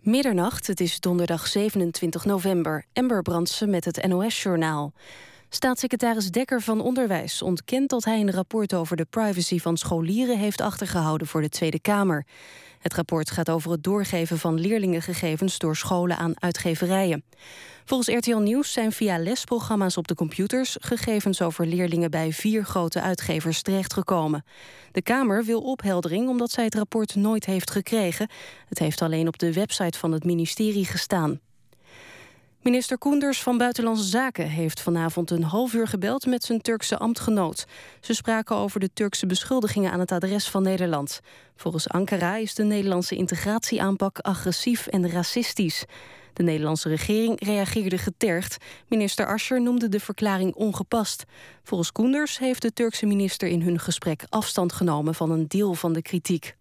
Middernacht, het is donderdag 27 november. Ember Brandsen met het NOS-journaal. Staatssecretaris Dekker van Onderwijs ontkent dat hij een rapport over de privacy van scholieren heeft achtergehouden voor de Tweede Kamer. Het rapport gaat over het doorgeven van leerlingengegevens door scholen aan uitgeverijen. Volgens RTL Nieuws zijn via lesprogramma's op de computers gegevens over leerlingen bij vier grote uitgevers terechtgekomen. De Kamer wil opheldering omdat zij het rapport nooit heeft gekregen. Het heeft alleen op de website van het ministerie gestaan. Minister Koenders van Buitenlandse Zaken heeft vanavond een half uur gebeld met zijn Turkse ambtgenoot. Ze spraken over de Turkse beschuldigingen aan het adres van Nederland. Volgens Ankara is de Nederlandse integratieaanpak agressief en racistisch. De Nederlandse regering reageerde getergd. Minister Ascher noemde de verklaring ongepast. Volgens Koenders heeft de Turkse minister in hun gesprek afstand genomen van een deel van de kritiek.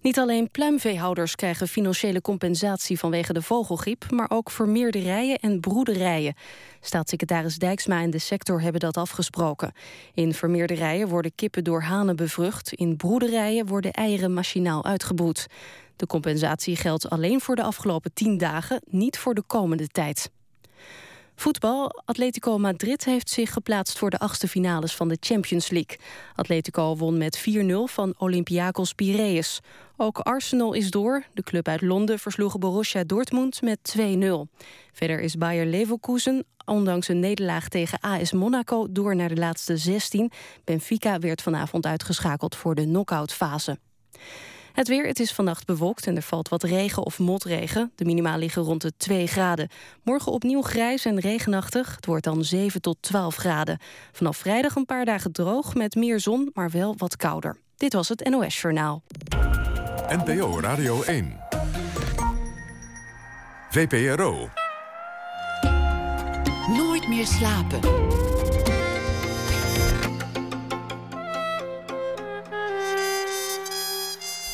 Niet alleen pluimveehouders krijgen financiële compensatie vanwege de vogelgriep, maar ook vermeerderijen en broederijen. Staatssecretaris Dijksma en de sector hebben dat afgesproken. In vermeerderijen worden kippen door hanen bevrucht, in broederijen worden eieren machinaal uitgebroed. De compensatie geldt alleen voor de afgelopen tien dagen, niet voor de komende tijd. Voetbal. Atletico Madrid heeft zich geplaatst voor de achtste finales van de Champions League. Atletico won met 4-0 van Olympiakos Piraeus. Ook Arsenal is door. De club uit Londen versloeg Borussia Dortmund met 2-0. Verder is Bayer Leverkusen, ondanks een nederlaag tegen AS Monaco, door naar de laatste 16. Benfica werd vanavond uitgeschakeld voor de knock-outfase. Het weer, het is vannacht bewolkt en er valt wat regen of motregen. De minima liggen rond de 2 graden. Morgen opnieuw grijs en regenachtig. Het wordt dan 7 tot 12 graden. Vanaf vrijdag een paar dagen droog met meer zon, maar wel wat kouder. Dit was het NOS Journaal. NPO Radio 1. VPRO. Nooit meer slapen.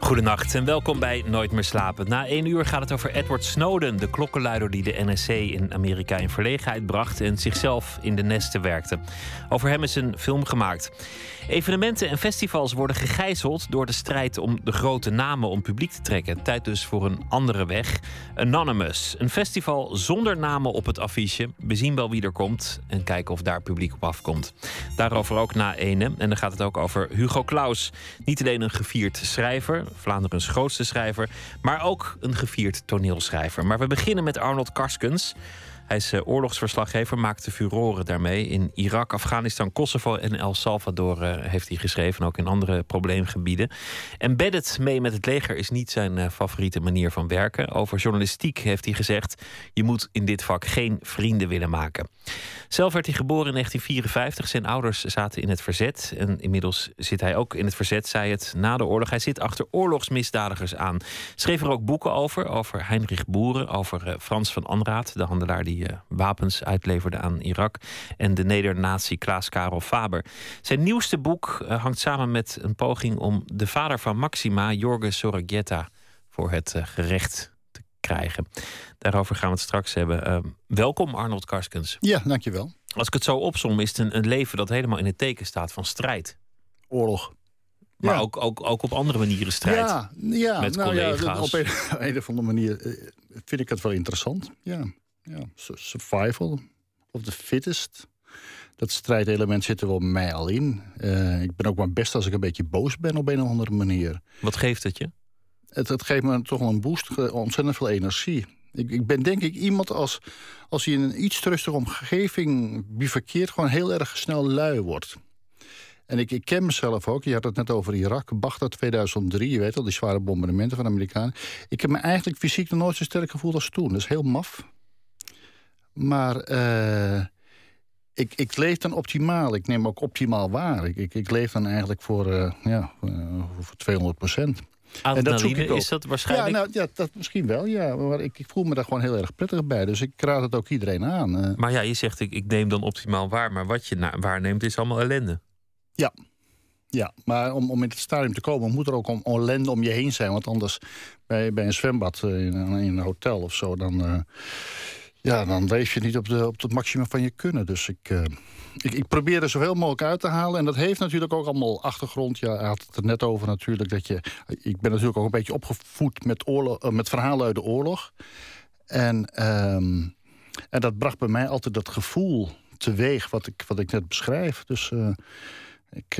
Goedenacht en welkom bij Nooit meer slapen. Na één uur gaat het over Edward Snowden, de klokkenluider die de NSC in Amerika in verlegenheid bracht en zichzelf in de nesten werkte. Over hem is een film gemaakt. Evenementen en festivals worden gegijzeld door de strijd om de grote namen om publiek te trekken. Tijd dus voor een andere weg. Anonymous, een festival zonder namen op het affiche. We zien wel wie er komt en kijken of daar publiek op afkomt. Daarover ook na ene. En dan gaat het ook over Hugo Claus. Niet alleen een gevierd schrijver, Vlaanderen's grootste schrijver, maar ook een gevierd toneelschrijver. Maar we beginnen met Arnold Karskens. Hij is eh, oorlogsverslaggever, maakte furoren daarmee. In Irak, Afghanistan, Kosovo en El Salvador uh, heeft hij geschreven. Ook in andere probleemgebieden. Embedded mee met het leger is niet zijn uh, favoriete manier van werken. Over journalistiek heeft hij gezegd... je moet in dit vak geen vrienden willen maken. Zelf werd hij geboren in 1954. Zijn ouders zaten in het verzet. En inmiddels zit hij ook in het verzet, zei het, na de oorlog. Hij zit achter oorlogsmisdadigers aan. Schreef er ook boeken over. Over Heinrich Boeren, over Frans van Anraat, de handelaar die die uh, wapens uitleverde aan Irak. En de nedernazi Klaas Karel Faber. Zijn nieuwste boek uh, hangt samen met een poging om de vader van Maxima, Jorge Sorregetta, voor het uh, gerecht te krijgen. Daarover gaan we het straks hebben. welkom Arnold Karskens. Ja, dankjewel. Als ik het zo opsom, is het een, een leven dat helemaal in het teken staat van strijd. Oorlog. Maar ja. ook, ook, ook op andere manieren strijd. Ja, ja met nou collega's. Ja, op een, een of andere manier vind ik het wel interessant. Ja ja, survival of the fittest. Dat strijdelement zit er wel bij mij al in. Uh, ik ben ook maar best als ik een beetje boos ben op een of andere manier. Wat geeft het je? Het, het geeft me toch wel een boost, ontzettend veel energie. Ik, ik, ben denk ik iemand als, als hij in een iets rustige omgeving bivakkeert... gewoon heel erg snel lui wordt. En ik, ik ken mezelf ook. Je had het net over Irak. Baghdad 2003, je weet al, die zware bombardementen van de Amerikanen. Ik heb me eigenlijk fysiek nog nooit zo sterk gevoeld als toen. Dat is heel maf. Maar uh, ik, ik leef dan optimaal. Ik neem ook optimaal waar. Ik, ik, ik leef dan eigenlijk voor, uh, ja, uh, voor 200 procent. En dat zoek ik is dat waarschijnlijk? Ja, nou, ja, dat misschien wel, ja. Maar ik, ik, voel me daar gewoon heel erg prettig bij. Dus ik raad het ook iedereen aan. Maar ja, je zegt ik, ik neem dan optimaal waar. Maar wat je waarneemt is allemaal ellende. Ja, ja, maar om, om in het stadium te komen moet er ook om ellende om je heen zijn. Want anders bij, bij een zwembad in, in een hotel of zo... dan, Ja, dan leef je niet op, de, op het maximum van je kunnen. Dus ik, uh, ik, ik, probeer er zoveel mogelijk uit te halen. En dat heeft natuurlijk ook allemaal achtergrond. Ja, had het er net over natuurlijk. Dat je, ik ben natuurlijk ook een beetje opgevoed met, oorlog, uh, met verhalen uit de oorlog. En, um, en dat bracht bij mij altijd dat gevoel teweeg wat ik, wat ik net beschrijf. Dus... Uh, ik,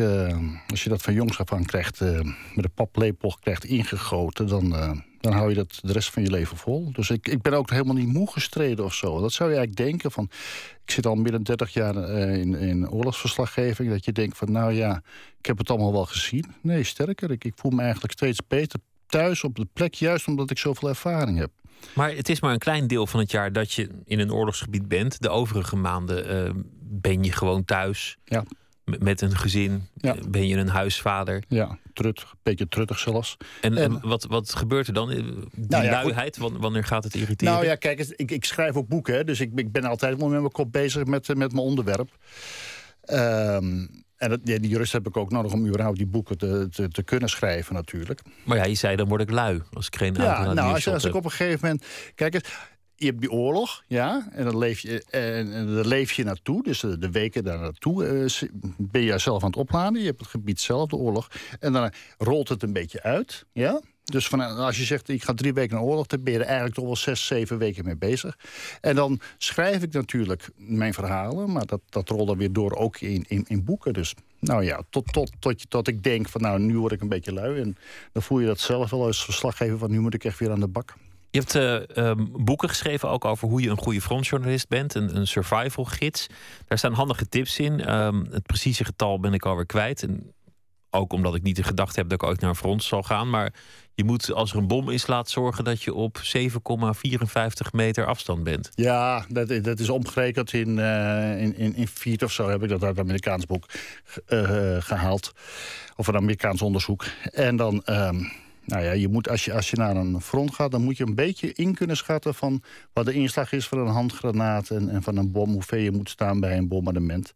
als je dat van jongs af aan krijgt, met een paplepel krijgt ingegoten, dan, dan hou je dat de rest van je leven vol. Dus ik, ik ben ook helemaal niet moe gestreden of zo. Dat zou je eigenlijk denken van. Ik zit al meer dan 30 jaar in, in oorlogsverslaggeving. Dat je denkt van, nou ja, ik heb het allemaal wel gezien. Nee, sterker, ik, ik voel me eigenlijk steeds beter thuis op de plek, juist omdat ik zoveel ervaring heb. Maar het is maar een klein deel van het jaar dat je in een oorlogsgebied bent. De overige maanden ben je gewoon thuis. Ja met een gezin? Ja. Ben je een huisvader? Ja, trut, een beetje truttig zelfs. En, en, wat, wat gebeurt er dan? Die nou ja, luiheid, wanneer gaat het irriteren? Nou ja, kijk, ik, ik schrijf ook boeken, hè, dus ik, ik ben altijd met mijn kop bezig met, met mijn onderwerp. Um, en dat, die jurist heb ik ook nodig om überhaupt die boeken te, te, te, kunnen schrijven natuurlijk. Maar ja, je zei dan word ik lui als ik geen Ja, nou, als, als ik op een gegeven moment... Kijk eens, je hebt die oorlog, ja, en dan leef je, en, daar leef je naartoe. Dus de, weken daar naartoe uh, ben je zelf aan het opladen. Je hebt het gebied zelf, de oorlog. En dan rolt het een beetje uit, ja. Dus van, als je zegt, ik ga drie weken naar oorlog... dan ben je er eigenlijk toch wel zes, zeven weken mee bezig. En dan schrijf ik natuurlijk mijn verhalen... maar dat, dat rolt dan weer door ook in, in, in boeken. Dus nou ja, tot, tot, tot, tot ik denk van, nou, nu word ik een beetje lui. En dan voel je dat zelf wel als verslaggever... van nu moet ik echt weer aan de bak. Je hebt uh, boeken geschreven ook over hoe je een goede frontjournalist bent, een, een survival gids. Daar staan handige tips in. Um, het precieze getal ben ik alweer kwijt. En ook omdat ik niet de gedachte heb dat ik ooit naar een front zal gaan. Maar je moet als er een bom is laat zorgen dat je op 7,54 meter afstand bent. Ja, dat, dat is omgerekend in, uh, in, in, in feet of zo heb ik dat uit het Amerikaans boek uh, gehaald. Of een Amerikaans onderzoek. En dan. Uh, nou ja, je moet, als, je, als je naar een front gaat, dan moet je een beetje in kunnen schatten van wat de inslag is van een handgranaat en, en van een bom, hoeveel je moet staan bij een bombardement.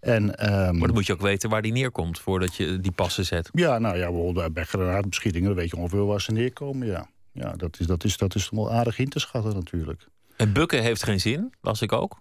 En, um, maar dan moet je ook weten waar die neerkomt voordat je die passen zet. Ja, nou ja, bijvoorbeeld bij granaatbeschietingen, dan weet je ongeveer waar ze neerkomen. Ja, ja dat, is, dat, is, dat is wel aardig in te schatten natuurlijk. En bukken heeft geen zin, las ik ook.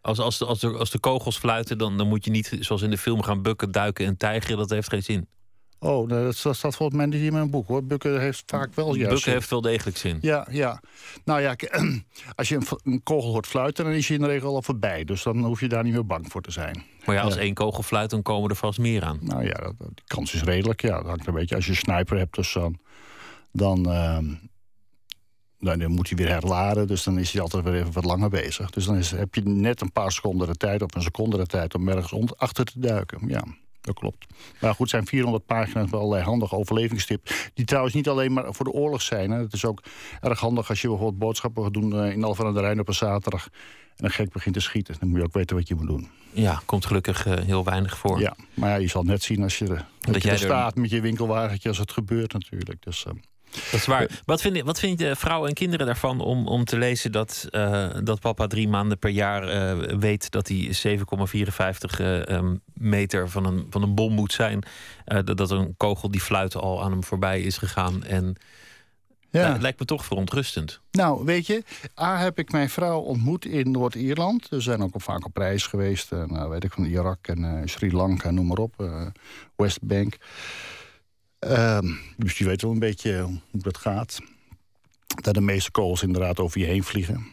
Als, als, als, de, als de kogels fluiten, dan, dan moet je niet zoals in de film gaan bukken, duiken en tijgeren. Dat heeft geen zin. Oh, dat, staat volgens mij niet in mijn boek hoor. Bukken heeft vaak wel juist Bukken heeft wel degelijk zin. Ja, ja. Nou ja, als je een, kogel hoort fluiten, dan is je in de regel al voorbij. Dus dan hoef je daar niet meer bang voor te zijn. Maar ja, als één kogel fluit, dan komen er vast meer aan. Nou ja, die kans is redelijk. Ja, dat hangt een beetje. Als je een sniper hebt, dus dan. dan uh, dan moet hij weer herladen, dus dan is hij altijd weer even wat langer bezig. Dus dan is, heb je net een paar seconden de tijd, of een seconde de tijd... om ergens achter te duiken, ja dat klopt. Maar goed, zijn 400 pagina's met allerlei handige overlevingstips. Die trouwens niet alleen maar voor de oorlog zijn. Hè. Het is ook erg handig als je bijvoorbeeld boodschappen gaat doen eh, in Alphen aan de Rijn op een zaterdag. En een gek begint te schieten. Dan moet je ook weten wat je moet doen. Ja, komt gelukkig uh, heel weinig voor. Ja, maar ja, je zal net zien als je, dat, dat je er staat met je winkelwagentje als het gebeurt natuurlijk. Dus, uh, dat is waar. Eh, wat vinden wat vind je vrouwen en kinderen daarvan om, om te lezen dat, uh, dat papa drie maanden per jaar uh, weet dat hij 7,54 um, meter van een, van een bom moet zijn? dat, dat een kogel die fluit al aan hem voorbij is gegaan. En ja. het lijkt me toch verontrustend. Nou, weet je, A heb ik mijn vrouw ontmoet in Noord-Ierland. We zijn ook al vaak op reis geweest. nou, weet ik, van Irak en Sri Lanka, noem maar op. Westbank. Ehm, dus je weet wel een beetje hoe dat gaat. Dat de meeste kogels inderdaad over je heen vliegen.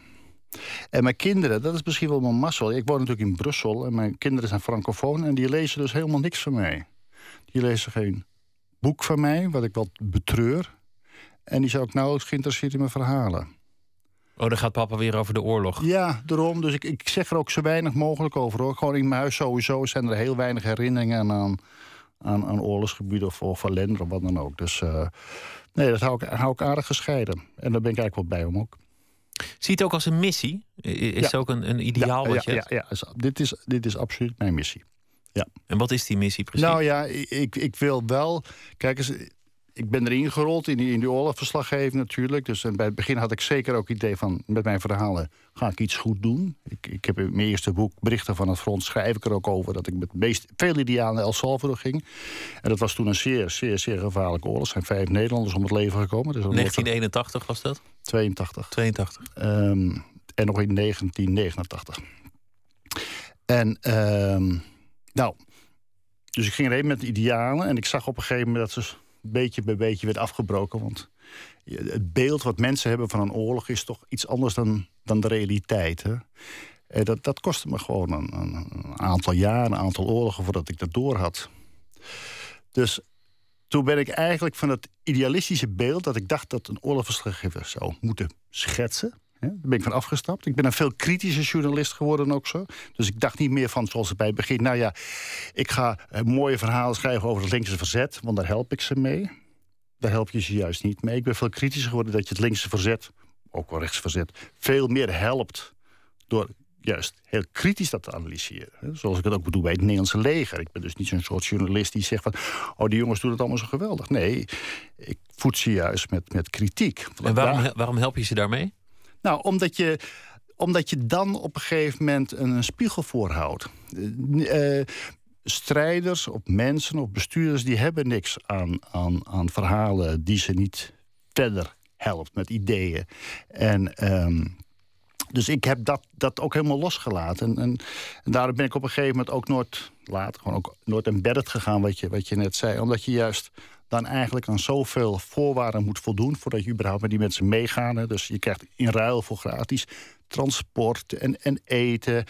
En mijn kinderen, dat is misschien wel mijn mazzel. Ik woon natuurlijk in Brussel en mijn kinderen zijn francofoon... en die lezen dus helemaal niks van mij. Die lezen geen boek van mij, wat ik wel betreur. En die zijn ook nauwelijks geïnteresseerd in mijn verhalen. Oh, dan gaat papa weer over de oorlog. Ja, daarom. Dus ik, ik zeg er ook zo weinig mogelijk over. Hoor. Gewoon in mijn huis sowieso zijn er heel weinig herinneringen aan aan, aan oorlogsgebieden of, of of wat dan ook. Dus uh, nee, dat hou ik, hou ik aardig gescheiden. En daar ben ik eigenlijk wel bij om ook. Zie het ook als een missie? Is het ook een, een ideaal ja, wat je ja, ja, ja, dit is, dit is absoluut mijn missie. Ja. En wat is die missie precies? Nou ja, ik, ik wil wel... Kijk eens, ik ben erin gerold in die, in die oorlogverslaggeving natuurlijk. Dus en bij het begin had ik zeker ook het idee van... met mijn verhalen ga ik iets goed doen. Ik, ik heb in mijn eerste boek, Berichten van het Front... schrijf ik er ook over dat ik met meest, veel idealen naar El Salvador ging. En dat was toen een zeer, zeer, zeer gevaarlijke oorlog. Er zijn vijf Nederlanders om het leven gekomen. Dus 1981 was dat? 82. 82. Um, En nog in 1989. En ehm, nou, dus ik ging er met idealen. En ik zag op een gegeven moment dat ze beetje bij beetje werd afgebroken. Want het beeld wat mensen hebben van een oorlog is toch iets anders dan, dan de realiteit. Hè? En dat, dat kostte me gewoon een, een, aantal jaren, een aantal oorlogen voordat ik dat door had. Dus toen ben ik eigenlijk van het idealistische beeld dat ik dacht dat een oorlogsverslaggever zou moeten schetsen. Daar ben ik van afgestapt. Ik ben een veel kritische journalist geworden ook zo. Dus ik dacht niet meer van zoals het bij het begin. Nou ja, ik ga mooie verhalen schrijven over het linkse verzet, want daar help ik ze mee. Daar help je ze juist niet mee. Ik ben veel kritischer geworden dat je het linkse verzet, ook wel rechts verzet, veel meer helpt door juist heel kritisch dat te analyseren. Zoals ik het ook bedoel bij het Nederlandse leger. Ik ben dus niet zo'n soort journalist die zegt van... oh, die jongens doen het allemaal zo geweldig. Nee, ik voed ze juist met, met kritiek. En waarom, waarom help je ze daarmee? Nou, omdat je, omdat je dan op een gegeven moment een, spiegel voorhoudt. Uh, strijders of mensen of bestuurders... die hebben niks aan, aan, aan verhalen die ze niet verder helpt met ideeën. En... Um, dus ik heb dat, dat ook helemaal losgelaten. En, en, en daarom ben ik op een gegeven moment ook nooit later gewoon ook nooit embedded gegaan, wat je, wat je net zei. Omdat je juist dan eigenlijk aan zoveel voorwaarden moet voldoen voordat je überhaupt met die mensen meegaan. Hè. Dus je krijgt in ruil voor gratis transport en, en eten.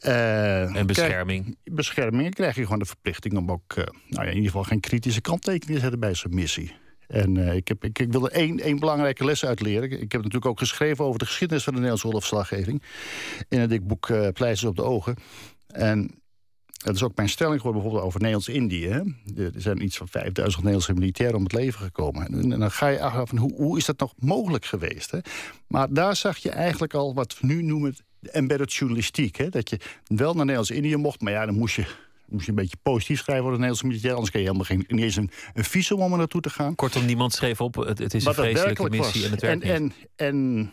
Uh, en bescherming. Krijg, bescherming. krijg je gewoon de verplichting om ook uh, nou ja, in ieder geval geen kritische kanttekeningen te zetten bij zo'n missie. En uh, ik, heb, ik, ik wilde één, één belangrijke les uitleren. Ik heb natuurlijk ook geschreven over de geschiedenis van de Nederlandse oorlogsverslaggeving. In het dik boek uh, Pleisters op de Ogen. En dat is ook mijn stelling geworden bijvoorbeeld over Nederlands-Indië. Er zijn iets van 5000 Nederlandse militairen om het leven gekomen. En, dan ga je af van hoe, hoe is dat nog mogelijk geweest? Hè? Maar daar zag je eigenlijk al wat we nu noemen embedded journalistiek. Hè? Dat je wel naar Nederlands-Indië mocht, maar ja, dan moest je moest je een beetje positief schrijven voor de Nederlandse militair. Anders kun je helemaal geen, niet eens een, een visum om er naartoe te gaan. Kortom, niemand schreef op, het, het is een vreselijke missie en het werkt en, niet. En, en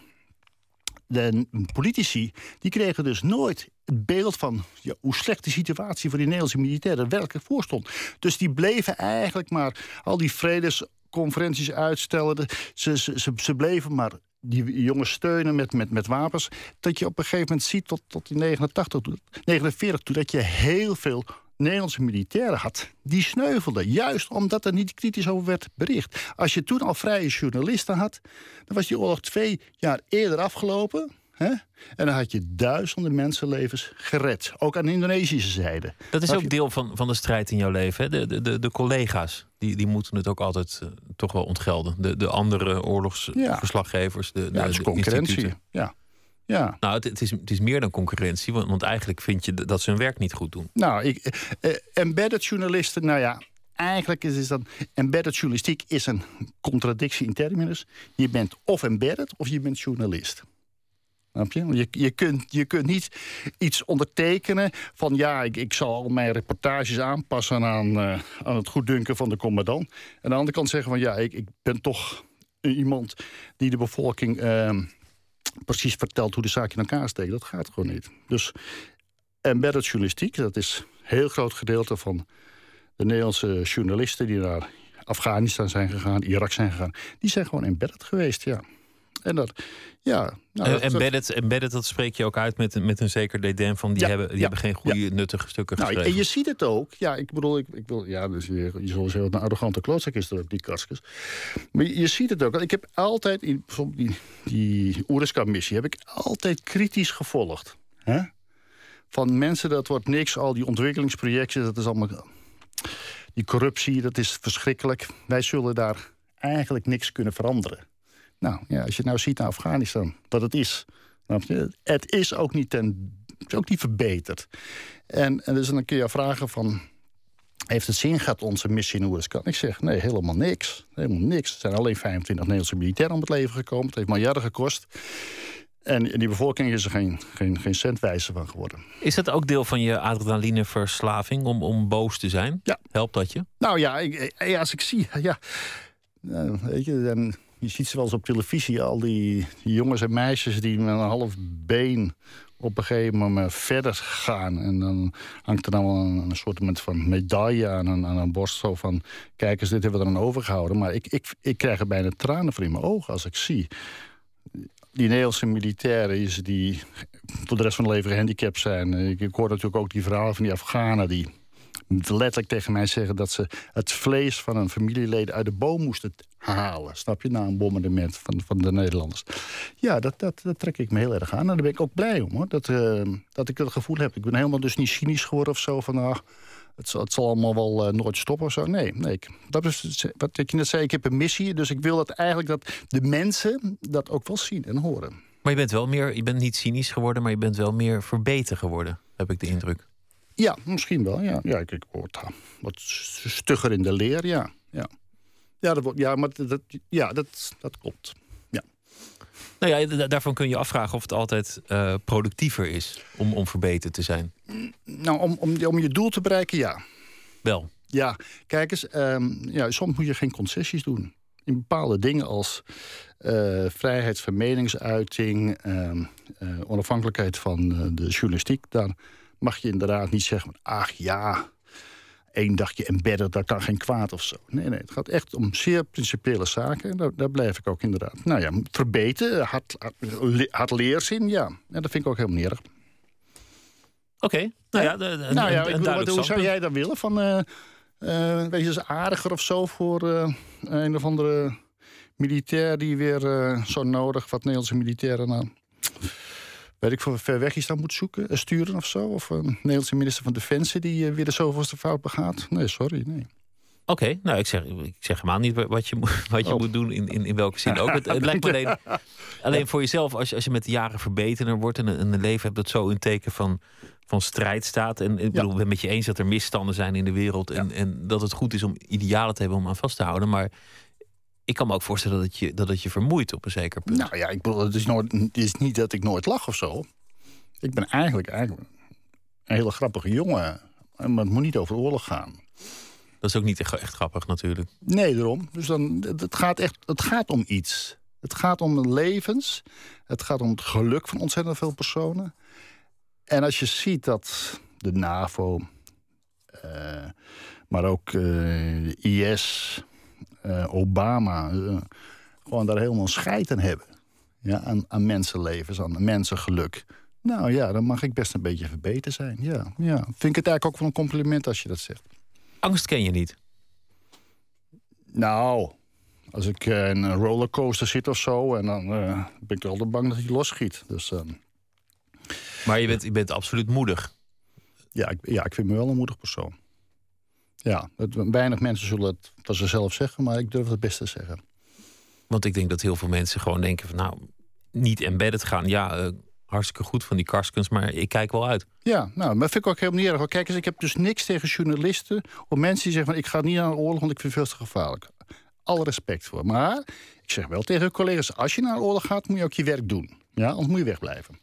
de politici die kregen dus nooit het beeld van ja, hoe slecht de situatie voor die Nederlandse militairen werkelijk voorstond. Dus die bleven eigenlijk maar al die vredesconferenties uitstellen. Ze, ze, ze, bleven maar die jongens steunen met, met, met wapens. Dat je op een gegeven moment ziet tot, tot die 89, 49 toe, dat je heel veel Nederlandse militairen had, die sneuvelden. Juist omdat er niet kritisch over werd bericht. Als je toen al vrije journalisten had, dan was die oorlog twee jaar eerder afgelopen. Hè? En dan had je duizenden mensenlevens gered. Ook aan de Indonesische zijde. Dat is ook deel van, van de strijd in jouw leven. Hè? De, de, de collega's, die, die moeten het ook altijd uh, toch wel ontgelden. De, de andere oorlogsverslaggevers. De, de, ja, de concurrentie. Ja. Ja. Nou, het, het, is, het is meer dan concurrentie, want, want eigenlijk vind je dat ze hun werk niet goed doen. Nou, ik, eh, embedded journalisten, nou ja, eigenlijk is, is dat embedded journalistiek is een contradictie in terminus. Je bent of embedded of je bent journalist. Snap je? Je, je, kunt, je kunt niet iets ondertekenen van ja, ik, ik zal al mijn reportages aanpassen aan, uh, aan het goeddunken van de commandant. En aan de andere kant zeggen van ja, ik, ik ben toch iemand die de bevolking uh, precies vertelt hoe de zaak in elkaar steekt. Dat gaat gewoon niet. Dus embedded journalistiek, dat is een heel groot gedeelte van de Nederlandse journalisten die naar Afghanistan zijn gegaan, Irak zijn gegaan, die zijn gewoon embedded geweest, ja. En dat, ja. Nou, uh, embedded, embedded, dat spreek je ook uit met, met een zeker dédain van die, hebben, die hebben geen goede, nuttige stukken nou, geschreven. En je ziet het ook. Ja, ik bedoel, ik, ik wil, ja, dus je, je zal zeggen, een arrogante klootzak is ook, die Kaskus. Maar je, je, ziet het ook. Ik heb altijd, in, bijvoorbeeld die, die Oeriska-missie, heb ik altijd kritisch gevolgd. Hè? Van mensen, dat wordt niks, al die ontwikkelingsprojecten, dat is allemaal. Die corruptie, dat is verschrikkelijk. Wij zullen daar eigenlijk niks kunnen veranderen. Nou, ja, als je nou ziet naar Afghanistan, wat het is. Het is ook niet, ten, is ook niet verbeterd. En, en dus dan kun je vragen van... Heeft het zin gehad, onze missie in Oerskan? Ik zeg, nee, helemaal niks. Helemaal niks. Er zijn alleen 25 Nederlandse militairen om het leven gekomen. Het heeft miljarden gekost. En in die bevolking is er geen, geen, geen cent wijzer van geworden. Is dat ook deel van je adrenalineverslaving om, om boos te zijn? Ja. Helpt dat je? Nou ja, ik, als ik zie... Ja, nou, weet je, dan je ziet ze wel eens op televisie, al die, jongens en meisjes die met een half been op een gegeven moment verder gaan. En dan hangt er dan wel een, een soort van medaille aan een, aan een borst. Zo van, kijk eens, dit hebben we aan overgehouden. Maar ik, ik, ik krijg er bijna tranen voor in mijn ogen als ik zie die Nederlandse militairen is die voor de rest van hun leven gehandicapt zijn. Ik, ik hoor natuurlijk ook die verhalen van die Afghanen die letterlijk tegen mij zeggen dat ze het vlees van een familieleden uit de boom moesten halen. Snap je? Na een bombardement van, van de Nederlanders. Ja, dat, dat, dat trek ik me heel erg aan. En daar ben ik ook blij om hoor. Dat, uh, dat ik dat gevoel heb. Ik ben helemaal dus niet cynisch geworden of zo van. ach, het zal, het zal allemaal wel uh, nooit stoppen of zo. Nee, nee ik, dat is wat ik net zei. Ik heb een missie. Dus ik wil dat eigenlijk dat de mensen dat ook wel zien en horen. Maar je bent wel meer, je bent niet cynisch geworden, maar je bent wel meer verbeterd geworden, heb ik de indruk. Ja, misschien wel. Ja, ja ik, ik word wat stugger in de leer, ja. Ja, ja, dat, ja maar dat, ja, dat, dat klopt. Ja. Nou ja, daarvan kun je afvragen of het altijd uh, productiever is om, om verbeterd te zijn. Nou, om, om, om je doel te bereiken, ja. Wel. Ja, kijk eens, um, ja, soms moet je geen concessies doen. In bepaalde dingen als uh, vrijheid van meningsuiting, uh, onafhankelijkheid van de journalistiek, daar mag je inderdaad niet zeggen... ach ja, één dagje embedded, dat kan geen kwaad of zo. Nee, nee, het gaat echt om zeer principiële zaken. Daar, daar blijf ik ook inderdaad. Nou ja, verbeteren, hard, hard, leerzin, ja. ja. Dat vind ik ook helemaal niet erg. Oké, nou ja, nou ja hoe zou jij dat willen? Van, uh, uh, wees eens aardiger of zo voor uh, een of andere militair... die weer zo nodig, wat Nederlandse militairen... Nou, weet ik voor ver weg is dan moet zoeken, eh, sturen of zo? Of een Nederlandse minister van Defensie die uh, weer de zoveelste fout begaat? Nee, sorry, nee. Oké, nou ik zeg, ik zeg helemaal niet wat je, wat je oh. moet doen in, in, in welke zin ook. Het, lijkt me alleen, alleen voor jezelf, als je, als je met de jaren verbeterder wordt en een, een leven hebt dat zo in teken van, van strijd staat. En ik bedoel, ik ben met je eens dat er misstanden zijn in de wereld en, en dat het goed is om idealen te hebben om aan vast te houden. Maar ik kan me ook voorstellen dat het je, dat het je vermoeit op een zeker punt. Nou ja, ik bedoel, het is, nooit, het is niet dat ik nooit lach of zo. Ik ben eigenlijk, eigenlijk een hele grappige jongen. Maar het moet niet over oorlog gaan. Dat is ook niet echt grappig natuurlijk. Nee, daarom. Dus dan, het, gaat echt, het gaat om iets. Het gaat om levens. Het gaat om het geluk van ontzettend veel personen. En als je ziet dat de NAVO, uh, maar ook uh, de IS, Obama uh, gewoon daar helemaal scheid aan hebben. Ja, aan, aan mensenlevens, aan mensengeluk. Nou ja, dan mag ik best een beetje verbeterd zijn. Ja, ja. Vind ik het eigenlijk ook wel een compliment als je dat zegt. Angst ken je niet? Nou, als ik uh, in een rollercoaster zit of zo... en dan ben ik altijd bang dat hij losschiet. Dus, ehm, maar je bent, je bent absoluut moedig. Ja ik, ja, ik vind me wel een moedig persoon. Ja, het, weinig mensen zullen het van zichzelf zeggen, maar ik durf het best te zeggen. Want ik denk dat heel veel mensen gewoon denken van nou, niet embedded gaan. Ja, uh, hartstikke goed van die karskens, maar ik kijk wel uit. Ja, nou, maar vind ik ook helemaal niet erg. Kijk eens, ik heb dus niks tegen journalisten of mensen die zeggen van ik ga niet aan de oorlog, want ik vind het veel te gevaarlijk. Alle respect voor. Maar ik zeg wel tegen collega's, als je naar een oorlog gaat, moet je ook je werk doen. Ja, anders moet je wegblijven.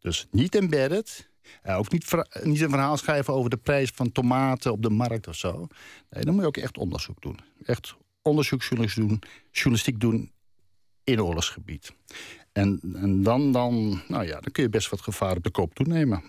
Dus niet embedded, uh, ook niet, niet een verhaal schrijven over de prijs van tomaten op de markt of zo. Nee, dan moet je ook echt onderzoek doen. Echt onderzoeksjournalistiek doen, journalistiek doen in oorlogsgebied. En, en dan, dan, nou ja, dan kun je best wat gevaar op de koop toenemen.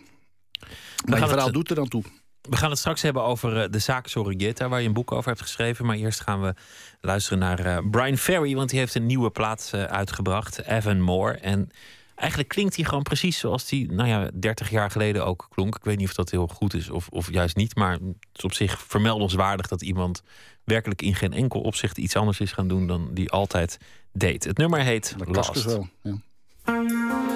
Maar je verhaal doet er dan toe. We gaan het straks hebben over eh, de zaak Sorrietta, waar je een boek over hebt geschreven. Maar eerst gaan we luisteren naar uh, Brian Ferry, want die heeft een nieuwe plaat uh, uitgebracht, Evan Moore. En Eigenlijk klinkt hij gewoon precies zoals hij, nou ja, 30 jaar geleden ook klonk. Ik weet niet of dat heel goed is of, of juist niet. Maar het is op zich vermeldenswaardig dat iemand werkelijk in geen enkel opzicht iets anders is gaan doen dan die altijd deed. Het nummer heet Last. Wel, ja.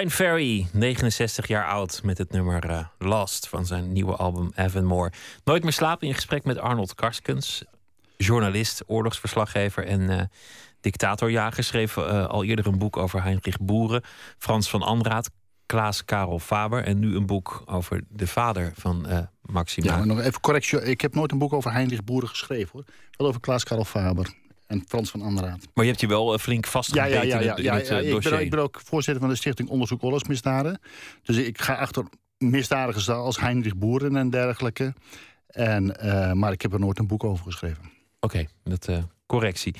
Brian Ferry, 69 jaar oud, met het nummer uh, Lost van zijn nieuwe album More. Nooit meer slapen in gesprek met Arnold Karskens, journalist, oorlogsverslaggever en uh, dictatorjager. Schreef uh, al eerder een boek over Heinrich Boeren, Frans van Anraat, Klaas Karel Faber en nu een boek over de vader van uh, Maxima. Ja, nog even correctie. Ik heb nooit een boek over Heinrich Boeren geschreven hoor. Wel over Klaas Karel Faber en Frans van Anderaad. Maar je hebt je wel flink vastgebeten ja, ja, ja, ja, ja, ja, ik, ben, ik ben ook voorzitter van de Stichting Onderzoek Oorlogsmisdaden. Dus ik ga achter misdadigers als Heinrich Boeren en dergelijke. En, uh, maar ik heb er nooit een boek over geschreven. Oké, dat uh, correctie.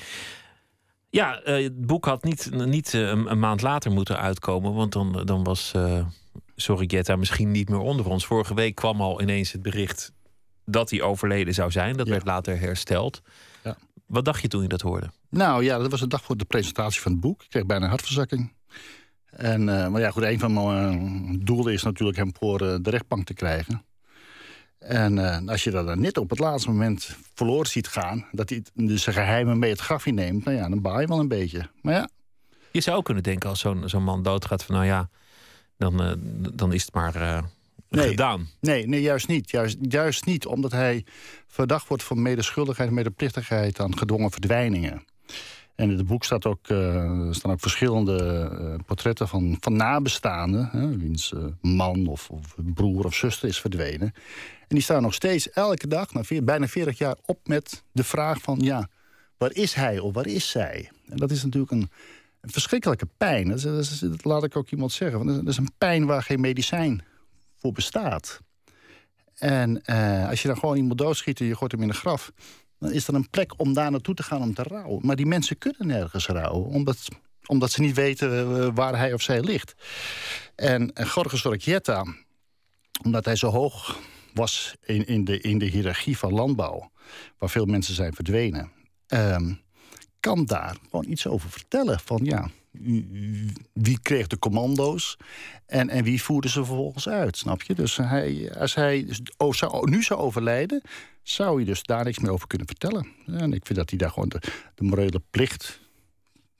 Ja, uh, het boek had niet, niet een, maand later moeten uitkomen, want dan, dan was Sorigetta misschien niet meer onder ons. Vorige week kwam al ineens het bericht dat hij overleden zou zijn. Dat werd later hersteld. Wat dacht je toen je dat hoorde? Nou ja, dat was de dag voor de presentatie van het boek. Ik kreeg bijna een hartverzakking. En, uh, maar ja, goed, een van mijn doelen is natuurlijk hem voor de rechtbank te krijgen. En uh, als je dat dan net op het laatste moment verloren ziet gaan... dat hij dus zijn geheimen mee het graf inneemt... nou ja, dan baal je wel een beetje. Maar ja. Je zou kunnen denken als zo'n zo'n man doodgaat van... nou ja, dan, dan is het maar nee, gedaan. Nee, nee, juist niet. Juist, juist niet, omdat hij verdacht wordt van medeschuldigheid... en medeplichtigheid aan gedwongen verdwijningen. En in het boek staat ook, uh, staan ook verschillende uh, portretten van, van nabestaanden. Hè, wiens uh, man of, of, broer of zuster is verdwenen. En die staan nog steeds elke dag, na bijna 40 jaar, op met de vraag van... ja, waar is hij of waar is zij? En dat is natuurlijk een, een verschrikkelijke pijn. Dat, is, dat, laat ik ook iemand zeggen. Dat is een pijn waar geen medicijn voor bestaat. En als je dan gewoon iemand doodschiet en je gooit hem in een graf dan is er een plek om daar naartoe te gaan om te rouwen. Maar die mensen kunnen nergens rouwen, omdat, omdat ze niet weten eh, waar hij of zij ligt. En, en Jorge Sorgieta, omdat hij zo hoog was in, in, de, in de hiërarchie van landbouw... waar veel mensen zijn verdwenen... Um, kan daar gewoon iets over vertellen. Van ja, wie kreeg de commando's en, en wie voerde ze vervolgens uit, snap je? Dus hij, als hij dus, oh, nu zou overlijden, zou hij dus daar niks meer over kunnen vertellen. En ik vind dat hij daar gewoon de, morele plicht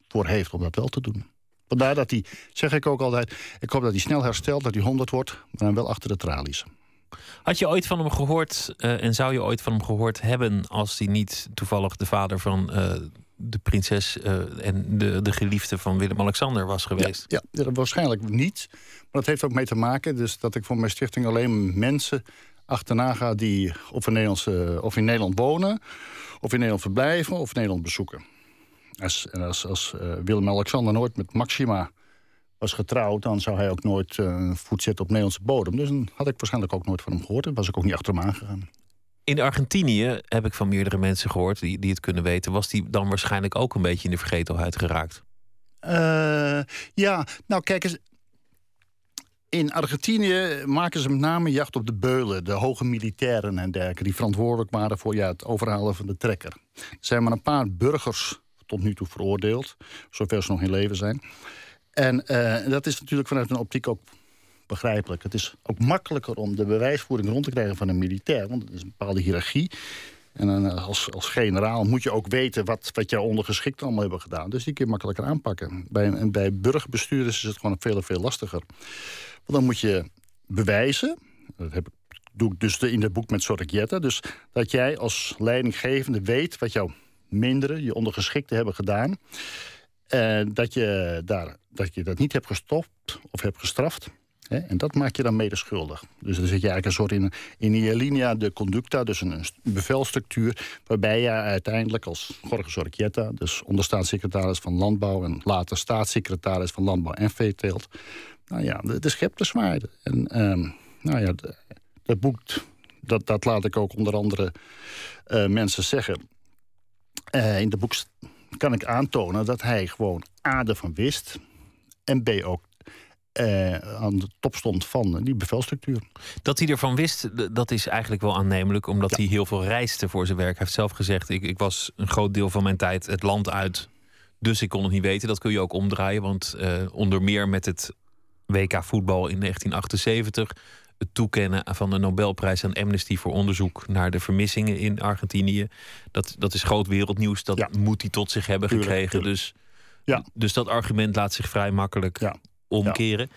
voor heeft om dat wel te doen. Vandaar dat hij, zeg ik ook altijd, ik hoop dat hij snel herstelt, dat hij 100 wordt, maar dan wel achter de tralies. Had je ooit van hem gehoord uh, en zou je ooit van hem gehoord hebben als hij niet toevallig de vader van uh, de prinses uh, en de, de geliefde van Willem-Alexander was geweest? Ja, ja, waarschijnlijk niet. Maar dat heeft ook mee te maken dus dat ik voor mijn stichting alleen mensen achterna ga die of in, Nederlandse, of in Nederland wonen, of in Nederland verblijven, of Nederland bezoeken. Als, en als, als uh, Willem-Alexander nooit met Maxima was getrouwd, dan zou hij ook nooit voet zetten op Nederlandse bodem. Dus dan had ik waarschijnlijk ook nooit van hem gehoord en was ik ook niet achter hem aangegaan. In Argentinië heb ik van meerdere mensen gehoord die, die het kunnen weten. Was die dan waarschijnlijk ook een beetje in de vergetelheid geraakt? Uh, ja, nou kijk eens. In Argentinië maken ze met name jacht op de beulen, de hoge militairen en dergelijke, die verantwoordelijk waren voor ja, het overhalen van de trekker. Er zijn maar een paar burgers tot nu toe veroordeeld, zover ze nog in leven zijn. En uh, dat is natuurlijk vanuit een optiek ook begrijpelijk. Het is ook makkelijker om de bewijsvoering rond te krijgen van een militair. Want het is een bepaalde hiërarchie. En uh, als, als generaal moet je ook weten wat, wat jouw ondergeschikten allemaal hebben gedaan. Dus die kun je makkelijker aanpakken. Bij, bij burgerbestuurders is het gewoon veel, veel lastiger. Want dan moet je bewijzen. Dat heb, doe ik dus in het boek met Sorgietta. Dus dat jij als leidinggevende weet wat jouw mindere, je ondergeschikten hebben gedaan. En dat je, daar, dat je dat niet hebt gestopt of hebt gestraft. En dat maak je dan mede schuldig. Dus dan zit je eigenlijk een soort in, in linea de conducta, dus een, bevelstructuur, waarbij je uiteindelijk als Jorge Sorgietta, dus onderstaatssecretaris van Landbouw en later staatssecretaris van Landbouw en Veeteelt, nou ja, de, de schep zwaarden. En um, nou ja, dat boek, dat, dat laat ik ook onder andere uh, mensen zeggen. Uh, in de boek kan ik aantonen dat hij gewoon A ervan wist en B ook uh, aan de top stond van die bevelstructuur. Dat hij ervan wist, dat is eigenlijk wel aannemelijk, omdat hij heel veel reisde voor zijn werk. Hij heeft zelf gezegd: ik, ik was een groot deel van mijn tijd het land uit. Dus ik kon het niet weten. Dat kun je ook omdraaien. Want uh, onder meer met het WK voetbal in 1978. Het toekennen van de Nobelprijs aan Amnesty voor onderzoek naar de vermissingen in Argentinië. Dat, dat is groot wereldnieuws. Dat moet hij tot zich hebben gekregen. Dus, ja. dus dat argument laat zich vrij makkelijk omkeren.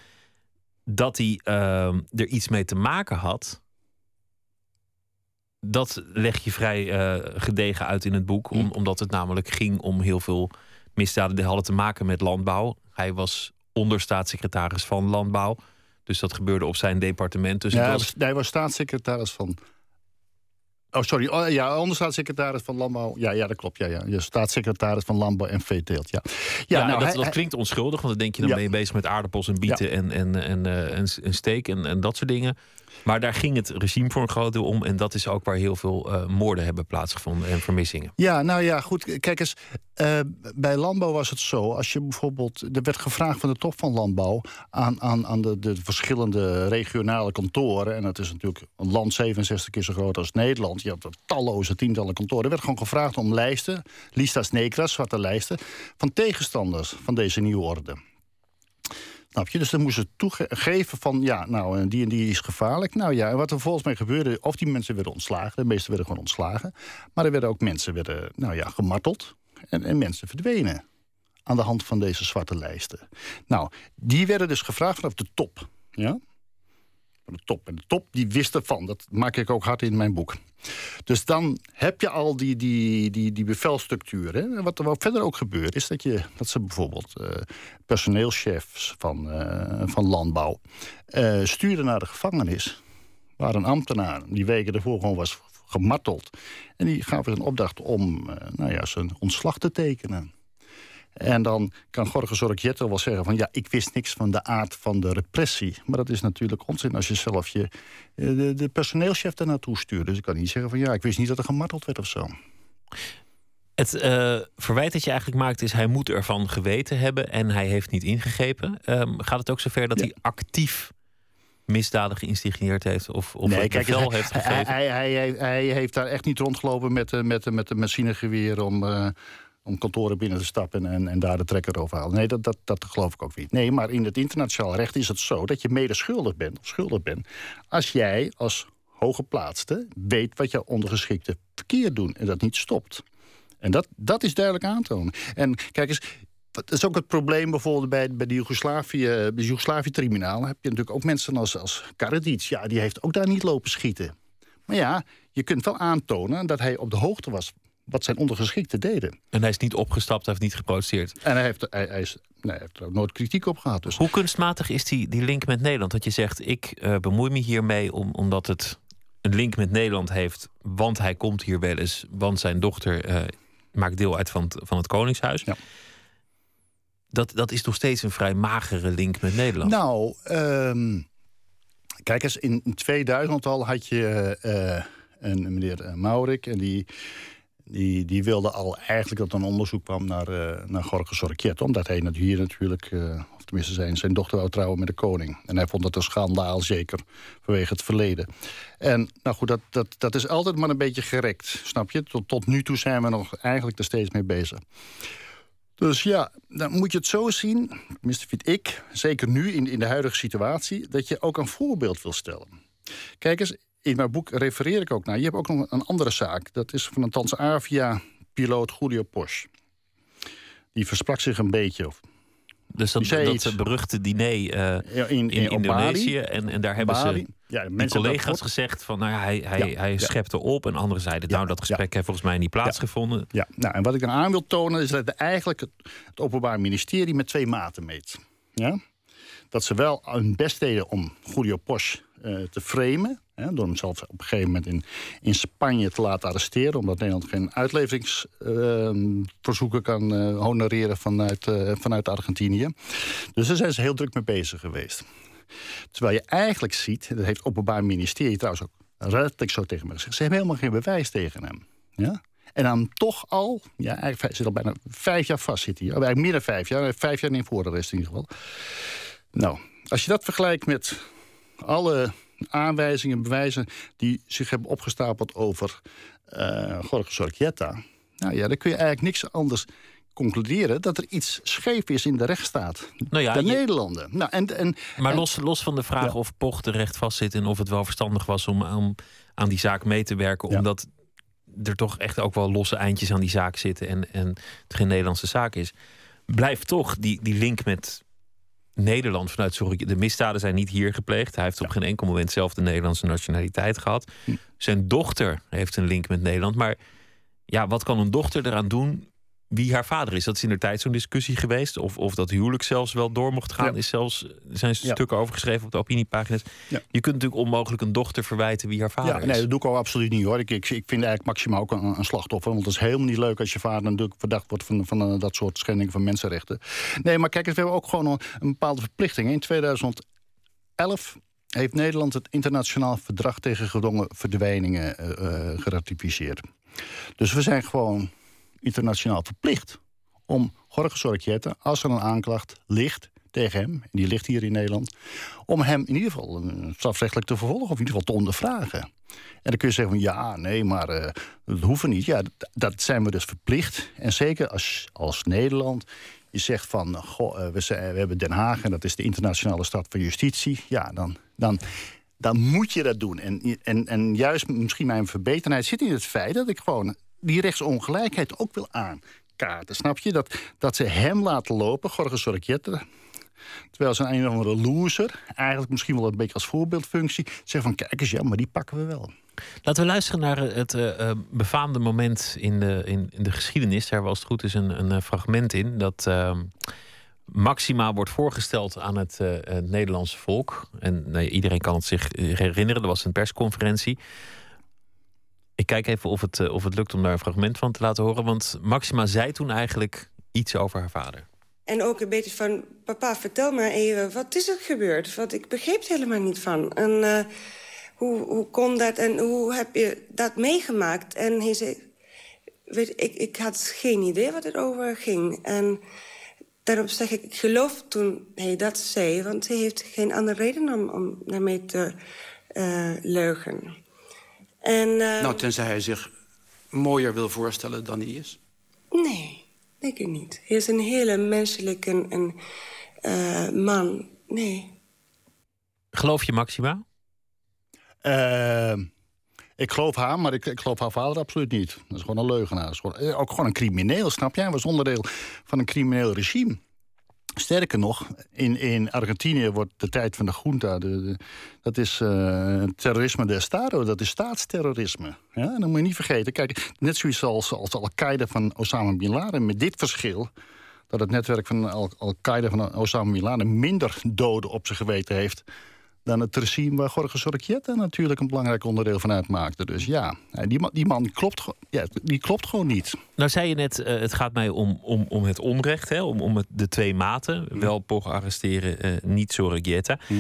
Dat hij ehm, er iets mee te maken had. Dat leg je vrij eh, gedegen uit in het boek. Om, Hm. Omdat het namelijk ging om heel veel misdaden die hadden te maken met landbouw. Hij was onderstaatssecretaris van Landbouw. Dus dat gebeurde op zijn departement. Dus ja, was, hij was staatssecretaris van. Oh, sorry. Oh, ja, onderstaatssecretaris van Landbouw. Ja, ja, dat klopt. Ja, ja. Je staatssecretaris van Landbouw en Veeteelt. Ja, ja, nou, dat, hij- dat klinkt onschuldig, want dan denk je dan Ja. ben je bezig met aardappels en bieten en, en, en, eh, en, en steak en, en dat soort dingen. Maar daar ging het regime voor een groot deel om. En dat is ook waar heel veel eh, moorden hebben plaatsgevonden en vermissingen. Ja, nou ja, goed. Kijk eens, eh, bij landbouw was het zo. Als je bijvoorbeeld. Er werd gevraagd van de top van landbouw. aan, aan, aan de, de verschillende regionale kantoren. En dat is natuurlijk een land 67 keer zo groot als Nederland. Je er talloze tientallen kantoren. Er werd gewoon gevraagd om lijsten. Listas negras, zwarte lijsten. van tegenstanders van deze nieuwe orde. Snap je? Dus dan moesten ze toegeven van, ja, nou, die en die is gevaarlijk. Nou ja, wat er volgens mij gebeurde, of die mensen werden ontslagen. De meeste werden gewoon ontslagen. Maar er werden ook mensen werden, nou ja, gemarteld. En, en mensen verdwenen aan de hand van deze zwarte lijsten. Nou, die werden dus gevraagd vanaf de top. Ja? De top. En de top, die wist ervan. Dat maak ik ook hard in mijn boek. Dus dan heb je al die, die, die, die bevelstructuur. Hè? En wat er wel verder ook gebeurt, is dat, je, dat ze bijvoorbeeld eh, personeelschefs van, eh, van landbouw eh, stuurden naar de gevangenis. Waar een ambtenaar die weken ervoor gewoon was gemarteld. En die gaven een opdracht om nou ja, zijn ontslag te tekenen. En dan kan Zorrichetto wel zeggen van... ja, ik wist niks van de aard van de repressie. Maar dat is natuurlijk onzin als je zelf je, eh, de, de personeelschef daar naartoe stuurt. Dus ik kan niet zeggen van ja, ik wist niet dat er gemarteld werd of zo. Het eh, verwijt dat je eigenlijk maakt is... hij moet ervan geweten hebben en hij heeft niet ingegrepen. Ehm, gaat het ook zover dat Ja. hij actief misdaden geïnstigneerd heeft... of, of nee, kijk, hij, heeft gegeven? hij, hij, hij, hij heeft daar echt niet rondgelopen met, eh, met, met een machinegeweer... om, om kantoren binnen te stappen en, en daar de trekker over halen. Nee, dat, dat, dat geloof ik ook niet. Nee, maar in het internationaal recht is het zo... dat je mede schuldig bent, of schuldig bent... als jij als hooggeplaatste weet wat jouw ondergeschikte verkeerd doen... en dat niet stopt. En dat, dat is duidelijk aantonen. En kijk eens, dat is ook het probleem bijvoorbeeld bij, bij de Joegoslavië-tribunaal. heb je natuurlijk ook mensen als, als Karadzic. Ja, die heeft ook daar niet lopen schieten. Maar ja, je kunt wel aantonen dat hij op de hoogte was wat zijn ondergeschikten deden. En hij is niet opgestapt, hij heeft niet geprotesteerd. En hij heeft, hij, hij is, nee, hij heeft er ook nooit kritiek op gehad. Dus Hoe kunstmatig is die, die link met Nederland? Dat je zegt, ik eh, bemoei me hiermee om, omdat het een link met Nederland heeft... want hij komt hier wel eens, want zijn dochter eh, maakt deel uit van het, van het Koningshuis. Ja. Dat, dat is nog steeds een vrij magere link met Nederland. Nou, ehm, kijk eens, in 2000 al had je eh, een meneer Maurik... en die, die, die wilde al eigenlijk dat er een onderzoek kwam naar, uh, naar Jorge Sorrichetto... omdat hij hier natuurlijk, uh, of tenminste zijn, zijn dochter wou trouwen met de koning. En hij vond dat een schandaal, zeker vanwege het verleden. En nou goed, dat, dat, dat is altijd maar een beetje gerekt, snap je? Tot, tot nu toe zijn we nog eigenlijk er steeds mee bezig. Dus ja, dan moet je het zo zien, tenminste vind ik, zeker nu in, in de huidige situatie, dat je ook een voorbeeld wil stellen. Kijk eens, in mijn boek refereer ik ook naar. Je hebt ook nog een andere zaak. Dat is van een Transavia-piloot Julio Posch. Die versprak zich een beetje. Of, dus dat, dat beruchte diner uh, ja, in, in, in Indonesië. En, en daar hebben Bali. ze Ja, die collega's gezegd van nou, ja, hij, hij, Ja, hij ja. schepte op. En anderen zeiden nou dat gesprek heeft volgens mij niet plaatsgevonden. Ja, nou, en wat ik dan aan wil tonen is dat eigenlijk het, het Openbaar Ministerie met twee maten meet. Ja? Dat ze wel hun best deden om Julio Posch uh, te framen. Door hem zelfs op een gegeven moment in, in Spanje te laten arresteren. Omdat Nederland geen uitleveringsverzoeken kan uh, honoreren vanuit, vanuit Argentinië. Dus daar zijn ze heel druk mee bezig geweest. Terwijl je eigenlijk ziet, dat heeft het Openbaar Ministerie trouwens ook redelijk zo tegen me gezegd. Ze hebben helemaal geen bewijs tegen hem. Ja? En dan toch al, ja, eigenlijk hij zit al bijna vijf jaar vast zit hij. Eigenlijk meer dan vijf jaar, vijf jaar in voorarrest in ieder geval. Nou, als je dat vergelijkt met alle aanwijzingen en bewijzen die zich hebben opgestapeld over uh, Jorge. Nou ja, dan kun je eigenlijk niks anders concluderen dat er iets scheef is in de rechtsstaat. Nou ja, de je... Nederlanden. Nou, en, en, maar en, los, los van de vraag ja. of Poch terecht vast zit en of het wel verstandig was om, om aan die zaak mee te werken, Ja. omdat er toch echt ook wel losse eindjes aan die zaak zitten en, en het geen Nederlandse zaak is, blijft toch die, die link met Nederland vanuit sorry, de misdaden zijn niet hier gepleegd. Hij heeft op geen enkel moment zelf de Nederlandse nationaliteit gehad. Hm. Zijn dochter heeft een link met Nederland. Maar ja, wat kan een dochter eraan doen wie haar vader is? Dat is in de tijd zo'n discussie geweest. Of, of dat huwelijk zelfs wel door mocht gaan. Ja. Is zelfs, er zijn Ja. stukken over geschreven op de opiniepagina's. Ja. Je kunt natuurlijk onmogelijk een dochter verwijten wie haar vader Ja, is. nee, dat doe ik al absoluut niet hoor. Ik, ik, ik vind eigenlijk Maxima ook een, een slachtoffer. Want het is helemaal niet leuk als je vader natuurlijk verdacht wordt van, van eh, dat soort schendingen van mensenrechten. Nee, maar kijk, we hebben ook gewoon een, een bepaalde verplichting. In 2011 heeft Nederland het internationaal verdrag tegen gedwongen verdwijningen eh, eh, geratificeerd. Dus we zijn gewoon internationaal verplicht om Jorge als er een aanklacht ligt tegen hem, en die ligt hier in Nederland, om hem in ieder geval eh, strafrechtelijk te vervolgen of in ieder geval te ondervragen. En dan kun je zeggen van ja, nee, maar eh, dat hoeven niet. Ja, dat, zijn we dus verplicht. En zeker als, als Nederland je zegt van goh, eh, we, we hebben Den Haag en dat is de internationale stad van justitie. Ja, dan, dan, dan moet je dat doen. En, en, en juist misschien mijn verbetenheid zit in het feit dat ik gewoon die rechtsongelijkheid ook wil aankaarten. Snap je? Dat, dat ze hem laten lopen, Jorge Sorricchietta. Terwijl ze een of andere loser, eigenlijk misschien wel een beetje als voorbeeldfunctie, zegt van kijk eens, ja, maar die pakken we wel. Laten we luisteren naar het eh, befaamde moment in de, in, in de geschiedenis. Daar was het goed is een, een eh, fragment in. Dat eh, Maxima wordt voorgesteld aan het, het Nederlandse volk. En iedereen kan het zich herinneren. Er was een persconferentie. Ik kijk even of het, eh, of het lukt om daar een fragment van te laten horen. Want Maxima zei toen eigenlijk iets over haar vader. En ook een beetje van, papa, vertel maar even, wat is er gebeurd? Want ik begreep het helemaal niet van. En eh, hoe, hoe kon dat en hoe heb je dat meegemaakt? En hij zei, ik, ik had geen idee wat het over ging. En daarom zeg ik, ik geloof toen hij dat zei... want hij heeft geen andere reden om, om naar mij te eh, leugen. En, eh, Nou, tenzij hij zich mooier wil voorstellen dan hij is. Nee, denk ik niet. Hij is een hele menselijke en, eh, man. Nee. Geloof je Maxima? Eh, ik geloof haar, maar ik, ik geloof haar vader absoluut niet. Dat is gewoon een leugenaar. Is gewoon, ook gewoon een crimineel, snap jij? Hij was onderdeel van een crimineel regime. Sterker nog, in, in Argentinië wordt de tijd van de junta... De, dat is eh, terrorisme de Estado, dat is staatsterrorisme. Ja? En dat moet je niet vergeten. Kijk, net zoiets als, als Al-Qaeda van Osama Bin Laden... met dit verschil, dat het netwerk van Al- Al-Qaeda van Osama Bin Laden... minder doden op zijn geweten heeft dan het regime waar Jorge Sorricchietta natuurlijk een belangrijk onderdeel van uitmaakte. Dus ja, die man, die man klopt, ja, die klopt gewoon niet. Nou zei je net, eh, het gaat mij om, om, om het onrecht, hè? Om, om het, de twee maten. Wel Pog arresteren, eh, niet Sorreghieta. Hm.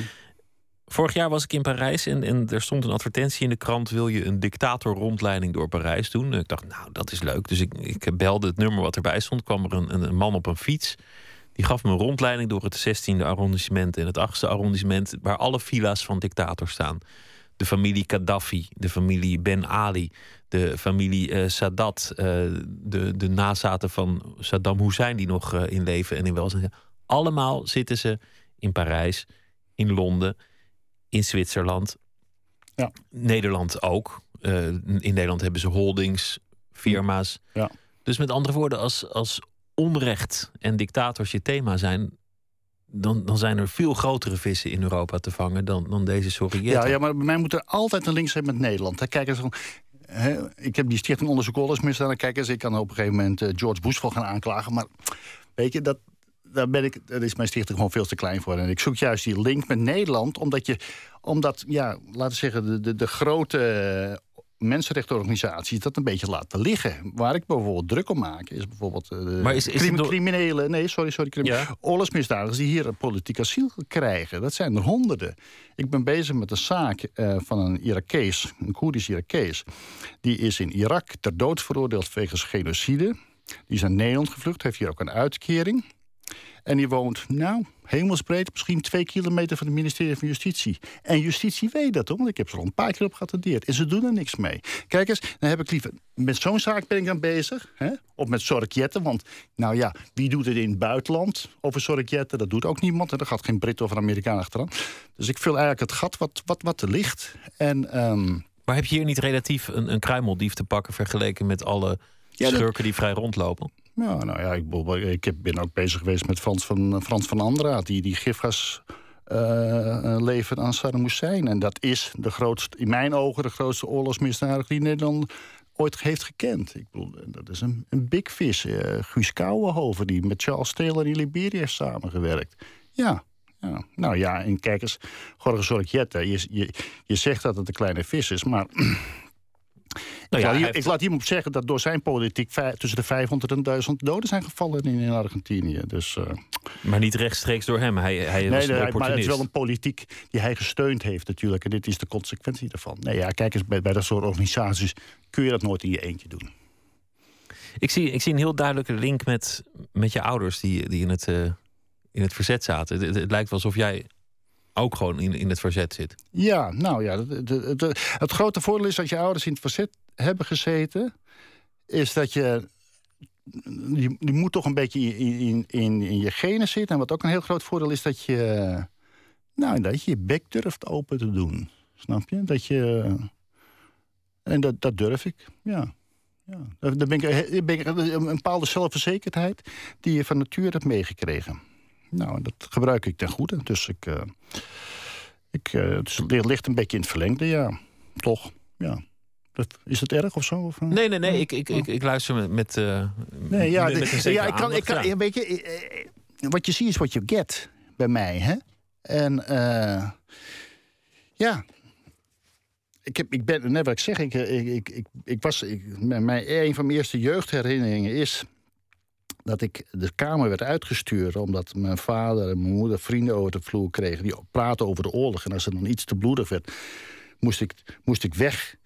Vorig jaar was ik in Parijs en, en er stond een advertentie in de krant... wil je een dictator rondleiding door Parijs doen? Ik dacht, nou, dat is leuk. Dus ik, ik belde het nummer wat erbij stond. kwam er een, een man op een fiets. Die gaf me een rondleiding door het 16e arrondissement... en het 8e arrondissement... waar alle villa's van dictators staan. De familie Gaddafi, de familie Ben Ali... de familie eh, Sadat, eh, de, de nazaten van Saddam Hussein... die nog eh, in leven en in welzijn zijn. Allemaal zitten ze in Parijs, in Londen, in Zwitserland. Ja. Nederland ook. In Nederland hebben ze holdings, firma's. Ja. Dus met andere woorden, als, als onrecht en dictators je thema zijn... Dan, dan zijn er veel grotere vissen in Europa te vangen dan, dan deze Sorrietta. Ja, ja, maar bij mij moet er altijd een link zijn met Nederland. Kijk eens, ik heb die stichting onderzoek oorlogsmisdaden. Kijk eens, ik kan op een gegeven moment eh, George Bush voor gaan aanklagen. Maar weet je, dat, daar ben ik, daar is mijn stichting gewoon veel te klein voor. En ik zoek juist die link met Nederland, omdat je, omdat, ja, laten we zeggen, de, de, de grote mensenrechtenorganisaties dat een beetje laten liggen. Waar ik bijvoorbeeld druk om maak, is bijvoorbeeld eh, de Maar is- is door- criminelen, nee, sorry, sorry, crimi- Ja. oorlogsmisdadigers die hier politiek asiel krijgen. Dat zijn er honderden. Ik ben bezig met een zaak eh, van een Irakees, een Koerdisch Irakees. Die is in Irak ter dood veroordeeld wegens genocide. Die is naar Nederland gevlucht, heeft hier ook een uitkering. En die woont, nou, hemelsbreed, misschien twee kilometer van het ministerie van Justitie. En Justitie weet dat, hoor, want ik heb ze er al een paar keer op geattendeerd. En ze doen er niks mee. Kijk eens, dan heb ik liever... Met zo'n zaak ben ik dan bezig. Hè? Of met Sorkjetten, want, nou ja, wie doet het in het buitenland over Sorkjetten? Dat doet ook niemand. En er gaat geen Brit of een Amerikaan achteraan. Dus ik vul eigenlijk het gat wat, wat, wat er ligt. En... ehm, Maar heb je hier niet relatief een, een kruimeldief te pakken... vergeleken met alle Ja, dat- schurken die vrij rondlopen? Ja, nou ja, ik, ik ben ook bezig geweest met Frans van, Frans van Andraat... die, die gifgas uh, levert aan Saddam Hussein. En dat is de grootste, in mijn ogen de grootste oorlogsmisdadiger... die Nederland ooit heeft gekend. Ik bedoel, dat is een, een big fish. Uh, Guus Kouwenhoven, die met Charles Taylor in Liberia heeft samengewerkt. Ja, ja. Nou ja, en kijk eens, Jorge Sorjette, je, je, je zegt dat het een kleine vis is, maar... Nou ja, ik, laat, ik, laat iemand zeggen dat door zijn politiek tussen de 500 en 1000 doden zijn gevallen in, in Argentinië. Dus, uh... Maar niet rechtstreeks door hem. Hij, hij nee, nee maar het is wel een politiek die hij gesteund heeft natuurlijk. En dit is de consequentie daarvan. Nee, ja, kijk eens, bij, bij dat soort organisaties kun je dat nooit in je eentje doen. Ik zie, ik zie een heel duidelijke link met, met je ouders die, die in, het, uh, in het verzet zaten. Het, het, lijkt wel alsof jij ook gewoon in, in het verzet zit. Ja, nou ja. Het grote voordeel is dat je ouders in het verzet hebben gezeten. Is dat je. Je, je moet toch een beetje in, in, in, in je genen zitten. En wat ook een heel groot voordeel is dat je. Nou, dat je je bek durft open te doen. Snap je? Dat je. En dat, dat durf ik, ja. ja. Daar ben ik, ben ik, een bepaalde zelfverzekerdheid die je van nature hebt meegekregen. Nou, dat gebruik ik ten goede. Dus ik, uh, ik, uh, het ligt een beetje in het verlengde, ja. Toch, ja. Dat, is het erg of zo? Of, uh? Nee, nee, nee. Ik, ik, ik, ik luister met, met, nee, ja, met, met ja, ik kan, ik kan, weet je, wat je ziet is wat je get bij mij, hè? En ja, ik, heb, ik ben, net wat ik zeg, ik, ik, ik, ik was, ik, mijn, een van mijn eerste jeugdherinneringen is dat ik de kamer werd uitgestuurd omdat mijn vader en mijn moeder vrienden over de vloer kregen die praten over de oorlog. En als het dan iets te bloedig werd, moest ik, moest ik weg.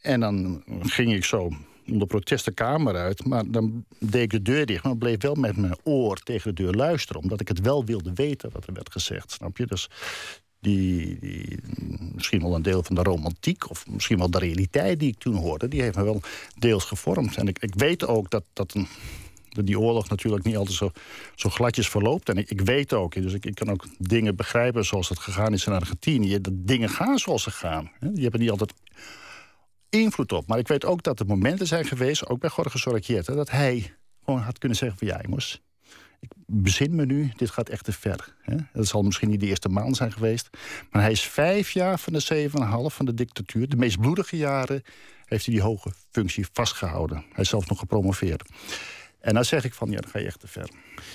En dan ging ik zo onder protest de kamer uit. Maar dan deed ik de deur dicht, maar bleef wel met mijn oor tegen de deur luisteren. Omdat ik het wel wilde weten wat er werd gezegd, snap je? Dus die, die, misschien wel een deel van de romantiek... of misschien wel de realiteit die ik toen hoorde... die heeft me wel deels gevormd. En ik, ik weet ook dat, dat een die oorlog natuurlijk niet altijd zo, zo gladjes verloopt. En ik, ik weet ook, dus ik, ik kan ook dingen begrijpen zoals het gegaan is in Argentinië. Dat dingen gaan zoals ze gaan. Die hebben niet altijd invloed op. Maar ik weet ook dat er momenten zijn geweest, ook bij Jorge Soracchietta... dat hij gewoon had kunnen zeggen van ja, jongens... Ik bezin me nu, dit gaat echt te ver. Hè? Dat zal misschien niet de eerste maand zijn geweest. Maar hij is vijf jaar van de zeven en half van de dictatuur. De meest bloedige jaren heeft hij die hoge functie vastgehouden. Hij is zelfs nog gepromoveerd. En dan zeg ik van, ja, dan ga je echt te ver.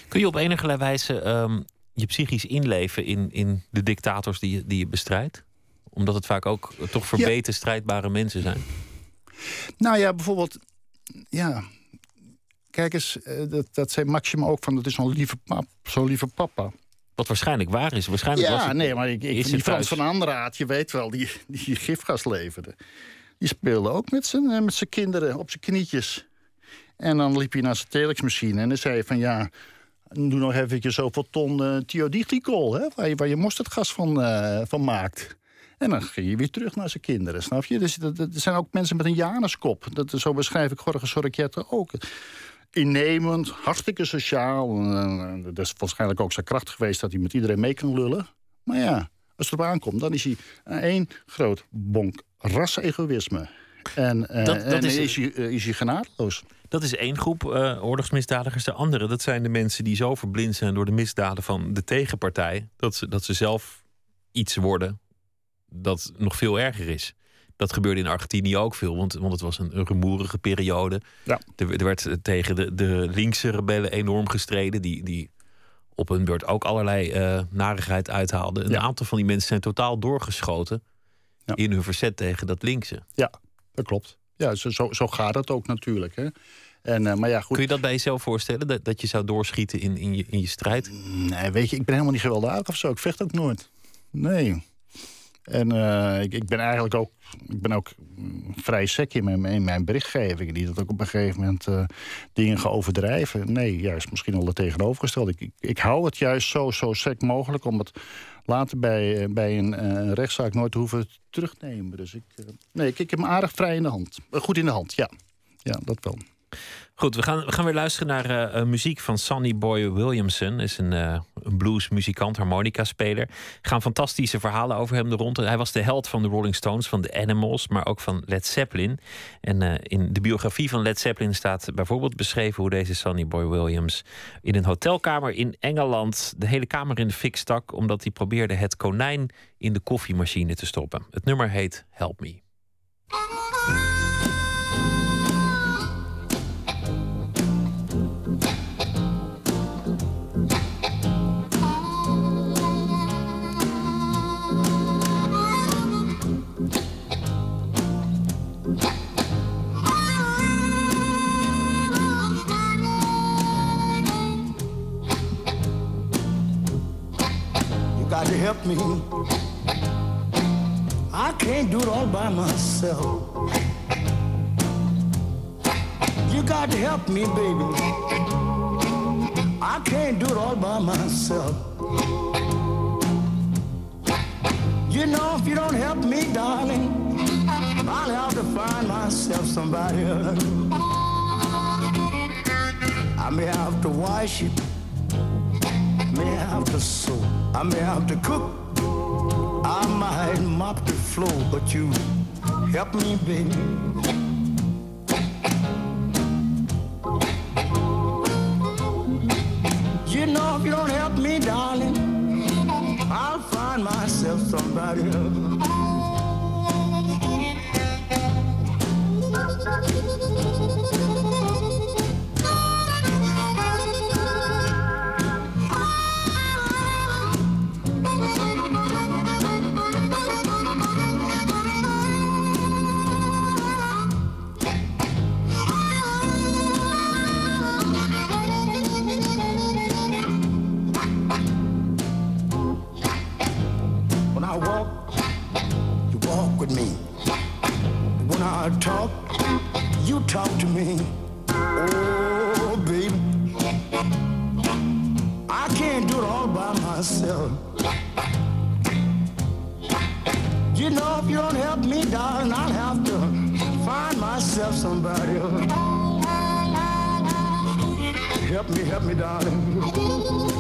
Kun je op enige wijze um, je psychisch inleven in, in de dictators die je, die je bestrijdt? Omdat het vaak ook toch verbeten, strijdbare mensen zijn. Nou ja, bijvoorbeeld, ja, kijk eens, eh, dat, dat zei Maxima ook van, dat is zo'n lieve, pap, zo'n lieve papa. Wat waarschijnlijk waar is. Waarschijnlijk ja, was het, nee, maar ik, ik die Frans van Andraat, je weet wel, die, die gifgas leverde. Die speelde ook met zijn, eh, met zijn kinderen op zijn knietjes. En dan liep hij naar zijn telexmachine en dan zei hij van ja... Doe nog eventjes zoveel ton uh, hè, waar, je, waar je mosterdgas van, uh, van maakt. En dan ging je weer terug naar zijn kinderen, snap je? Dus er zijn ook mensen met een Januskop. Dat, zo beschrijf ik Jorge Sorrichetto ook. Innemend, hartstikke sociaal. Uh, dat is waarschijnlijk ook zijn kracht geweest dat hij met iedereen mee kan lullen. Maar ja, als het erop aankomt, dan is hij één groot bonk ras-egoïsme. En, dat, dat en is, is, hij, is hij genadeloos. Dat is één groep uh, oorlogsmisdadigers. De andere, dat zijn de mensen die zo verblind zijn door de misdaden van de tegenpartij. Dat ze, dat ze zelf iets worden dat nog veel erger is. Dat gebeurde in Argentinië ook veel, want, want het was een, een rumoerige periode. Ja. Er, er, werd tegen de, de linkse rebellen enorm gestreden, die, die op hun beurt ook allerlei uh, narigheid uithaalden. Een aantal van die mensen zijn totaal doorgeschoten ja. in hun verzet tegen dat linkse. Ja, dat klopt. Ja, zo, zo, zo gaat het ook natuurlijk. Hè. En, uh, maar ja, goed. Kun je dat bij jezelf voorstellen? Dat, dat je zou doorschieten in, in, je, in je strijd? Nee, weet je, ik ben helemaal niet gewelddadig of zo. Ik vecht ook nooit. Nee. En uh, ik, ik, ben eigenlijk ook, ik ben ook vrij sec in mijn, in mijn berichtgeving. Die dat ook op een gegeven moment uh, dingen gaan overdrijven. Nee, juist misschien al het tegenovergestelde. Ik, ik, ik, hou het juist zo, zo sec mogelijk om het later bij, eh, bij een uh, rechtszaak nooit hoeven terugnemen. Dus ik, uh, nee, ik, ik heb hem aardig vrij in de hand. goed in de hand, ja. Ja, dat wel. Goed, we gaan, we gaan weer luisteren naar muziek van Sonny Boy Williamson. is een, een een bluesmuzikant, harmonica-speler. gaan fantastische verhalen over hem rond. Hij was de held van de Rolling Stones, van de Animals, maar ook van Led Zeppelin. En uh, in de biografie van Led Zeppelin staat bijvoorbeeld beschreven hoe deze Sonny Boy Williams in een hotelkamer in Engeland de hele kamer in de fik stak, omdat hij probeerde het konijn in de koffiemachine te stoppen. Het nummer heet Help Me. Got to help me. I can't do it all by myself. You got to help me, baby. I can't do it all by myself. You know, if you don't help me, darling, I'll have to find myself somebody else. I may have to wash it may have to sew, I may have to cook, I might mop the floor, but you help me, baby. You know, if you don't help me, darling, I'll find myself somebody else. with me. When I talk, you talk to me. Oh, baby, I can't do it all by myself. You know, if you don't help me, darling, I'll have to find myself somebody. Help me, help me, darling.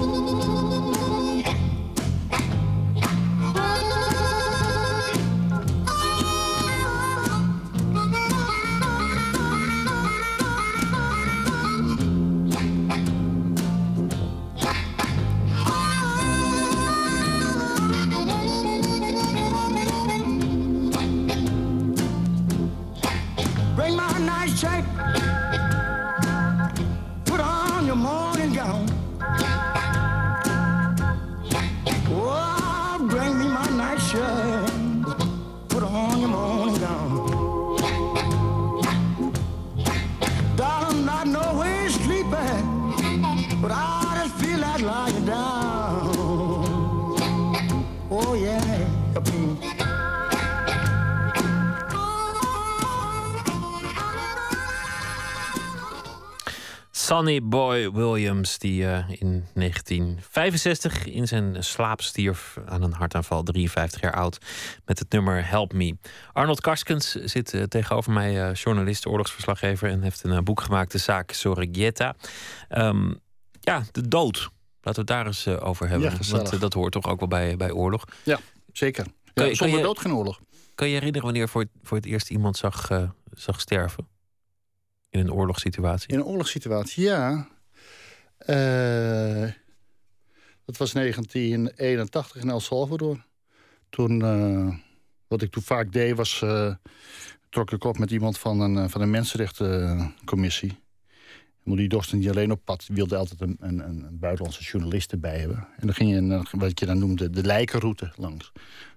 Sonny Boy Williams, die uh, in 1965 in zijn slaap stierf aan een hartaanval, 53 jaar oud, met het nummer Help Me. Arnold Karskens zit uh, tegenover mij, uh, journalist, oorlogsverslaggever, en heeft een boek gemaakt, de zaak Sorregieta. Um, ja, de dood. Laten we het daar eens over hebben. Ja, Want dat hoort toch ook wel bij, bij oorlog. Ja, zeker. Ja, je, zonder je, dood geen oorlog. Kan je herinneren wanneer voor voor het eerst iemand zag, zag sterven? In een oorlogssituatie? In een oorlogssituatie, ja. Uh, dat was 1981 in El Salvador. Toen, uh, wat ik toen vaak deed, was... Uh, trok ik op met iemand van een, van een mensenrechtencommissie. Die dorst niet alleen op pad. Die wilde altijd een, een, een buitenlandse journalist erbij hebben. En dan ging je, wat je dan noemde, de lijkenroute langs.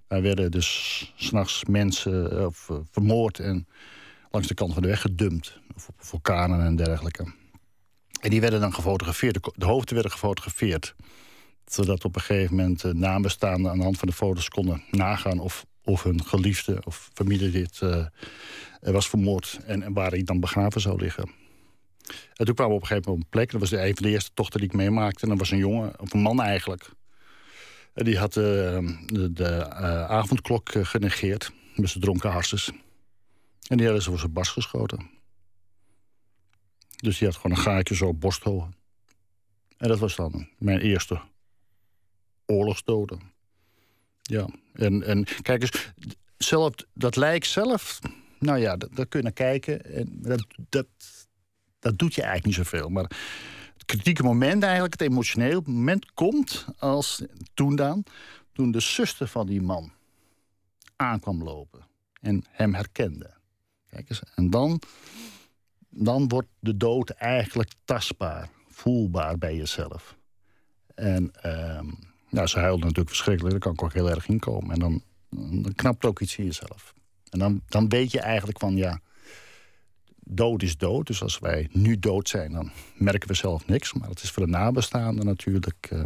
Daar werden dus s'nachts mensen of, vermoord en langs de kant van de weg gedumpt. Of op vulkanen en dergelijke. En die werden dan gefotografeerd. De hoofden werden gefotografeerd. Zodat op een gegeven moment uh, nabestaanden aan de hand van de foto's konden nagaan of, of hun geliefde of familielid uh, was vermoord en, en waar hij dan begraven zou liggen. En toen kwamen we op een gegeven moment op een plek. Dat was de, een van de eerste tochten die ik meemaakte. En dat was een jongen, of een man eigenlijk. En die had uh, de, de avondklok genegeerd. Met zijn dronken harses. En die hadden ze voor zijn bas geschoten. Dus die had gewoon een gaatje zo op borsthoog. En dat was dan mijn eerste oorlogsdoden. Ja, en, en kijk eens, zelf, dat lijk zelf, nou ja, dat, kun je naar kijken. En dat, dat, dat doet je eigenlijk niet zoveel. Maar het kritieke moment eigenlijk, het emotioneel moment komt als toen dan, toen de zuster van die man aankwam lopen en hem herkende. Eens, en dan, dan wordt de dood eigenlijk tastbaar, voelbaar bij jezelf. En uh, nou, ze huilde natuurlijk verschrikkelijk, daar kan ik ook heel erg in komen. En dan, dan knapt ook iets in jezelf. En dan, dan weet je eigenlijk van ja, dood is dood. Dus als wij nu dood zijn, dan merken we zelf niks. Maar het is voor de nabestaanden natuurlijk uh,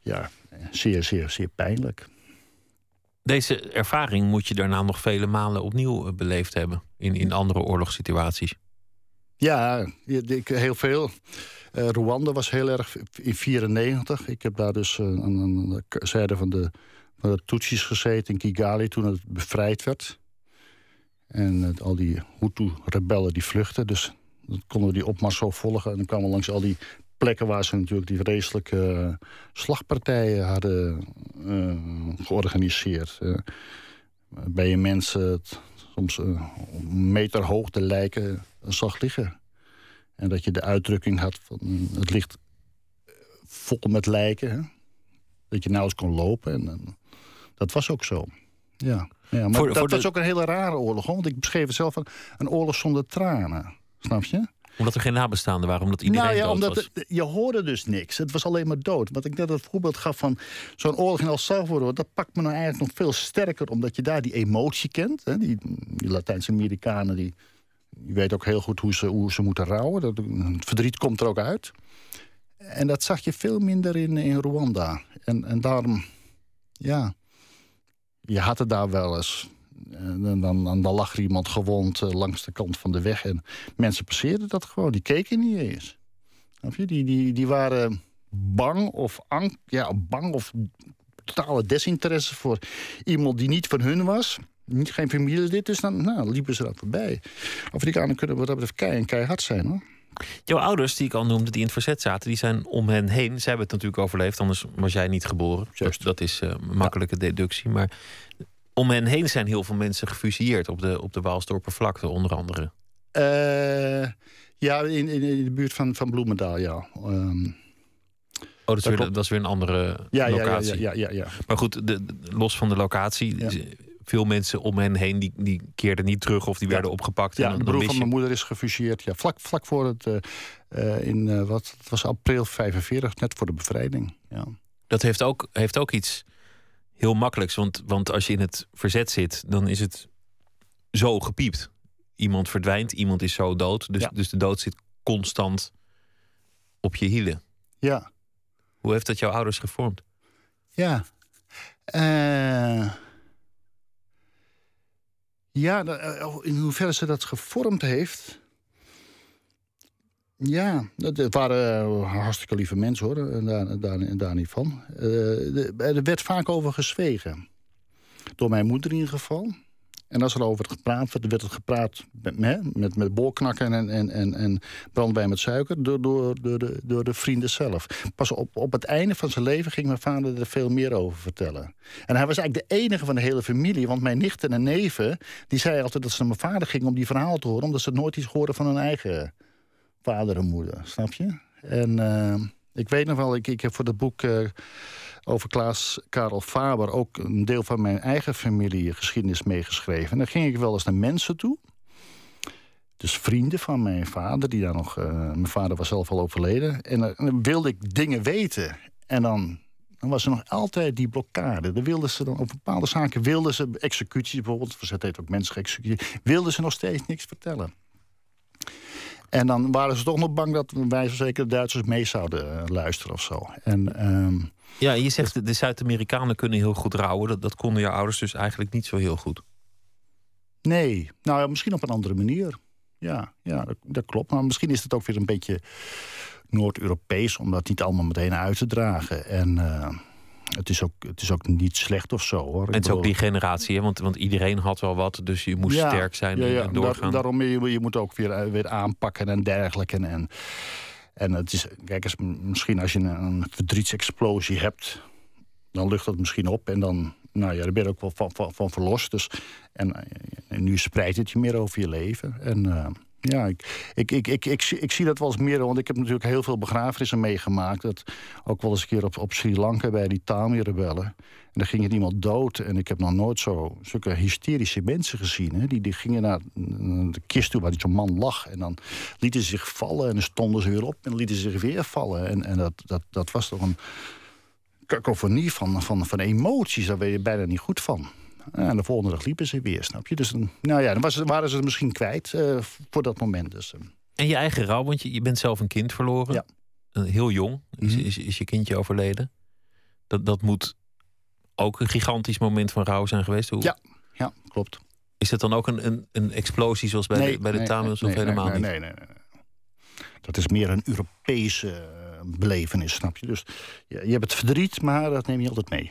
ja, zeer, zeer, zeer pijnlijk. Deze ervaring moet je daarna nog vele malen opnieuw eh, beleefd hebben in, in andere oorlogssituaties. Ja, ik, heel veel. Uh, Rwanda was heel erg in 94. Ik heb daar dus uh, aan de zijde van de, van de Tutsis gezeten in Kigali toen het bevrijd werd. En al die Hutu-rebellen die vluchten. Dus dan konden we die opmars zo volgen. En dan kwamen langs al die plekken waar ze natuurlijk die vreselijke slagpartijen hadden uh, georganiseerd. Uh, bij je mensen soms een meter hoog de lijken zag liggen. En dat je de uitdrukking had van het ligt vol met lijken. Hè? Dat je nou eens kon lopen. En, dat was ook zo. Ja, ja maar dat was ook een hele rare oorlog. Want ik beschreef het zelf een, een oorlog zonder tranen. Snap je? Omdat er geen nabestaanden waren, omdat iedereen nou ja, dood omdat was. Het, je hoorde dus niks. Het was alleen maar dood. Wat ik net het voorbeeld gaf van zo'n oorlog in El Salvador... dat pakt me nou eigenlijk nog veel sterker... omdat je daar die emotie kent. Hè? Die, die Latijnse Amerikanen, die, die weten ook heel goed hoe ze, hoe ze moeten rouwen. Dat, het verdriet komt er ook uit. En dat zag je veel minder in, in Rwanda. En, en daarom, ja... Je had het daar wel eens... En dan, dan, dan lag er iemand gewond uh, langs de kant van de weg. En mensen passeerden dat gewoon. Die keken niet eens. Die, die, die waren bang of, ang, ja, bang of totale desinteresse voor iemand die niet van hun was. Niet, geen familielid. Dus dan nou, liepen ze dat voorbij. Afrikanen kunnen wat dat betreft kei en keihard zijn hoor. Jouw ouders, die ik al noemde, die in het verzet zaten, die zijn om hen heen. Zij hebben het natuurlijk overleefd, anders was jij niet geboren. Juist. Dat is uh, een makkelijke ja. deductie. Maar om hen heen zijn heel veel mensen gefusilleerd op de, op de Waalsdorper vlakte, onder andere. Uh, ja, in, in, in, de buurt van, van Bloemendaal, ja. Um, oh, dat is, weer, dat is weer een andere ja, locatie. Ja, ja, ja, ja, Maar goed, de, los van de locatie, veel mensen om hen heen die, die keerden niet terug of die werden opgepakt. Ja, en de broer van mijn moeder is gefusilleerd. Ja, vlak, vlak voor het, uh, in uh, wat, het was april 45, net voor de bevrijding. Ja. Dat heeft ook, heeft ook iets heel makkelijks. Want, want als je in het verzet zit, dan is het zo gepiept. Iemand verdwijnt, iemand is zo dood. Dus, Ja. dus de dood zit constant op je hielen. Ja, Hoe heeft dat jouw ouders gevormd? ja. Eh, ja, da- eh, in hoeverre ze dat gevormd heeft. Ja, het waren eh, hartstikke lieve mensen hoor, daar, daar, daar niet van. Eh, de- er werd vaak over gezwegen. Door mijn moeder in ieder geval. En als er over gepraat werd, werd het gepraat met, met, met, met boorknakken en, en, en, en brandwijn met suiker door, door, door, de, door de vrienden zelf. Pas op, op het einde van zijn leven ging mijn vader er veel meer over vertellen. En hij was eigenlijk de enige van de hele familie, want mijn nichten en neven... die zeiden altijd dat ze naar mijn vader gingen om die verhaal te horen... omdat ze nooit iets hoorden van hun eigen vader en moeder, snap je? En eh, ik weet nog wel, ik, ik heb voor het boek eh, over Klaas Karel Faber... ook een deel van mijn eigen familiegeschiedenis meegeschreven. En dan ging ik wel eens naar mensen toe. Dus vrienden van mijn vader, die daar nog... eh, mijn vader was zelf al overleden. En dan- wilde ik dingen weten. En dan, dan was er nog altijd die blokkade. Dan wilden ze dan, op bepaalde zaken wilden ze... executies bijvoorbeeld, verzet heet ook mensenexecutie... wilden ze nog steeds niks vertellen. En dan waren ze toch nog bang dat wij zo zeker de Duitsers mee zouden eh, luisteren of zo. En ehm, Ja, je zegt de Zuid-Amerikanen kunnen heel goed rouwen. Dat, dat konden jouw ouders dus eigenlijk niet zo heel goed. nee, nou ja, misschien op een andere manier. Ja, ja dat, dat klopt. Maar misschien is het ook weer een beetje Noord-Europees... om dat niet allemaal meteen uit te dragen. En eh, het, is ook, het is ook niet slecht of zo, hoor. En het is ook die generatie, hè? Want, want iedereen had wel wat, dus je moest Ja, sterk zijn ja, en- ja, en doorgaan. Daar- daarom, je, je moet ook weer, eh, weer aanpakken en dergelijke. En, en, en het is, kijk eens, misschien als je een, een verdrietsexplosie hebt... dan lucht dat misschien op en dan, nou ja, daar ben je ook wel van, van, van verlost. Dus, en, en, nu spreidt het je meer over je leven. En uh, ja, ik, ik, ik, ik, ik, ik, zie dat wel eens meer, want ik heb natuurlijk heel veel begrafenissen meegemaakt. Dat, ook wel eens een keer op, op Sri Lanka bij die Tamil-rebellen. En daar ging er iemand dood. En ik heb nog nooit zo, zulke hysterische mensen gezien. Hè. Die, die gingen naar de kist toe waar zo'n man lag. En dan lieten ze zich vallen en dan stonden ze weer op en lieten ze zich weer vallen. En, en dat, dat, dat was toch een kakofonie van, van, van emoties. Daar ben je bijna niet goed van. En de volgende dag liepen ze weer, snap je? Dus nou ja, dan was, waren ze het misschien kwijt uh, voor dat moment. Dus, uh. En je eigen rouw, want je, je bent zelf een kind verloren. Ja. Uh, heel jong is, Mhm. is, is je kindje overleden. Dat, dat moet ook een gigantisch moment van rouw zijn geweest. Hoe, Ja, ja, klopt. Is dat dan ook een, een, een explosie zoals bij de, bij de Tamils nee, of helemaal nee, niet? Nee, nee, nee, nee. Dat is meer een Europese eh, belevenis, snap je? Dus je, je hebt het verdriet, maar dat neem je altijd mee.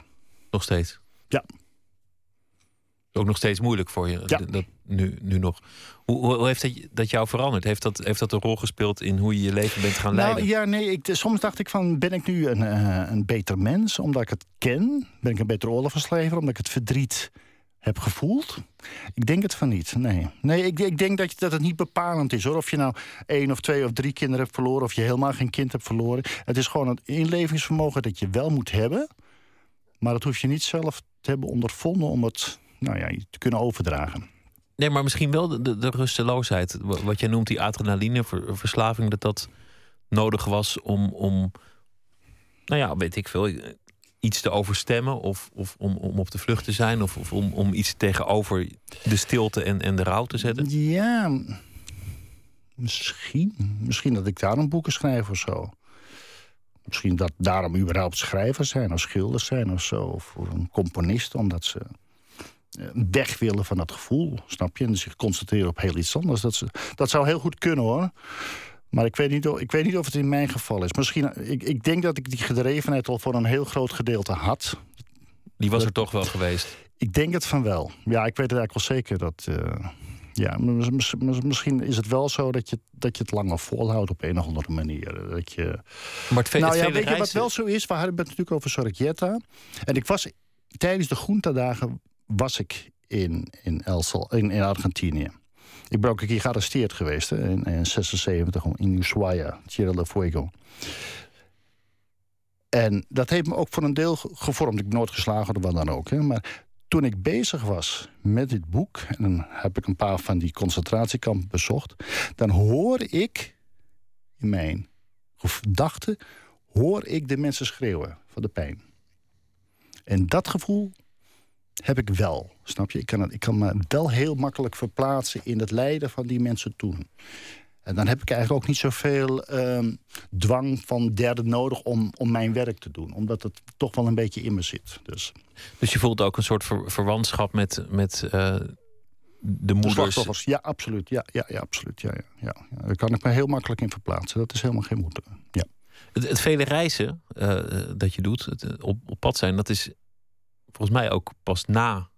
Nog steeds? Ja. Ook nog steeds moeilijk voor je, Ja. dat, nu, nu nog. Hoe, hoe, heeft dat, dat jou veranderd? Heeft dat, heeft dat een rol gespeeld in hoe je je leven bent gaan Nou leiden? ja, nee, ik, soms dacht ik van, ben ik nu een, eh, een beter mens omdat ik het ken? Ben ik een beter oorlogsverschrijver omdat ik het verdriet heb gevoeld? Ik denk het van niet, nee. Nee, ik, ik denk dat, dat het niet bepalend is, hoor. Of je nou één of twee of drie kinderen hebt verloren... of je helemaal geen kind hebt verloren. Het is gewoon het inlevingsvermogen dat je wel moet hebben... maar dat hoef je niet zelf te hebben ondervonden... om het nou ja, te kunnen overdragen. Nee, maar misschien wel de, de, rusteloosheid. Wa- Wat jij noemt, die adrenalineverslaving, dat dat nodig was om, om nou ja, weet ik veel, iets te overstemmen of, of om, om op de vlucht te zijn of, of om, om iets tegenover de stilte en, en de rouw te zetten. Ja, misschien. Misschien dat ik daarom boeken schrijf of zo. Misschien dat daarom überhaupt schrijvers zijn of schilders zijn of zo. Of een componist, omdat ze eh, weg willen van dat gevoel, snap je? En zich concentreren op heel iets anders. Dat, ze, dat zou heel goed kunnen hoor. Maar ik weet, niet of, ik weet niet of het in mijn geval is. Misschien, ik, ik denk dat ik die gedrevenheid al voor een heel groot gedeelte had. Die was er toch wel geweest. Ik denk het van wel. Ja, ik weet het eigenlijk wel zeker dat. eh, ja, mis- mis- mis- misschien is het wel zo dat je, dat je het langer volhoudt op een of andere manier. Dat je... Maar het, nou het ja, weet je wat wel zo is? We hadden het natuurlijk over Sorricchietta. En ik was tijdens de Groentadagen was ik in, in, El Sal- in, in Argentinië. Ik ben ook een keer gearresteerd geweest in, in 76 in Ushuaia, Tierra del Fuego. En dat heeft me ook voor een deel ge- gevormd. Ik ben nooit geslagen of wat dan ook. Hè. Maar toen ik bezig was met dit boek... en dan heb ik een paar van die concentratiekampen bezocht... dan hoor ik in mijn gedachten... hoor ik de mensen schreeuwen van de pijn. En dat gevoel heb ik wel, snap je? Ik kan, het, ik kan me wel heel makkelijk verplaatsen in het lijden van die mensen toen. En dan heb ik eigenlijk ook niet zoveel ehm, dwang van derden nodig om, om mijn werk te doen. Omdat het toch wel een beetje in me zit. Dus Dus je voelt ook een soort ver- verwantschap met, met eh, de de moeders. ja, absoluut. Ja, ja, ja absoluut. Ja, ja, ja. Daar kan ik me heel makkelijk in verplaatsen. Dat is helemaal geen moeite. Ja. Het, het vele reizen eh, dat je doet, het, op, op pad zijn, dat is volgens mij ook pas na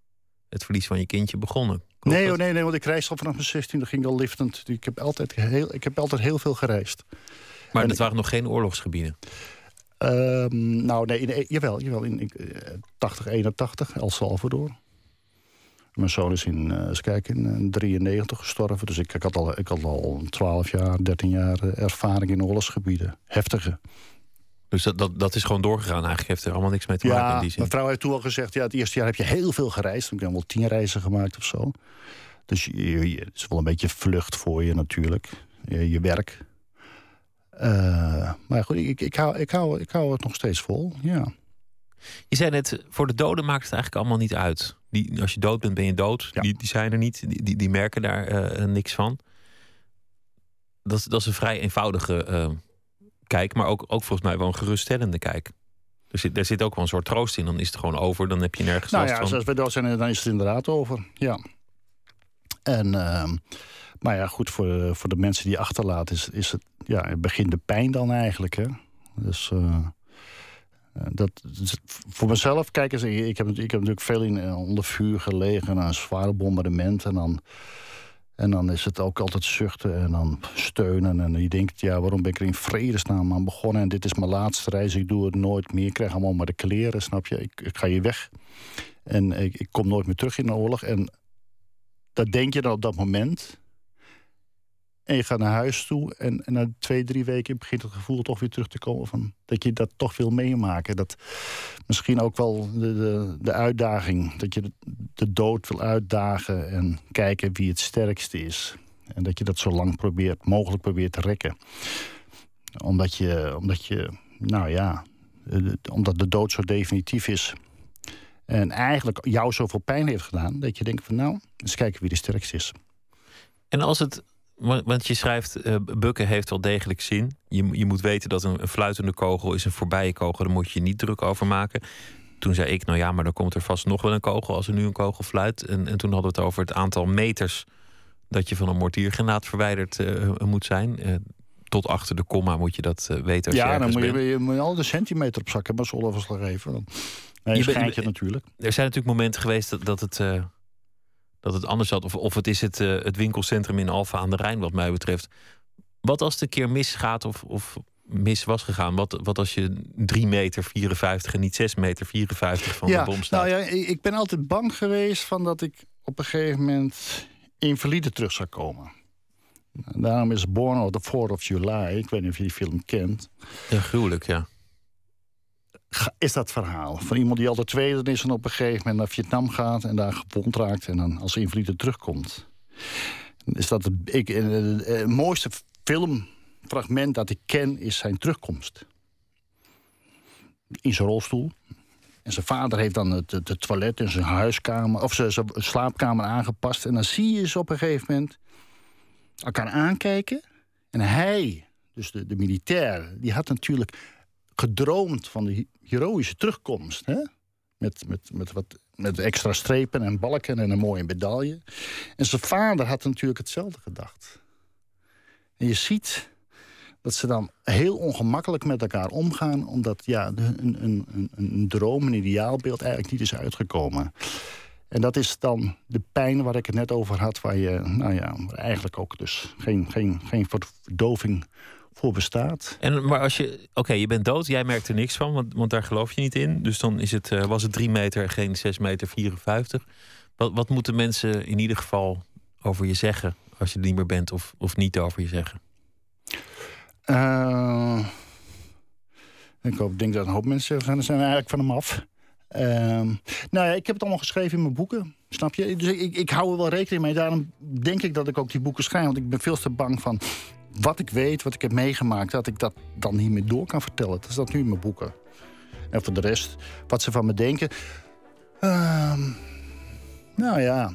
het verlies van je kindje begonnen. Klopt Nee, dat? oh, nee, nee, want ik reis al vanaf mijn 16 ging al liftend. Ik heb altijd heel, ik heb altijd heel veel gereisd. Maar En het ik- waren nog geen oorlogsgebieden. Ehm, nou, nee, in, jawel, jawel. In, in eh, 80, 81, El Salvador. Mijn zoon is in, eh eens kijken, in eh, 93 gestorven. Dus ik, ik, had al, ik had al 12 jaar, 13 jaar eh, ervaring in oorlogsgebieden. Heftige. Dus dat, dat, dat is gewoon doorgegaan. Eigenlijk heeft er allemaal niks mee te maken in Ja, die zin. mijn vrouw heeft toen al gezegd... ja, het eerste jaar heb je heel veel gereisd. Ik heb wel tien reizen gemaakt of zo. Dus je, het is wel een beetje vlucht voor je natuurlijk. Je, je werk. Eh, maar goed, ik, ik, hou, ik, hou, ik hou het nog steeds vol, ja. Je zei net, voor de doden maakt het eigenlijk allemaal niet uit. Die, als je dood bent, ben je dood. Ja. Die, die zijn er niet. Die, die, die merken daar eh, niks van. Dat, is- dat is een vrij eenvoudige eh, kijk, maar ook, ook volgens mij wel een geruststellende kijk. Er zit, er zit ook wel een soort troost in. Dan is het gewoon over. Dan heb je nergens Nou last ja, van. als we dood zijn, dan is het inderdaad over. Ja. En, ehm, maar ja, goed, voor, de- voor de mensen die achterlaat, is, is het, ja, begint de pijn dan eigenlijk. Hè? Dus eh, eh, dat, dus voor mezelf, kijk eens, ik ik heb, ik heb natuurlijk veel in, eh, onder vuur gelegen, een zware bombardement. En dan, En dan is het ook altijd zuchten en dan steunen. En je denkt, ja, waarom ben ik er in vredesnaam aan begonnen? En dit is mijn laatste reis, ik doe het nooit meer. Ik krijg allemaal maar de kleren, snap je? Ik, ik ga hier weg. En ik, ik kom nooit meer terug in de oorlog. En dat denk je dan op dat moment. En je gaat naar huis toe en, en na twee, drie weken begint het gevoel toch weer terug te komen van dat je dat toch wil meemaken. Dat misschien ook wel de, de, de uitdaging, dat je de, dood wil uitdagen en kijken wie het sterkste is. En dat je dat zo lang probeert, mogelijk probeert te rekken. Omdat je, omdat je nou ja, omdat de dood zo definitief is. En eigenlijk jou zoveel pijn heeft gedaan, dat je denkt van nou, eens kijken wie de sterkste is. En als het want je schrijft, uh, bukken heeft wel degelijk zin. Je, je moet weten dat een, een, fluitende kogel is een voorbije kogel. Daar moet je niet druk over maken. Toen zei ik, nou ja, maar dan komt er vast nog wel een kogel als er nu een kogel fluit. En, en toen hadden we het over het aantal meters dat je van een mortiergranaat verwijderd uh, moet zijn. Uh, tot achter de komma moet je dat weten. Als ja, je dan moet je, je, moet al de centimeter op zakken, maar zolderverslag even. Dan, nee, je schijntje natuurlijk. Er zijn natuurlijk momenten geweest dat, dat het dat het anders had. Of, of het is het, uh, het winkelcentrum in Alfa aan de Rijn, wat mij betreft. Wat als het een keer misgaat of, of mis was gegaan? Wat, wat als je 3 meter 54 en niet 6 meter 54 van ja, de bom staat? Nou ja, ik ben altijd bang geweest van dat ik op een gegeven moment invalide terug zou komen. Daarom is Born on the 4th of July. Ik weet niet of je die film kent. Ja, gruwelijk, ja is dat verhaal. Van iemand die al de tweede is en op een gegeven moment naar Vietnam gaat... en daar gewond raakt en dan als invalide terugkomt. Is dat het, ik, het, het mooiste filmfragment dat ik ken is zijn terugkomst. In zijn rolstoel. En zijn vader heeft dan het, het, toilet in zijn huiskamer... of zijn, slaapkamer aangepast. En dan zie je ze op een gegeven moment elkaar aankijken. En hij, dus de militair, die had natuurlijk gedroomd van de heroïsche terugkomst. Hè? Met, met, met, wat, met extra strepen en balken en een mooie medaille. En zijn vader had natuurlijk hetzelfde gedacht. En je ziet dat ze dan heel ongemakkelijk met elkaar omgaan... omdat ja, een, een, een, een droom, een ideaalbeeld eigenlijk niet is uitgekomen. En dat is dan de pijn waar ik het net over had... waar je nou ja, eigenlijk ook dus geen, geen, geen verdoving voor bestaat. En, maar als je, oké, je bent dood, jij merkt er niks van, want, want daar geloof je niet in. Dus dan is het, uh, was het 3 meter, geen 6 meter 54. Wat, wat moeten mensen in ieder geval over je zeggen als je er niet meer bent of, of niet over je zeggen? Uh, ik hoop, denk dat een hoop mensen zijn, zijn eigenlijk van hem af. Uh, nou ja, ik heb het allemaal geschreven in mijn boeken. Snap je? Dus ik, ik hou er wel rekening mee. Daarom denk ik dat ik ook die boeken schrijf. Want ik ben veel te bang van wat ik weet, wat ik heb meegemaakt, dat ik dat dan niet meer door kan vertellen. Dat is dat nu in mijn boeken. En voor de rest, wat ze van me denken. Uh, nou ja.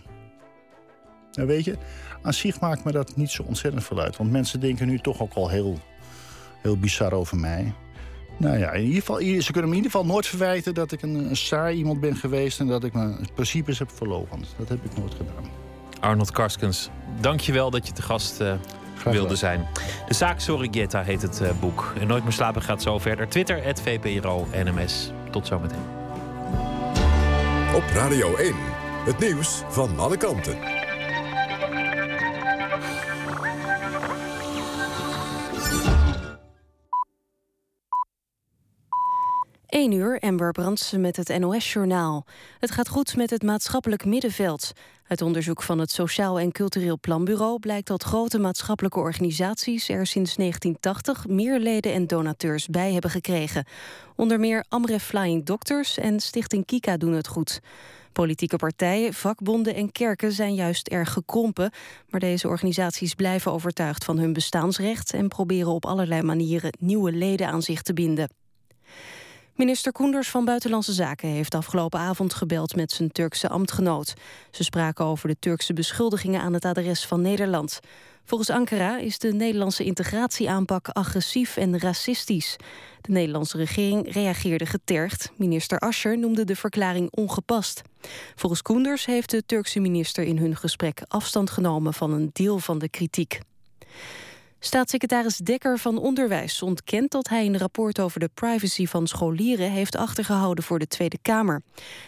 Nou, weet je, aan zich maakt me dat niet zo ontzettend veel uit. Want mensen denken nu toch ook al heel, heel bizar over mij. Nou ja, in ieder geval, ze kunnen me in ieder geval nooit verwijten dat ik een, een saai iemand ben geweest en dat ik mijn principes heb verloren. Dat heb ik nooit gedaan. Arnold Karskens, dank je wel dat je te gast uh, wilde zijn. De zaak Sorrigietta heet het uh, boek. En Nooit meer slapen gaat zo verder. Twitter, het VPRO NMS. Tot zometeen. Op Radio 1, het nieuws van alle kanten. 1 uur, Amber Brandsen met het NOS-journaal. Het gaat goed met het maatschappelijk middenveld. Uit onderzoek van het Sociaal en Cultureel Planbureau... blijkt dat grote maatschappelijke organisaties er sinds 1980... meer leden en donateurs bij hebben gekregen. Onder meer Amref Flying Doctors en Stichting Kika doen het goed. Politieke partijen, vakbonden en kerken zijn juist erg gekrompen... maar deze organisaties blijven overtuigd van hun bestaansrecht... en proberen op allerlei manieren nieuwe leden aan zich te binden. Minister Koenders van Buitenlandse Zaken heeft afgelopen avond gebeld met zijn Turkse ambtgenoot. Ze spraken over de Turkse beschuldigingen aan het adres van Nederland. Volgens Ankara is de Nederlandse integratieaanpak agressief en racistisch. De Nederlandse regering reageerde getergd. Minister Ascher noemde de verklaring ongepast. Volgens Koenders heeft de Turkse minister in hun gesprek afstand genomen van een deel van de kritiek. Staatssecretaris Dekker van Onderwijs ontkent dat hij een rapport over de privacy van scholieren heeft achtergehouden voor de Tweede Kamer.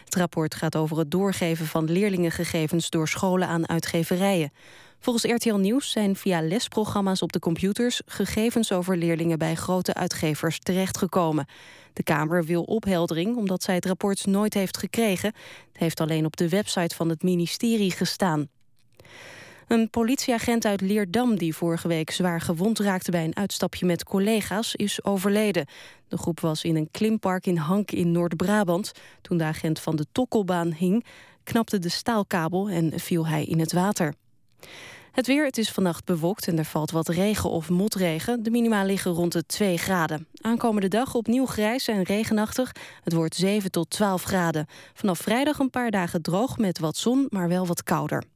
Het rapport gaat over het doorgeven van leerlingengegevens door scholen aan uitgeverijen. Volgens RTL Nieuws zijn via lesprogramma's op de computers gegevens over leerlingen bij grote uitgevers terechtgekomen. De Kamer wil opheldering omdat zij het rapport nooit heeft gekregen. Het heeft alleen op de website van het ministerie gestaan. Een politieagent uit Leerdam die vorige week zwaar gewond raakte bij een uitstapje met collega's is overleden. De groep was in een klimpark in Hank in Noord-Brabant. Toen de agent van de tokkelbaan hing, knapte de staalkabel en viel hij in het water. Het weer, het is vannacht bewolkt en er valt wat regen of motregen. De minima liggen rond de 2 graden. Aankomende dag opnieuw grijs en regenachtig. Het wordt 7 tot 12 graden. Vanaf vrijdag een paar dagen droog met wat zon, maar wel wat kouder.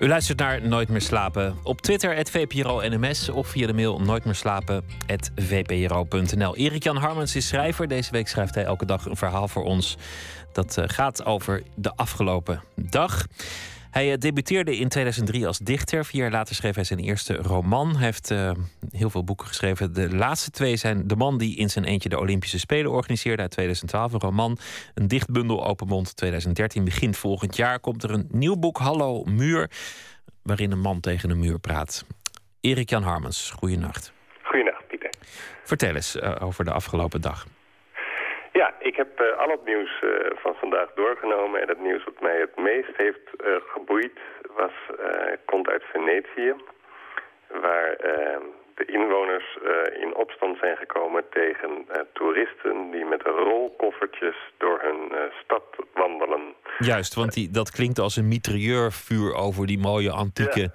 U luistert naar Nooit meer slapen. Op Twitter, VPRO-NMS of via de mail nooitmeerslapen.vpro.nl. Erik-Jan Harmens is schrijver. Deze week schrijft hij elke dag een verhaal voor ons. Dat eh, gaat over de afgelopen dag. Hij eh, debuteerde in 2003 als dichter. Vier jaar later schreef hij zijn eerste roman. Hij heeft uh, heel veel boeken geschreven. De laatste twee zijn De man die in zijn eentje de Olympische Spelen organiseerde uit 2012. Een roman, een dichtbundel Open Mond 2013. Begin volgend jaar komt er een nieuw boek, Hallo Muur, waarin een man tegen een muur praat. Erik Jan Harmens, goeienacht. Goeienacht, Pieter. Vertel eens uh, over de afgelopen dag. Ja, ik heb uh, al het nieuws uh, van vandaag doorgenomen. En het nieuws wat mij het meest heeft uh, geboeid was, komt uit Venetië. Waar de inwoners in opstand zijn gekomen tegen toeristen die met rolkoffertjes door hun stad wandelen. Juist, want die, dat klinkt als een mitrailleurvuur over die mooie antieke ja,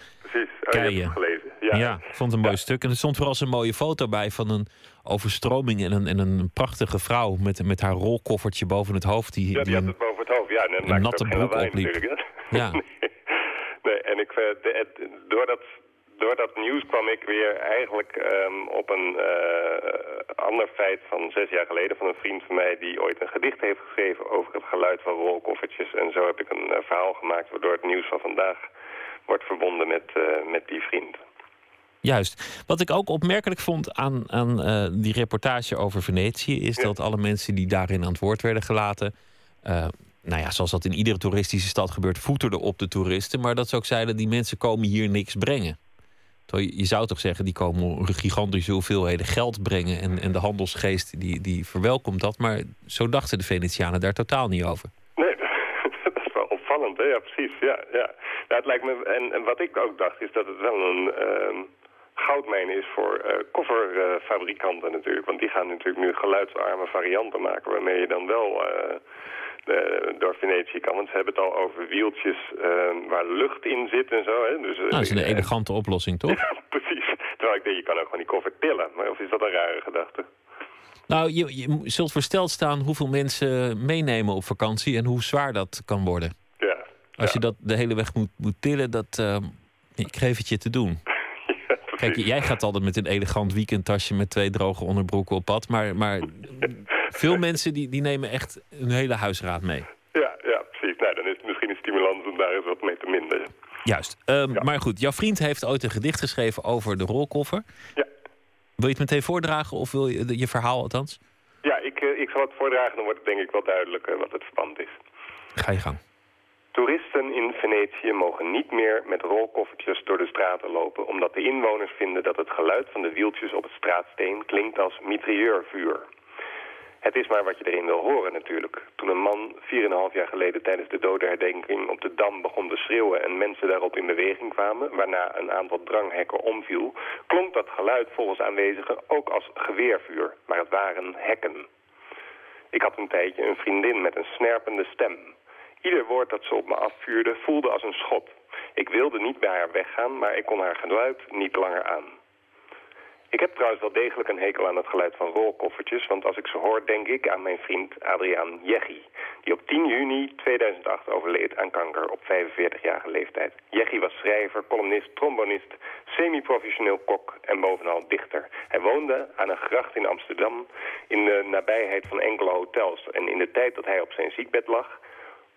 keien. gelezen. Ja. vond een mooi stuk. En er stond vooral een mooie foto bij van een overstroming en een, en een prachtige vrouw met, met haar rolkoffertje boven het hoofd. Die, ja, die had het boven het hoofd. Ja, en een natte broek opliep. Ja. nee. nee, en ik, de, door, dat, door dat nieuws kwam ik weer eigenlijk um, op een uh, ander feit van zes jaar geleden... van een vriend van mij die ooit een gedicht heeft geschreven over het geluid van rolkoffertjes. En zo heb ik een uh, verhaal gemaakt waardoor het nieuws van vandaag wordt verbonden met, uh, met die vriend. Juist. Wat ik ook opmerkelijk vond aan, aan uh, die reportage over Venetië... is ja. dat alle mensen die daarin aan het woord werden gelaten... Uh, nou ja, zoals dat in iedere toeristische stad gebeurt... voeterden op de toeristen. Maar dat ze ook zeiden, die mensen komen hier niks brengen. Je, je zou toch zeggen, die komen gigantische hoeveelheden geld brengen... en, en de handelsgeest die, die verwelkomt dat. Maar zo dachten de Venetianen daar totaal niet over. Nee, dat is wel opvallend, hè? Ja, precies. Ja, ja. Het lijkt me, en, en wat ik ook dacht, is dat het wel een... Uh, goudmijn is voor uh, kofferfabrikanten natuurlijk. Want die gaan natuurlijk nu geluidsarme varianten maken... waarmee je dan wel uh, de, door Venetië kan. Want ze hebben het al over wieltjes waar lucht in zit en zo. Hè? Dus, nou, dat is een elegante oplossing, toch? Ja, precies. Terwijl ik denk, je kan ook gewoon die koffer tillen. Maar of is dat een rare gedachte? Nou, je, je zult versteld staan hoeveel mensen meenemen op vakantie... en hoe zwaar dat kan worden. Als ja. je dat de hele weg moet, moet tillen, dat, ik geef het je te doen. Kijk, jij gaat altijd met een elegant weekendtasje met twee droge onderbroeken op pad. Maar, maar veel mensen die, die nemen echt een hele huisraad mee. Ja, ja, precies. Nou, dan is het misschien een stimulans om daar eens wat mee te minderen. Juist. Um, ja. Maar goed, jouw vriend heeft ooit een gedicht geschreven over de rolkoffer. Ja. Wil je het meteen voordragen of wil je je verhaal althans? Ja, ik, uh, ik zal het voordragen. Dan wordt het denk ik wel duidelijk uh, wat het verband is. Ga je gang. Toeristen in Venetië mogen niet meer met rolkoffertjes door de straten lopen... omdat de inwoners vinden dat het geluid van de wieltjes op het straatsteen klinkt als mitrailleurvuur. Het is maar wat je erin wil horen natuurlijk. Toen een man 4,5 jaar geleden tijdens de dodenherdenking op de Dam begon te schreeuwen... en mensen daarop in beweging kwamen, waarna een aantal dranghekken omviel... klonk dat geluid volgens aanwezigen ook als geweervuur, maar het waren hekken. Ik had een tijdje een vriendin met een snerpende stem... Ieder woord dat ze op me afvuurde voelde als een schot. Ik wilde niet bij haar weggaan, maar ik kon haar geluid niet langer aan. Ik heb trouwens wel degelijk een hekel aan het geluid van rolkoffertjes... want als ik ze hoor, denk ik aan mijn vriend Adriaan Jeggi... die op 10 juni 2008 overleed aan kanker op 45-jarige leeftijd. Jeggi was schrijver, columnist, trombonist, semi-professioneel kok en bovenal dichter. Hij woonde aan een gracht in Amsterdam in de nabijheid van enkele hotels... en in de tijd dat hij op zijn ziekbed lag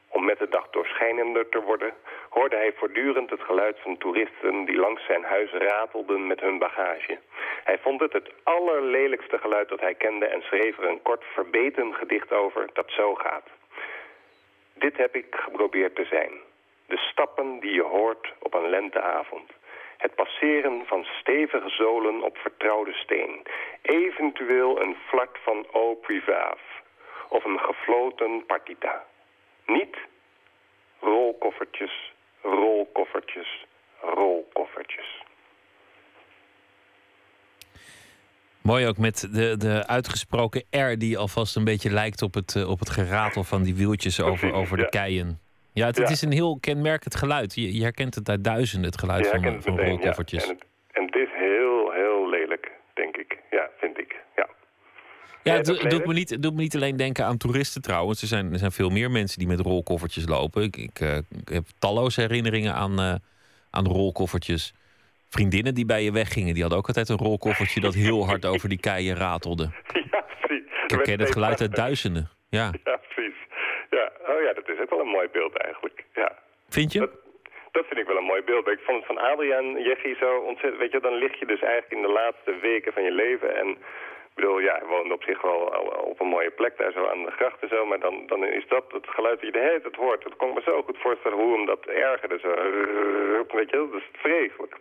om met de dag doorschijnender te worden, hoorde hij voortdurend het geluid van toeristen die langs zijn huis ratelden met hun bagage. Hij vond het het allerlelijkste geluid dat hij kende en schreef er een kort verbeten gedicht over dat zo gaat. Dit heb ik geprobeerd te zijn. De stappen die je hoort op een lenteavond. Het passeren van stevige zolen op vertrouwde steen. Eventueel een vlak van eau privaaf. Of een gefloten partita. Niet rolkoffertjes, rolkoffertjes, rolkoffertjes. Mooi ook met de, de uitgesproken R die alvast een beetje lijkt op het, uh, op het geratel van die wieltjes over, over de ja. keien. Ja, het, Ja. het is een heel kenmerkend geluid. Je, je herkent het uit duizenden, het geluid van, van meteen, ja. rolkoffertjes. En het, en het is heel, heel lelijk, denk ik. Ja, vind ik. Ja. Ja, het doet, me niet, doet me niet alleen denken aan toeristen trouwens. Er zijn, er zijn veel meer mensen die met rolkoffertjes lopen. Ik, ik, eh, ik heb talloze herinneringen aan, eh, aan rolkoffertjes. Vriendinnen die bij je weggingen, die hadden ook altijd een rolkoffertje dat heel hard over die keien ratelde. Ja, precies. Ik herken het geluid uit duizenden. Ja, Ja, precies. Ja, oh ja, dat is ook wel een mooi beeld eigenlijk. Ja. vind je? Dat vind ik wel een mooi beeld. Ik vond het van Adriaan Jeggi zo ontzettend... Weet je, dan lig je dus eigenlijk in de laatste weken van je leven. En ik bedoel, ja, hij woonde op zich wel op een mooie plek daar zo aan de gracht en zo. Maar dan, dan is dat het geluid dat je de hele hoort. Dat kon ik me zo goed voorstellen hoe hem dat ergerde. Zo, weet je, dat is vreselijk.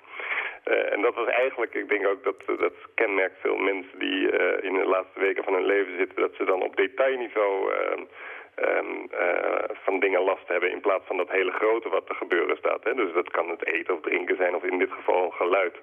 Eh, en dat was eigenlijk, ik denk ook dat dat kenmerkt veel mensen die eh, in de laatste weken van hun leven zitten, dat ze dan op detailniveau ehm, ehm, eh, van dingen last hebben in plaats van dat hele grote wat te gebeuren staat. Hè. Dus dat kan het eten of drinken zijn of in dit geval geluid.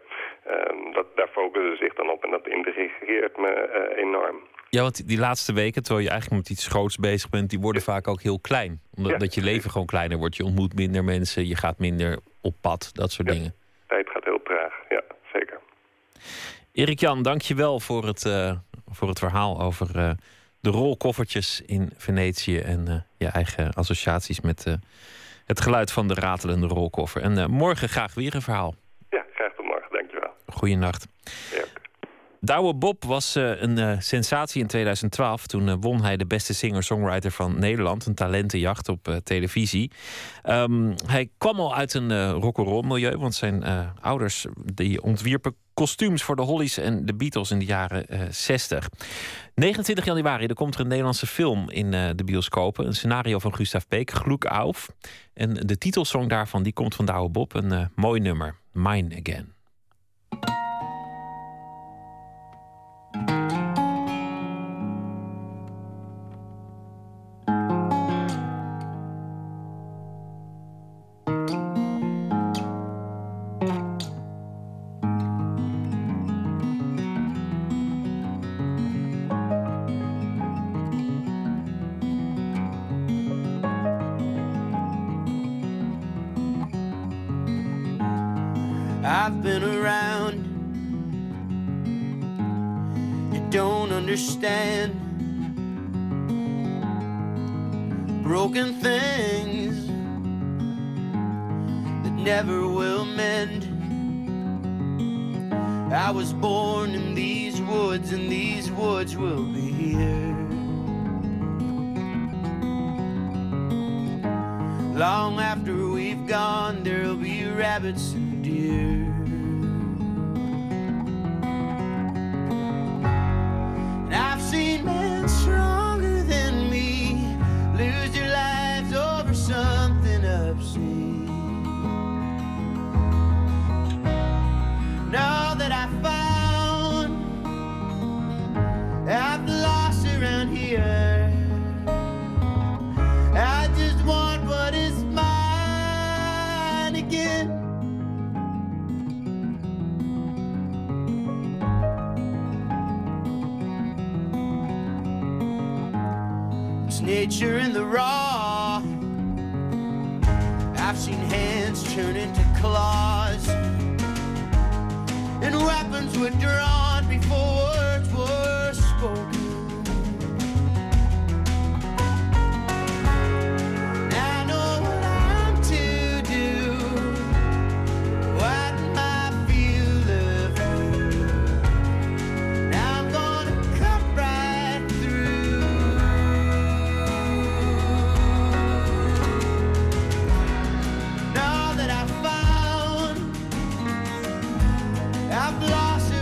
Ehm, dat, daar focussen ze zich dan op en dat intrigeert me eh, enorm. Ja, want die laatste weken, terwijl je eigenlijk met iets groots bezig bent, die worden vaak ook heel klein. Omdat Ja. je leven gewoon kleiner wordt. Je ontmoet minder mensen, je gaat minder op pad, dat soort Ja. dingen. Tijd gaat heel traag, ja, zeker. Erik Jan, dank je wel voor het, eh, voor het verhaal over de rolkoffertjes in Venetië en eh, je eigen associaties met eh, het geluid van de ratelende rolkoffer. En eh, morgen graag weer een verhaal. Ja, graag tot morgen, dankjewel. Goeienacht. Ja. Douwe Bob was een sensatie in 2012. Toen won hij de beste singer-songwriter van Nederland. Een talentenjacht op televisie. Ehm, hij kwam al uit een eh rock'n'roll milieu. Want zijn ouders die ontwierpen kostuums voor de Hollies en de Beatles in de jaren eh 60. 29 januari er komt er een Nederlandse film in eh, de bioscopen. Een scenario van Gustav Peek, Gloek Auf. En de titelsong daarvan die komt van Douwe Bob. Een eh, mooi nummer, Mine Again.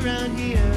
Around here.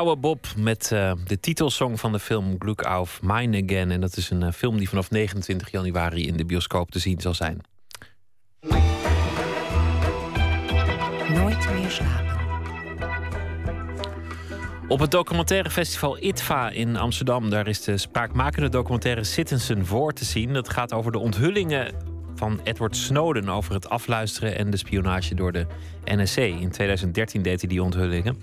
Bob met eh, de titelsong van de film Gluck auf Mine Again. En dat is een eh, film die vanaf 29 januari in de bioscoop te zien zal zijn. Nooit meer slapen. Op het documentaire festival ITVA in Amsterdam... daar is de spraakmakende documentaire Citizen voor te zien. Dat gaat over de onthullingen van Edward Snowden... over het afluisteren en de spionage door de NSC. In 2013 deed hij die onthullingen.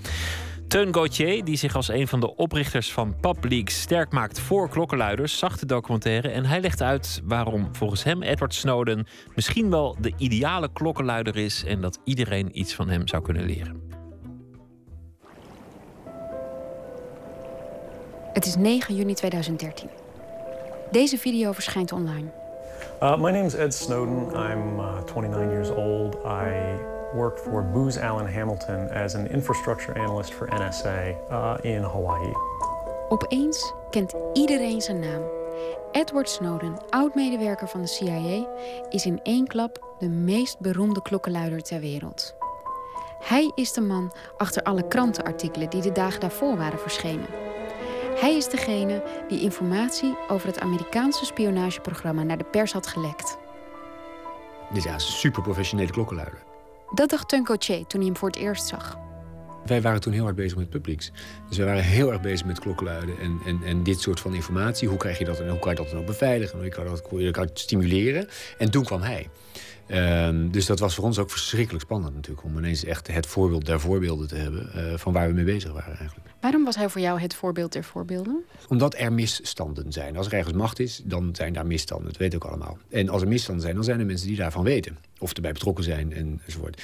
Teun Gauthier, die zich als een van de oprichters van PubLeaks sterk maakt voor klokkenluiders, zag de documentaire en hij legt uit waarom volgens hem Edward Snowden misschien wel de ideale klokkenluider is en dat iedereen iets van hem zou kunnen leren. Het is 9 juni 2013. Deze video verschijnt online. Uh, my name is Ed Snowden. I'm uh, 29 years old. I work for Booz Allen Hamilton as an infrastructure analyst for NSA uh, in Hawaii. Opeens kent iedereen zijn naam. Edward Snowden, oud-medewerker van de CIA, is in één klap de meest beroemde klokkenluider ter wereld. Hij is de man achter alle krantenartikelen die de dagen daarvoor waren verschenen. Hij is degene die informatie over het Amerikaanse spionageprogramma naar de pers had gelekt. Dit is een super professionele klokkenluider. Dat dacht Tunko Che toen hij hem voor het eerst zag. Wij waren toen heel hard bezig met publieks. Dus wij waren heel erg bezig met klokkenluiden en, en, en dit soort van informatie. Hoe krijg je dat en hoe kan je dat dan ook beveiligen? Hoe kan je dat, hoe kan je dat stimuleren? En toen kwam hij. Ehm, dus dat was voor ons ook verschrikkelijk spannend natuurlijk. Om ineens echt het voorbeeld der voorbeelden te hebben eh, van waar we mee bezig waren eigenlijk. Waarom was hij voor jou het voorbeeld der voorbeelden? Omdat er misstanden zijn. Als er ergens macht is, dan zijn daar misstanden. Dat weten we ook allemaal. En als er misstanden zijn, dan zijn er mensen die daarvan weten. Of erbij betrokken zijn enzovoort.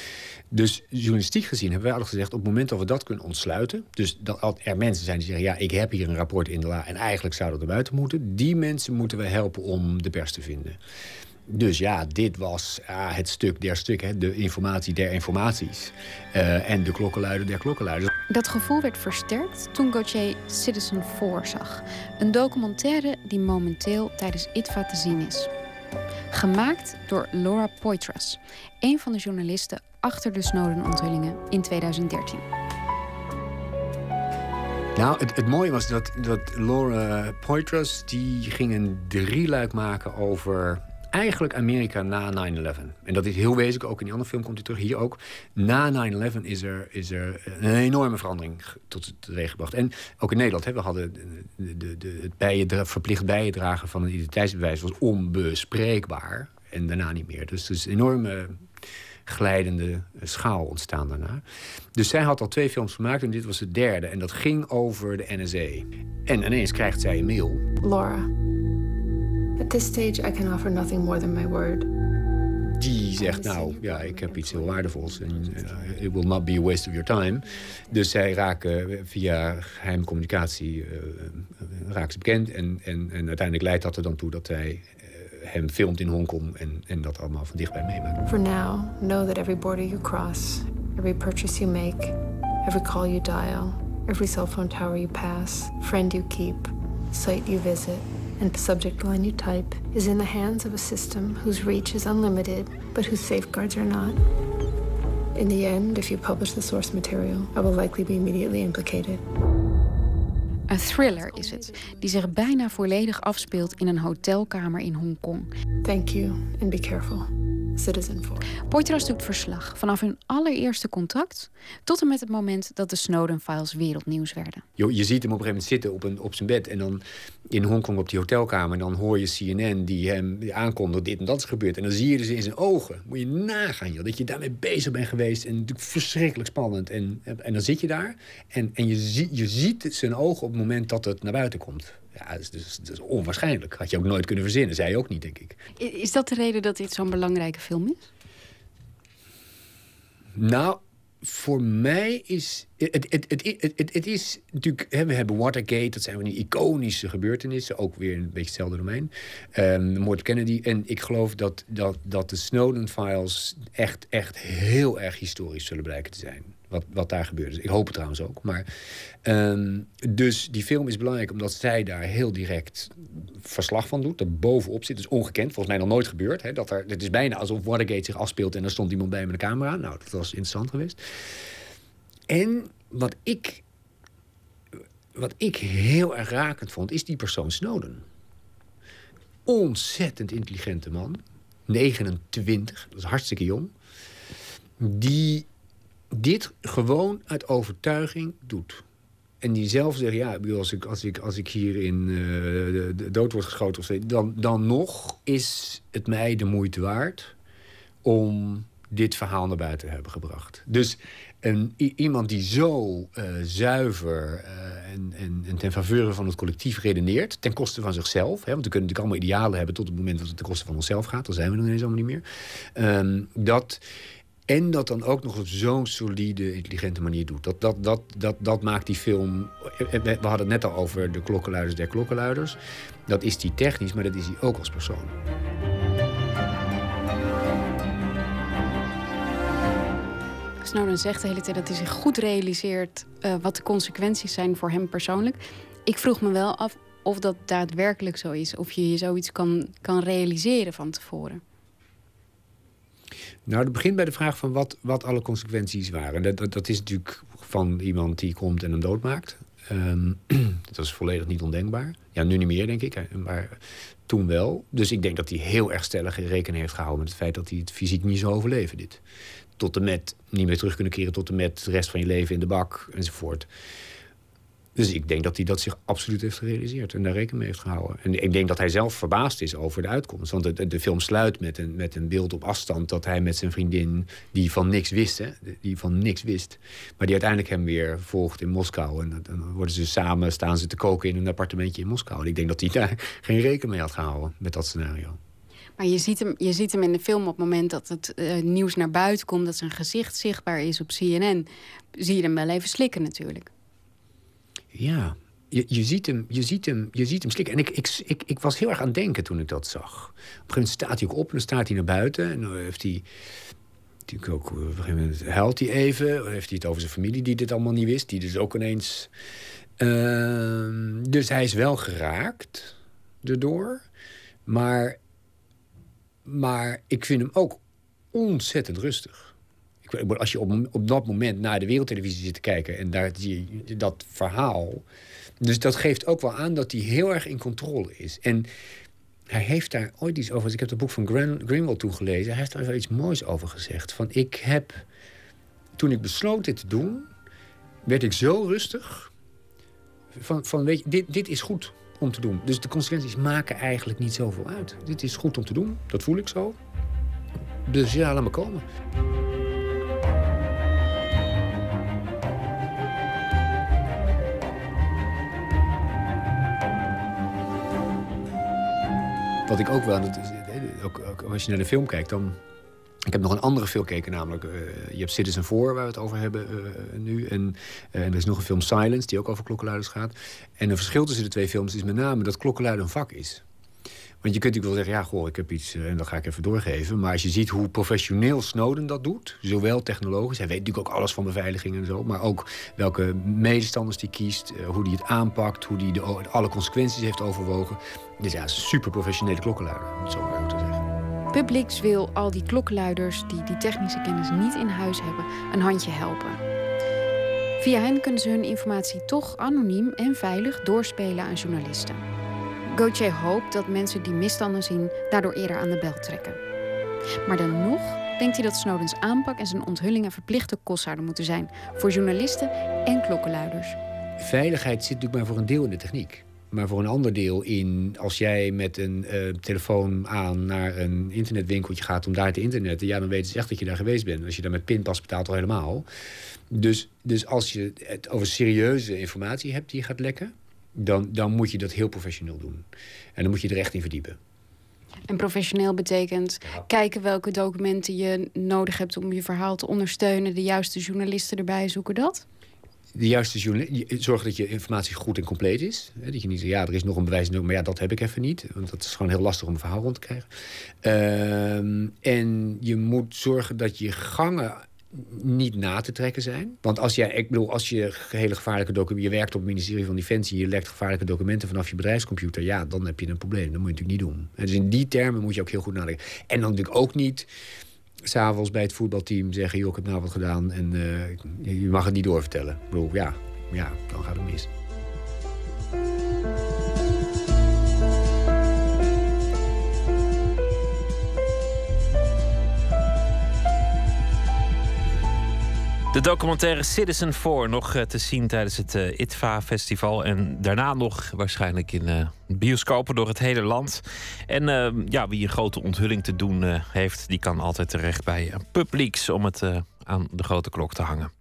Dus journalistiek gezien hebben wij altijd gezegd... op het moment dat we dat kunnen ontsluiten... dus dat er mensen zijn die zeggen... ja, ik heb hier een rapport in de la... en eigenlijk zou dat er buiten moeten... die mensen moeten we helpen om de pers te vinden. Dus ja, dit was ah, het stuk der stukken, de informatie der informaties. Uh, en de klokkenluider der klokkenluiders. Dat gevoel werd versterkt toen Gauthier Citizen 4 zag. Een documentaire die momenteel tijdens ITVA te zien is. Gemaakt door Laura Poitras, een van de journalisten achter de Snowden-onthullingen in 2013. Nou, het, het, mooie was dat, dat Laura Poitras... die ging een drieluik maken over eigenlijk Amerika na 9-11. En dat is heel wezenlijk, ook in die andere film komt hij terug, hier ook. Na 9-11 is er, is er een enorme verandering tot teweeg gebracht. En ook in Nederland, hè, we hadden de, de, de, het verplicht bijdragen van een identiteitsbewijs... was onbespreekbaar en daarna niet meer. Dus er is een enorme glijdende schaal ontstaan daarna. Dus zij had al twee films gemaakt en dit was de derde. En dat ging over de NSA. En ineens krijgt zij een mail. Laura. At this stage, I can offer nothing more than my word. die zegt, nou ja, ik heb iets heel waardevols. En uh, it will not be a waste of your time. Dus zij raken via geheime communicatie uh, raken ze bekend. En, en, en uiteindelijk leidt dat er dan toe dat hij hem filmt in Hongkong en, en dat allemaal van dichtbij meemaakt. For now, know that every border you cross, every purchase you make, every call you dial, every cell phone tower you pass, friend you keep, site you visit, and the subject line you type is in the hands of a system whose reach is unlimited, but whose safeguards are not. In the end, if you publish the source material, I will likely be immediately implicated. Een thriller is het, die zich bijna volledig afspeelt in een hotelkamer in Hongkong. Thank you and be careful. Citizen 4. Poitras doet verslag vanaf hun allereerste contact tot en met het moment dat de Snowden-files wereldnieuws werden. Je, je ziet hem op een gegeven moment zitten op, een, op zijn bed en dan in Hongkong op die hotelkamer. En dan hoor je CNN die hem aankondigt dit en dat is gebeurd. En dan zie je dus in zijn ogen. Moet je nagaan, joh, dat je daarmee bezig bent geweest. En natuurlijk verschrikkelijk spannend. En, en dan zit je daar en, en je, zie, je ziet zijn ogen op het moment dat het naar buiten komt. Ja, dat is, dus, dat is onwaarschijnlijk. Had je ook nooit kunnen verzinnen. Zij ook niet, denk ik. Is dat de reden dat dit zo'n belangrijke film is? Nou, voor mij is. Het, het, het, het, het is natuurlijk. Hè, we hebben Watergate, dat zijn van die iconische gebeurtenissen. Ook weer een beetje hetzelfde domein. Um, moord Kennedy. En ik geloof dat, dat, dat de Snowden-files echt, echt heel erg historisch zullen blijken te zijn wat, wat daar gebeurde. Ik hoop het trouwens ook. Maar, ehm, dus die film is belangrijk omdat zij daar heel direct verslag van doet. Er bovenop zit. Dat is ongekend. Volgens mij nog nooit gebeurd. Hè, dat er, het is bijna alsof Watergate zich afspeelt en er stond iemand bij met een camera. Nou, dat was interessant geweest. En wat ik, wat ik heel erg rakend vond, is die persoon Snowden. Ontzettend intelligente man. 29, dat is hartstikke jong. Die dit gewoon uit overtuiging doet. En die zelf zegt, ja, als ik, als ik, als ik hier in uh, de, dood word geschoten... Of zo, dan, dan nog is het mij de moeite waard om dit verhaal naar buiten te hebben gebracht. Dus een, iemand die zo uh, zuiver uh, en, en, en, ten faveur van het collectief redeneert... ten koste van zichzelf, hè, want we kunnen natuurlijk allemaal idealen hebben... tot het moment dat het ten koste van onszelf gaat, dan zijn we nog ineens allemaal niet meer... Um, dat en dat dan ook nog op zo'n solide, intelligente manier doet. Dat, dat, dat, dat, dat maakt die film. We hadden het net al over de klokkenluiders der klokkenluiders. Dat is die technisch, maar dat is die ook als persoon. Snowden zegt de hele tijd dat hij zich goed realiseert uh, wat de consequenties zijn voor hem persoonlijk. Ik vroeg me wel af of dat daadwerkelijk zo is. Of je je zoiets kan, kan realiseren van tevoren. Nou, het begint bij de vraag van wat, wat alle consequenties waren. Dat, dat, dat is natuurlijk van iemand die komt en hem doodmaakt. Um, dat is volledig niet ondenkbaar. Ja, nu niet meer, denk ik. Maar toen wel. Dus ik denk dat hij heel erg stellig in rekening heeft gehouden... met het feit dat hij het fysiek niet zou overleven, dit. Tot en met niet meer terug kunnen keren... tot en met de rest van je leven in de bak, enzovoort. Dus ik denk dat hij dat zich absoluut heeft gerealiseerd en daar rekening mee heeft gehouden. En ik denk dat hij zelf verbaasd is over de uitkomst. Want de, de film sluit met een, met een beeld op afstand dat hij met zijn vriendin, die van niks wist, hè, die van niks wist, maar die uiteindelijk hem weer volgt in Moskou. En dan worden ze samen, staan ze te koken in een appartementje in Moskou. En ik denk dat hij daar geen rekening mee had gehouden met dat scenario. Maar je ziet, hem, je ziet hem in de film op het moment dat het uh, nieuws naar buiten komt, dat zijn gezicht zichtbaar is op CNN, zie je hem wel even slikken natuurlijk. Ja, je, je, ziet hem, je, ziet hem, je ziet hem slikken. En ik, ik, ik, ik was heel erg aan het denken toen ik dat zag. Op een gegeven moment staat hij ook op en dan staat hij naar buiten. En dan heeft hij... Natuurlijk ook, op een gegeven moment huilt hij even. Heeft hij het over zijn familie die dit allemaal niet wist. Die dus ook ineens... Uh, dus hij is wel geraakt erdoor. Maar, maar ik vind hem ook ontzettend rustig als je op, op dat moment naar de wereldtelevisie zit te kijken en daar zie je dat verhaal. Dus dat geeft ook wel aan dat hij heel erg in controle is. En hij heeft daar ooit iets over. Ik heb het boek van Greenwald toegelezen. Hij heeft daar wel iets moois over gezegd. Van ik heb. Toen ik besloot dit te doen, werd ik zo rustig. Van, van weet je, dit, dit is goed om te doen. Dus de consequenties maken eigenlijk niet zoveel uit. Dit is goed om te doen. Dat voel ik zo. Dus ja, laat me komen. Wat ik ook wel, dat is, ook, ook, als je naar de film kijkt, dan Ik heb nog een andere film gekeken, namelijk... eh, je hebt Citizen 4, waar we het over hebben eh, nu. En, eh, en er is nog een film Silence, die ook over klokkenluiders gaat. En een verschil tussen de twee films is met name dat klokkenluiden een vak is. Want je kunt natuurlijk wel zeggen, ja, goh, ik heb iets eh, en dat ga ik even doorgeven. Maar als je ziet hoe professioneel Snowden dat doet, zowel technologisch, hij weet natuurlijk ook alles van beveiliging en zo, maar ook welke medestanders die kiest, eh, hoe die het aanpakt, hoe die de, alle consequenties heeft overwogen. Dus ja, super professionele klokkenluider, om het zo maar te zeggen. Publix wil al die klokkenluiders die die technische kennis niet in huis hebben, een handje helpen. Via hen kunnen ze hun informatie toch anoniem en veilig doorspelen aan journalisten. Gauthier hoopt dat mensen die misstanden zien daardoor eerder aan de bel trekken. Maar dan nog denkt hij dat Snowdens aanpak en zijn onthullingen verplichte kost zouden moeten zijn voor journalisten en klokkenluiders. Veiligheid zit natuurlijk maar voor een deel in de techniek. Maar voor een ander deel in als jij met een eh, telefoon aan naar een internetwinkeltje gaat om daar te internetten, ja, dan weten ze echt dat je daar geweest bent. Als je daar met pinpas betaalt, al helemaal. Dus, dus als je het over serieuze informatie hebt die gaat lekken, dan, dan moet je dat heel professioneel doen. En dan moet je er echt in verdiepen. En professioneel betekent kijken welke documenten je nodig hebt om je verhaal te ondersteunen, de juiste journalisten erbij zoeken dat? De juiste journalist, zorg dat je informatie goed en compleet is. Dat je niet zegt, ja, er is nog een bewijs, maar ja, dat heb ik even niet. Want dat is gewoon heel lastig om een verhaal rond te krijgen. Ehm, en je moet zorgen dat je gangen niet na te trekken zijn. Want als, jij, ik bedoel, als je hele gevaarlijke documenten... je werkt op het ministerie van Defensie... je lekt gevaarlijke documenten vanaf je bedrijfscomputer... ja, dan heb je een probleem. Dat moet je natuurlijk niet doen. En dus in die termen moet je ook heel goed nadenken. En dan natuurlijk ook niet s'avonds bij het voetbalteam zeggen... joh, ik heb nou wat gedaan en uh, je mag het niet doorvertellen. Ik bedoel, ja, ja, dan gaat het mis. De documentaire Citizen 4 nog te zien tijdens het uh, ITVA-festival. En daarna nog waarschijnlijk in uh, bioscopen door het hele land. En uh, ja, wie een grote onthulling te doen heeft, die kan altijd terecht bij Publix om het aan de grote klok te hangen.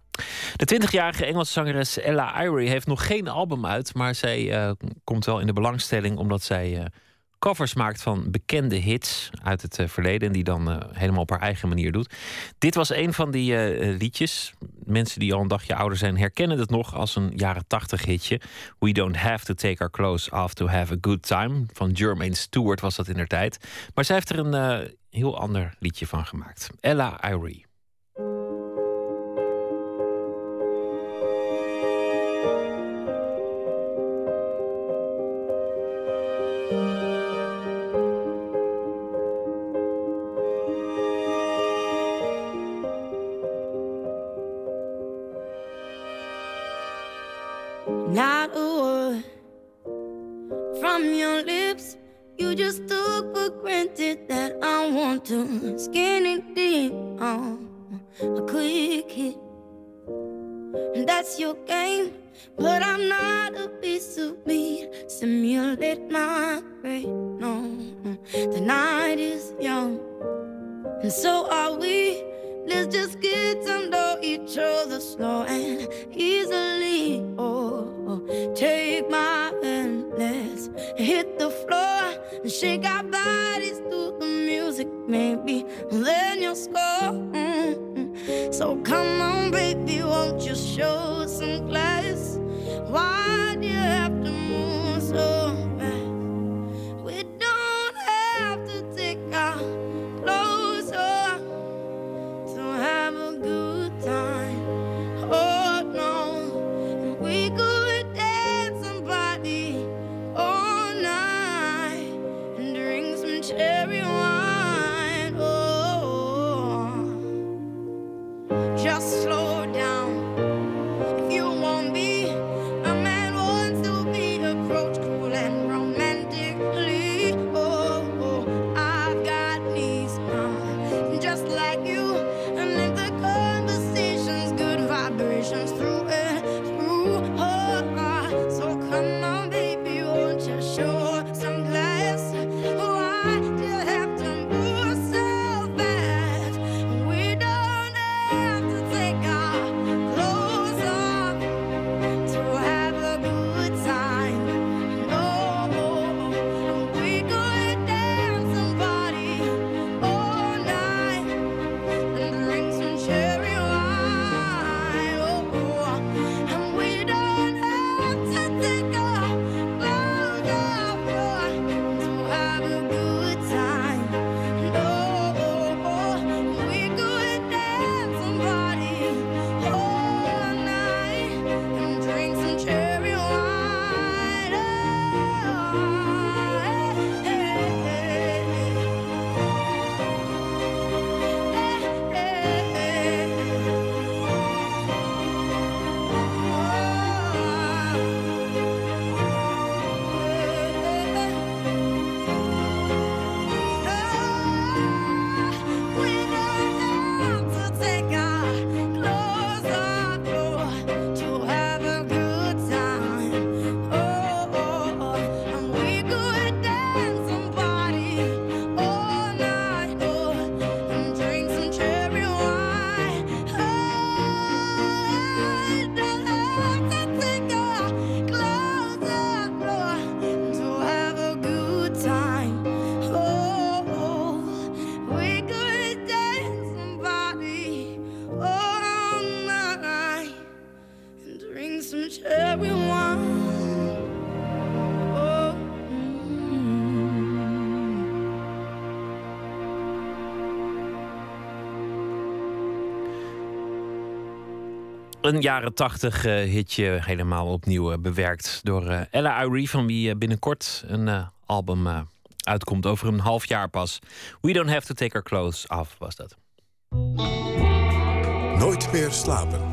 De 20-jarige Engelse zangeres Ella Irie heeft nog geen album uit, maar zij komt wel in de belangstelling omdat zij covers maakt van bekende hits uit het uh, verleden. En die dan uh, helemaal op haar eigen manier doet. Dit was een van die uh, liedjes. Mensen die al een dagje ouder zijn herkennen het nog als een jaren tachtig hitje. We don't have to take our clothes off to have a good time. Van Jermaine Stewart was dat in der tijd. Maar zij heeft er een heel ander liedje van gemaakt. Ella Irie. Een jaren tachtig uh, hitje helemaal opnieuw uh, bewerkt door uh, Ella Irie, van wie binnenkort een album uitkomt over een half jaar pas. We Don't Have to Take Our Clothes Off was dat. Nooit meer slapen.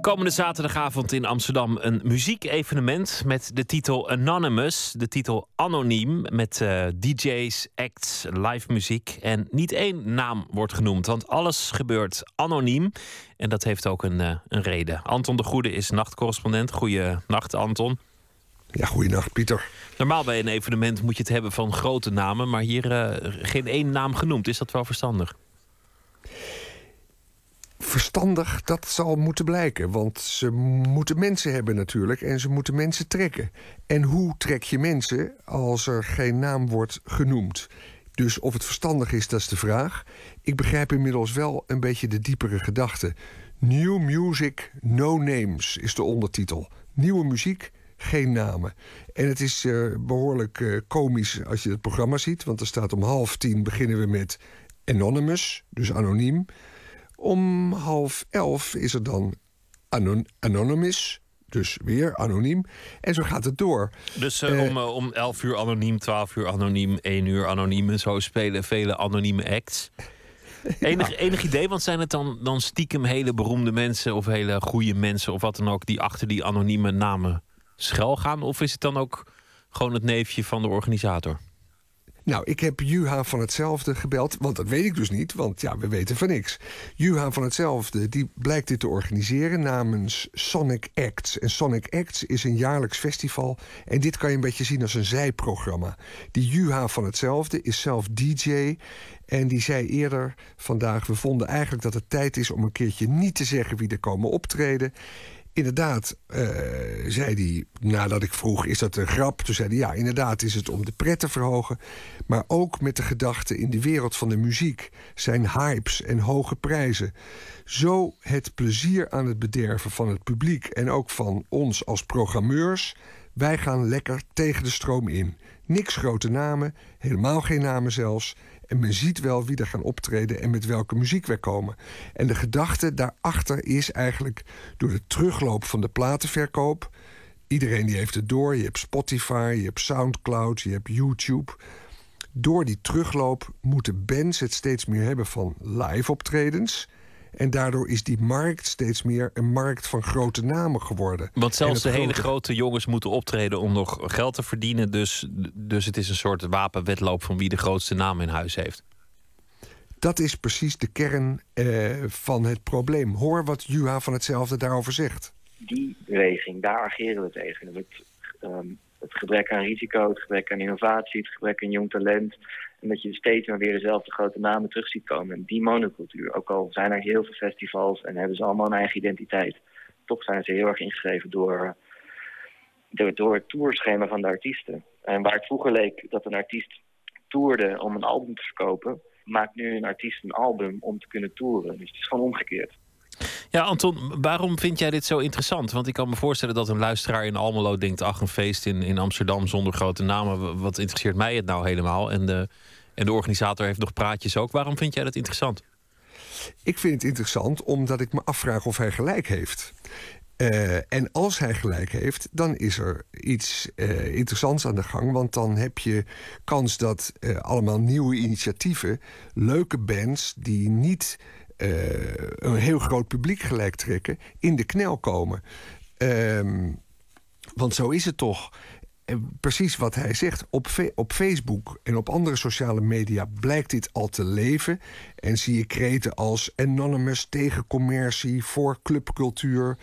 Komende zaterdagavond in Amsterdam een muziekevenement met de titel Anonymous, de titel anoniem met uh, DJ's, acts, live muziek en niet één naam wordt genoemd, want alles gebeurt anoniem en dat heeft ook een, uh, een reden. Anton de Goede is nachtcorrespondent. Goeienacht Anton. Ja, goeienacht Pieter. Normaal bij een evenement moet je het hebben van grote namen, maar hier uh, geen één naam genoemd. Is dat wel verstandig? Verstandig, dat zal moeten blijken. Want ze moeten mensen hebben natuurlijk en ze moeten mensen trekken. En hoe trek je mensen als er geen naam wordt genoemd? Dus of het verstandig is, dat is de vraag. Ik begrijp inmiddels wel een beetje de diepere gedachte. New Music, No Names is de ondertitel. Nieuwe muziek, geen namen. En het is uh, behoorlijk uh, komisch als je het programma ziet. Want er staat om half tien beginnen we met Anonymous, dus anoniem. Om half elf is er dan anon Anonymous. Dus weer anoniem. En zo gaat het door. Dus uh, om, uh, om 11 uur anoniem, 12 uur anoniem, 1 uur anoniem. En zo spelen vele anonieme acts. Enig, ja. enig idee, want zijn het dan, dan stiekem hele beroemde mensen of hele goede mensen of wat dan ook die achter die anonieme namen schuil gaan? Of is het dan ook gewoon het neefje van de organisator? Nou, ik heb Juha van hetzelfde gebeld, want dat weet ik dus niet, want ja, we weten van niks. Juha van hetzelfde, die blijkt dit te organiseren namens Sonic Acts. En Sonic Acts is een jaarlijks festival en dit kan je een beetje zien als een zijprogramma. Die Juha van hetzelfde is zelf DJ en die zei eerder vandaag: we vonden eigenlijk dat het tijd is om een keertje niet te zeggen wie er komen optreden. Inderdaad, uh, zei hij, nadat ik vroeg, is dat een grap? Toen zei hij, ja, inderdaad is het om de pret te verhogen. Maar ook met de gedachte in de wereld van de muziek zijn hypes en hoge prijzen. Zo het plezier aan het bederven van het publiek en ook van ons als programmeurs. Wij gaan lekker tegen de stroom in. Niks grote namen, helemaal geen namen zelfs. En men ziet wel wie er gaan optreden en met welke muziek wij komen. En de gedachte daarachter is eigenlijk door de terugloop van de platenverkoop. Iedereen die heeft het door. Je hebt Spotify, je hebt Soundcloud, je hebt YouTube. Door die terugloop moeten bands het steeds meer hebben van live optredens. En daardoor is die markt steeds meer een markt van grote namen geworden. Want zelfs de grote... hele grote jongens moeten optreden om nog geld te verdienen. Dus, dus het is een soort wapenwedloop van wie de grootste naam in huis heeft. Dat is precies de kern eh, van het probleem. Hoor wat Juha van hetzelfde daarover zegt. Die beweging, daar ageren we tegen. Het, um, het gebrek aan risico, het gebrek aan innovatie, het gebrek aan jong talent dat je steeds maar weer dezelfde grote namen terug ziet komen. En die monocultuur, ook al zijn er heel veel festivals en hebben ze allemaal een eigen identiteit. Toch zijn ze heel erg ingeschreven door, door, door het tourschema van de artiesten. En waar het vroeger leek dat een artiest toerde om een album te verkopen... maakt nu een artiest een album om te kunnen toeren. Dus het is gewoon omgekeerd. Ja, Anton, waarom vind jij dit zo interessant? Want ik kan me voorstellen dat een luisteraar in Almelo denkt... ach, een feest in, in Amsterdam zonder grote namen. Wat interesseert mij het nou helemaal? En de, en de organisator heeft nog praatjes ook. Waarom vind jij dat interessant? Ik vind het interessant omdat ik me afvraag of hij gelijk heeft. Uh, en als hij gelijk heeft, dan is er iets uh, interessants aan de gang. Want dan heb je kans dat uh, allemaal nieuwe initiatieven, leuke bands die niet een heel groot publiek gelijk trekken, in de knel komen. Um, want zo is het toch precies wat hij zegt. Op, op Facebook en op andere sociale media blijkt dit al te leven. En zie je kreten als Anonymous tegen commercie, voor clubcultuur.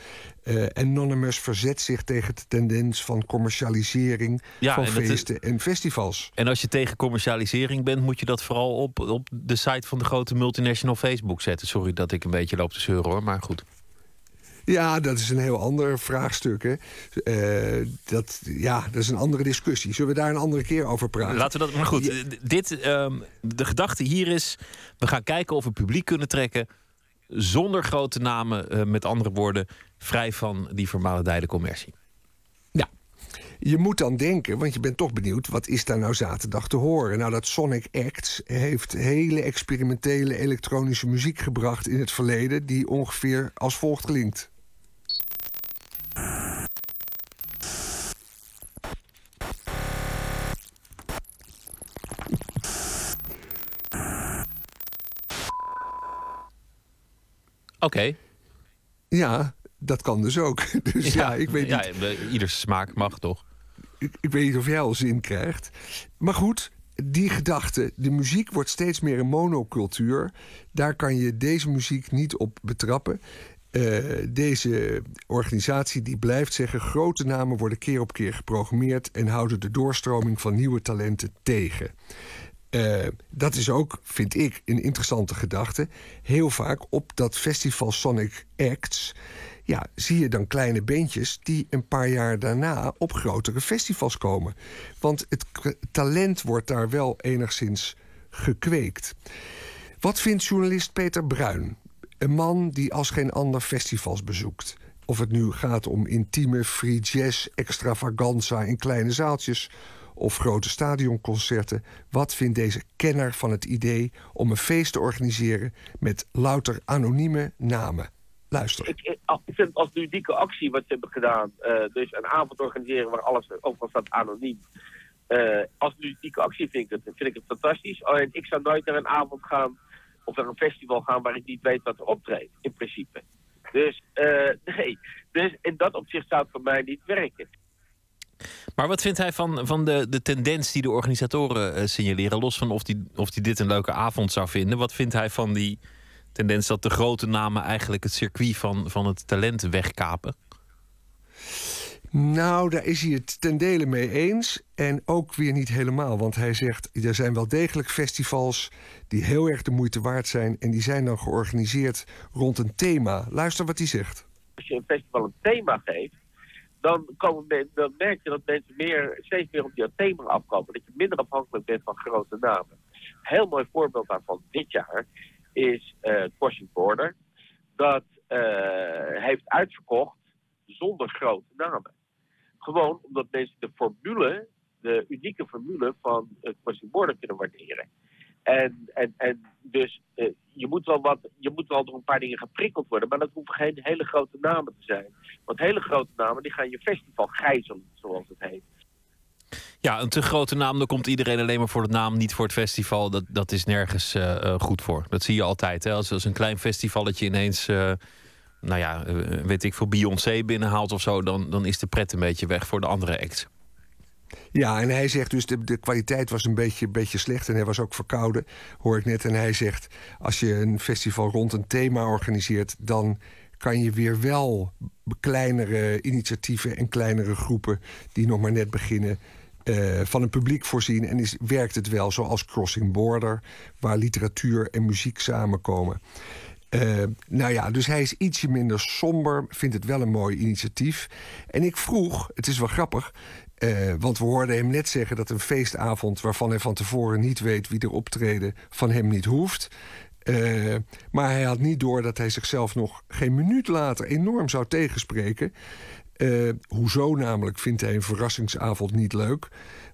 Uh, Anonymous verzet zich tegen de tendens van commercialisering ja, van en feesten en festivals. En als je tegen commercialisering bent, moet je dat vooral op, op de site van de grote multinational Facebook zetten. Sorry dat ik een beetje loop te zeuren hoor, maar goed. Ja, dat is een heel ander vraagstuk. Hè. Uh, dat, ja, dat is een andere discussie. Zullen we daar een andere keer over praten? Laten we dat. Maar goed, ja. dit, um, de gedachte hier is: we gaan kijken of we publiek kunnen trekken. zonder grote namen, uh, met andere woorden, vrij van die vermalendijde commercie. Ja. Je moet dan denken, want je bent toch benieuwd... wat is daar nou zaterdag te horen? Nou, dat Sonic Acts heeft hele experimentele elektronische muziek gebracht... in het verleden die ongeveer als volgt klinkt. Oké. Ja, dat kan dus ook. Dus ja, ik weet ja, niet. Ieders smaak mag toch? Ik, ik weet niet of jij al zin krijgt. Maar goed, die gedachte, de muziek wordt steeds meer een monocultuur. Daar kan je deze muziek niet op betrappen. Eh, deze organisatie die blijft zeggen... grote namen worden keer op keer geprogrammeerd... en houden de doorstroming van nieuwe talenten tegen. Eh, dat is ook, vind ik, een interessante gedachte. Heel vaak op dat festival Sonic Acts... ja, zie je dan kleine bandjes die een paar jaar daarna... op grotere festivals komen. Want het talent wordt daar wel enigszins gekweekt. Wat vindt journalist Peter Bruin? Een man die als geen ander festivals bezoekt. Of het nu gaat om intieme free jazz extravaganza in kleine zaaltjes of grote stadionconcerten. Wat vindt deze kenner van het idee om een feest te organiseren met louter anonieme namen? Luister. Ik, ik vind het als ludieke actie wat ze hebben gedaan, eh, dus een avond organiseren waar alles overal staat anoniem. Uh, als ludieke actie vind ik, het, vind ik het fantastisch. Alleen ik zou nooit naar een avond gaan of naar een festival gaan waar ik niet weet wat er optreedt, in principe. Dus uh, nee, dus in dat opzicht zou het voor mij niet werken. Maar wat vindt hij van, van de, de tendens die de organisatoren uh, signaleren? Los van of hij of die dit een leuke avond zou vinden. Wat vindt hij van die tendens dat de grote namen eigenlijk het circuit van, van het talent wegkapen? Nou, daar is hij het ten dele mee eens. En ook weer niet helemaal. Want hij zegt, er zijn wel degelijk festivals die heel erg de moeite waard zijn. En die zijn dan georganiseerd rond een thema. Luister wat hij zegt. Als je een festival een thema geeft, dan, komen dan merk je dat mensen meer, steeds meer op dat thema afkomen. Dat je minder afhankelijk bent van grote namen. Een heel mooi voorbeeld daarvan dit jaar is uh, Crossing Border. Dat uh, heeft uitverkocht zonder grote namen. Gewoon omdat mensen de formule, de unieke formule van uh, Border kunnen waarderen. En, en, en dus uh, je, moet wel wat, je moet wel door een paar dingen geprikkeld worden. Maar dat hoeven geen hele grote namen te zijn. Want hele grote namen die gaan je festival gijzelen, zoals het heet. Ja, een te grote naam, dan komt iedereen alleen maar voor de naam, niet voor het festival. Dat, dat is nergens uh, goed voor. Dat zie je altijd. Hè? Als, als een klein festivalletje ineens, nou ja, weet ik veel, Beyoncé binnenhaalt of zo, dan, dan is de pret een beetje weg voor de andere acts. Ja, en hij zegt dus de, de kwaliteit was een beetje, beetje slecht en hij was ook verkouden, hoor ik net. En hij zegt, als je een festival rond een thema organiseert, dan kan je weer wel kleinere initiatieven en kleinere groepen die nog maar net beginnen. Uh, van een publiek voorzien en is, werkt het wel zoals Crossing Border, waar literatuur en muziek samenkomen. Uh, nou ja, dus hij is ietsje minder somber, vindt het wel een mooi initiatief. En ik vroeg, het is wel grappig, uh, want we hoorden hem net zeggen dat een feestavond waarvan hij van tevoren niet weet wie er optreden, van hem niet hoeft. Uh, maar hij had niet door dat hij zichzelf nog geen minuut later enorm zou tegenspreken. Hoezo namelijk vindt hij een verrassingsavond niet leuk?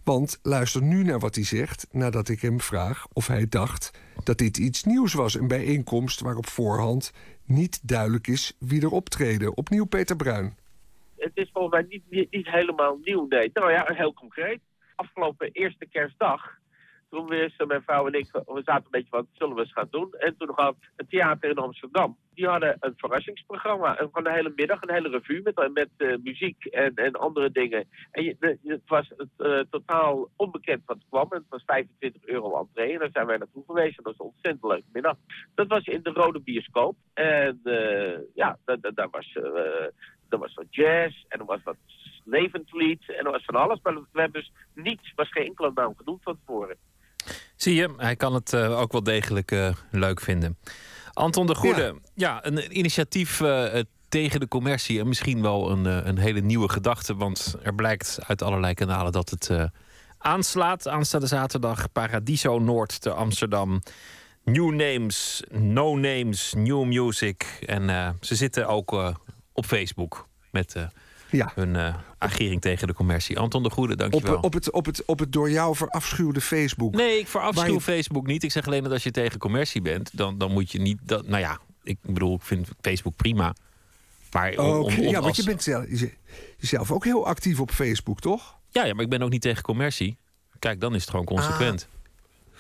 Want luister nu naar wat hij zegt nadat ik hem vraag of hij dacht dat dit iets nieuws was. Een bijeenkomst waar op voorhand niet duidelijk is wie er optreden. Opnieuw Peter Bruin het is volgens mij niet, niet, niet, helemaal nieuw, nee. Nou ja, heel concreet. Afgelopen eerste kerstdag, toen mijn vrouw en ik, we zaten een beetje wat zullen we eens gaan doen. En toen had het theater in Amsterdam, die hadden een verrassingsprogramma. En van de hele middag een hele revue met, met uh, muziek en, en andere dingen. En het was uh, totaal onbekend wat kwam. En het was 25 euro entree. En daar zijn wij naartoe geweest. En dat was een ontzettend leuke middag. Dat was in de Rode Bioscoop. En uh, ja, daar was er was wat jazz en er was wat levendlied en er was van alles. Maar we hebben dus niets, was geen enkele naam genoemd van tevoren. Zie je, hij kan het uh, ook wel degelijk uh, leuk vinden. Anton de Goede, ja, een initiatief uh, tegen de commercie en misschien wel een, een hele nieuwe gedachte. Want er blijkt uit allerlei kanalen dat het aanslaat. Aanstaande zaterdag Paradiso Noord te Amsterdam. New names, no names, new music. En ze zitten ook op Facebook met Ja. hun eh, agering tegen de commercie. Anton de Goede, dankjewel. Op, op, het, op, het, op het door jou verafschuwde Facebook. Nee, ik verafschuw je- Facebook niet. Ik zeg alleen dat als je tegen commercie bent, dan, dan moet je niet dat. Nou ja, ik bedoel, ik vind Facebook prima. Maar om, Oh, om- ja, want als- je bent zelf, je- jezelf ook heel actief op Facebook, toch? ja, ja, maar ik ben ook niet tegen commercie. Kijk, dan is het gewoon consequent.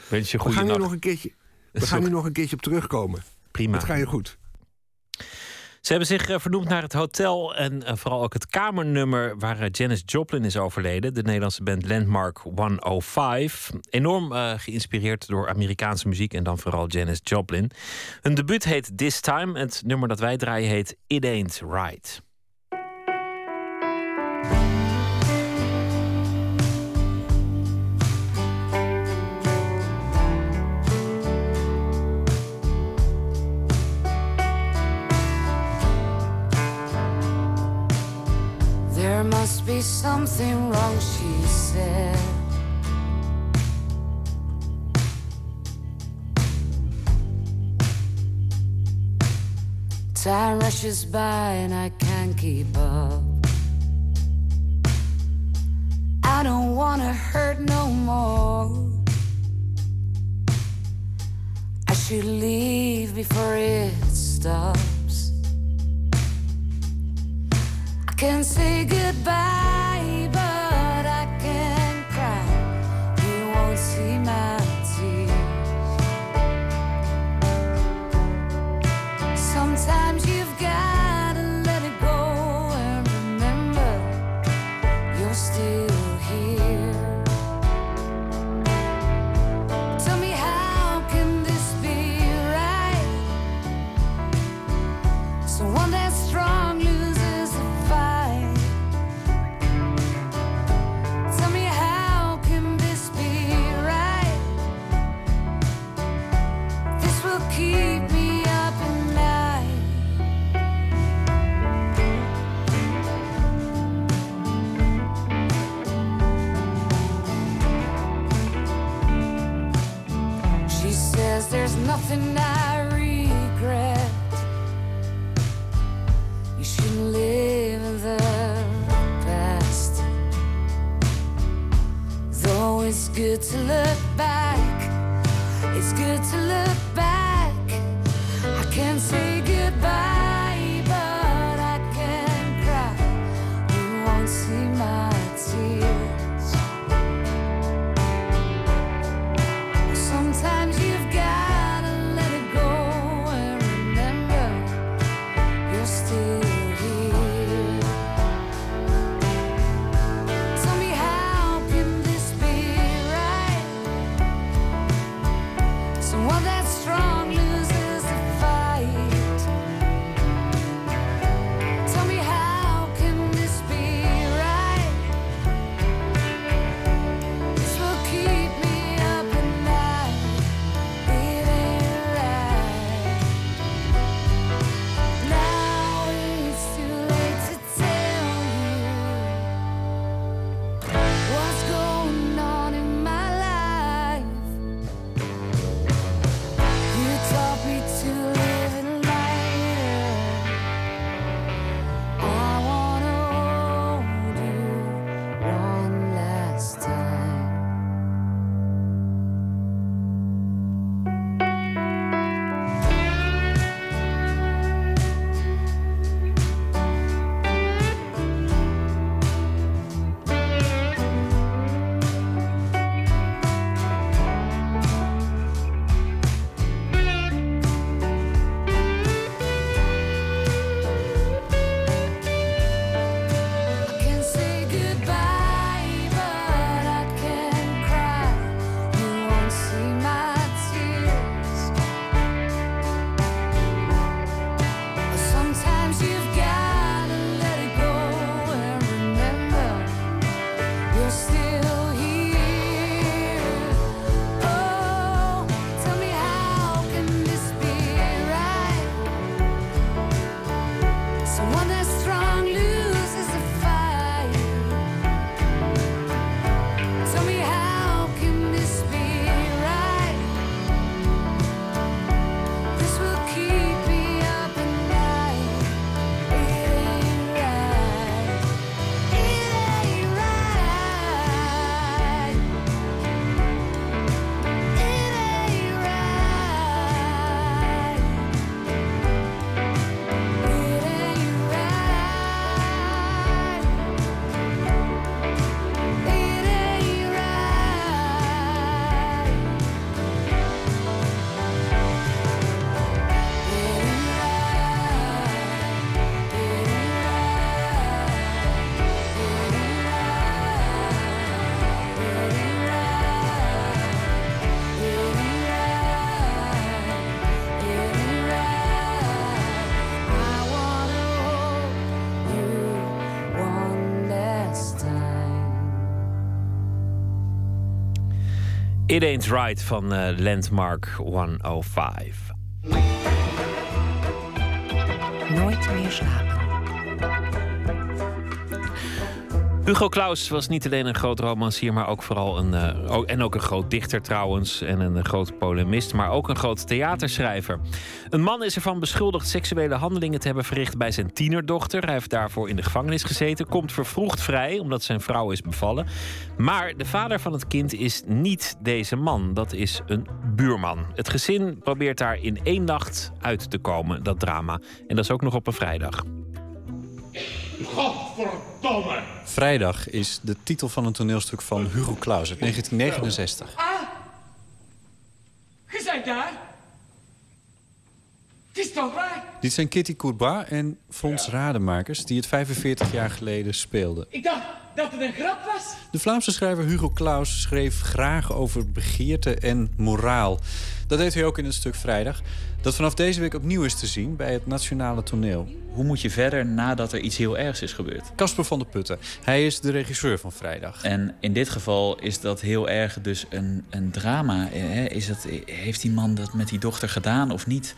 Wens je We goede gaan, hier nacht. nog een keertje, we gaan hier nog een keertje op terugkomen. Prima. Dat ga je goed. Ze hebben zich eh, vernoemd naar het hotel en eh, vooral ook het kamernummer waar eh, Janis Joplin is overleden. De Nederlandse band Landmark 105. Enorm geïnspireerd door Amerikaanse muziek en dan vooral Janis Joplin. Hun debuut heet This Time. Het nummer dat wij draaien heet It Ain't Right. Must be something wrong, she said. Time rushes by and I can't keep up. I don't wanna hurt no more. I should leave before it stops. Can say goodbye, nothing I regret. You shouldn't live in the past. Though it's good to look It Ain't Right van uh, Landmark 105. Nooit meer slapen. Hugo Claus was niet alleen een groot romancier, maar ook vooral een. Uh, en ook een groot dichter trouwens. En een groot polemist, maar ook een groot theaterschrijver. Een man is ervan beschuldigd seksuele handelingen te hebben verricht bij zijn tienerdochter. Hij heeft daarvoor in de gevangenis gezeten. Komt vervroegd vrij, omdat zijn vrouw is bevallen. Maar de vader van het kind is niet deze man. Dat is een buurman. Het gezin probeert daar in één nacht uit te komen, dat drama. En dat is ook nog op een vrijdag. Godverdomme! Vrijdag is de titel van een toneelstuk van Hugo Claus uit 1969. Ah! Je bent daar? Het is toch waar? Dit zijn Kitty Courbat en Frans Rademakers... die het 45 jaar geleden speelden. Ik dacht dat het een grap was. De Vlaamse schrijver Hugo Claus schreef graag over begeerte en moraal. Dat deed hij ook in het stuk Vrijdag. Dat vanaf deze week opnieuw is te zien bij het Nationale Toneel. Hoe moet je verder nadat er iets heel ergs is gebeurd? Casper van der Putten. Hij is de regisseur van Vrijdag. En in dit geval is dat heel erg dus een, een drama. Hè? Is het, heeft die man dat met die dochter gedaan of niet?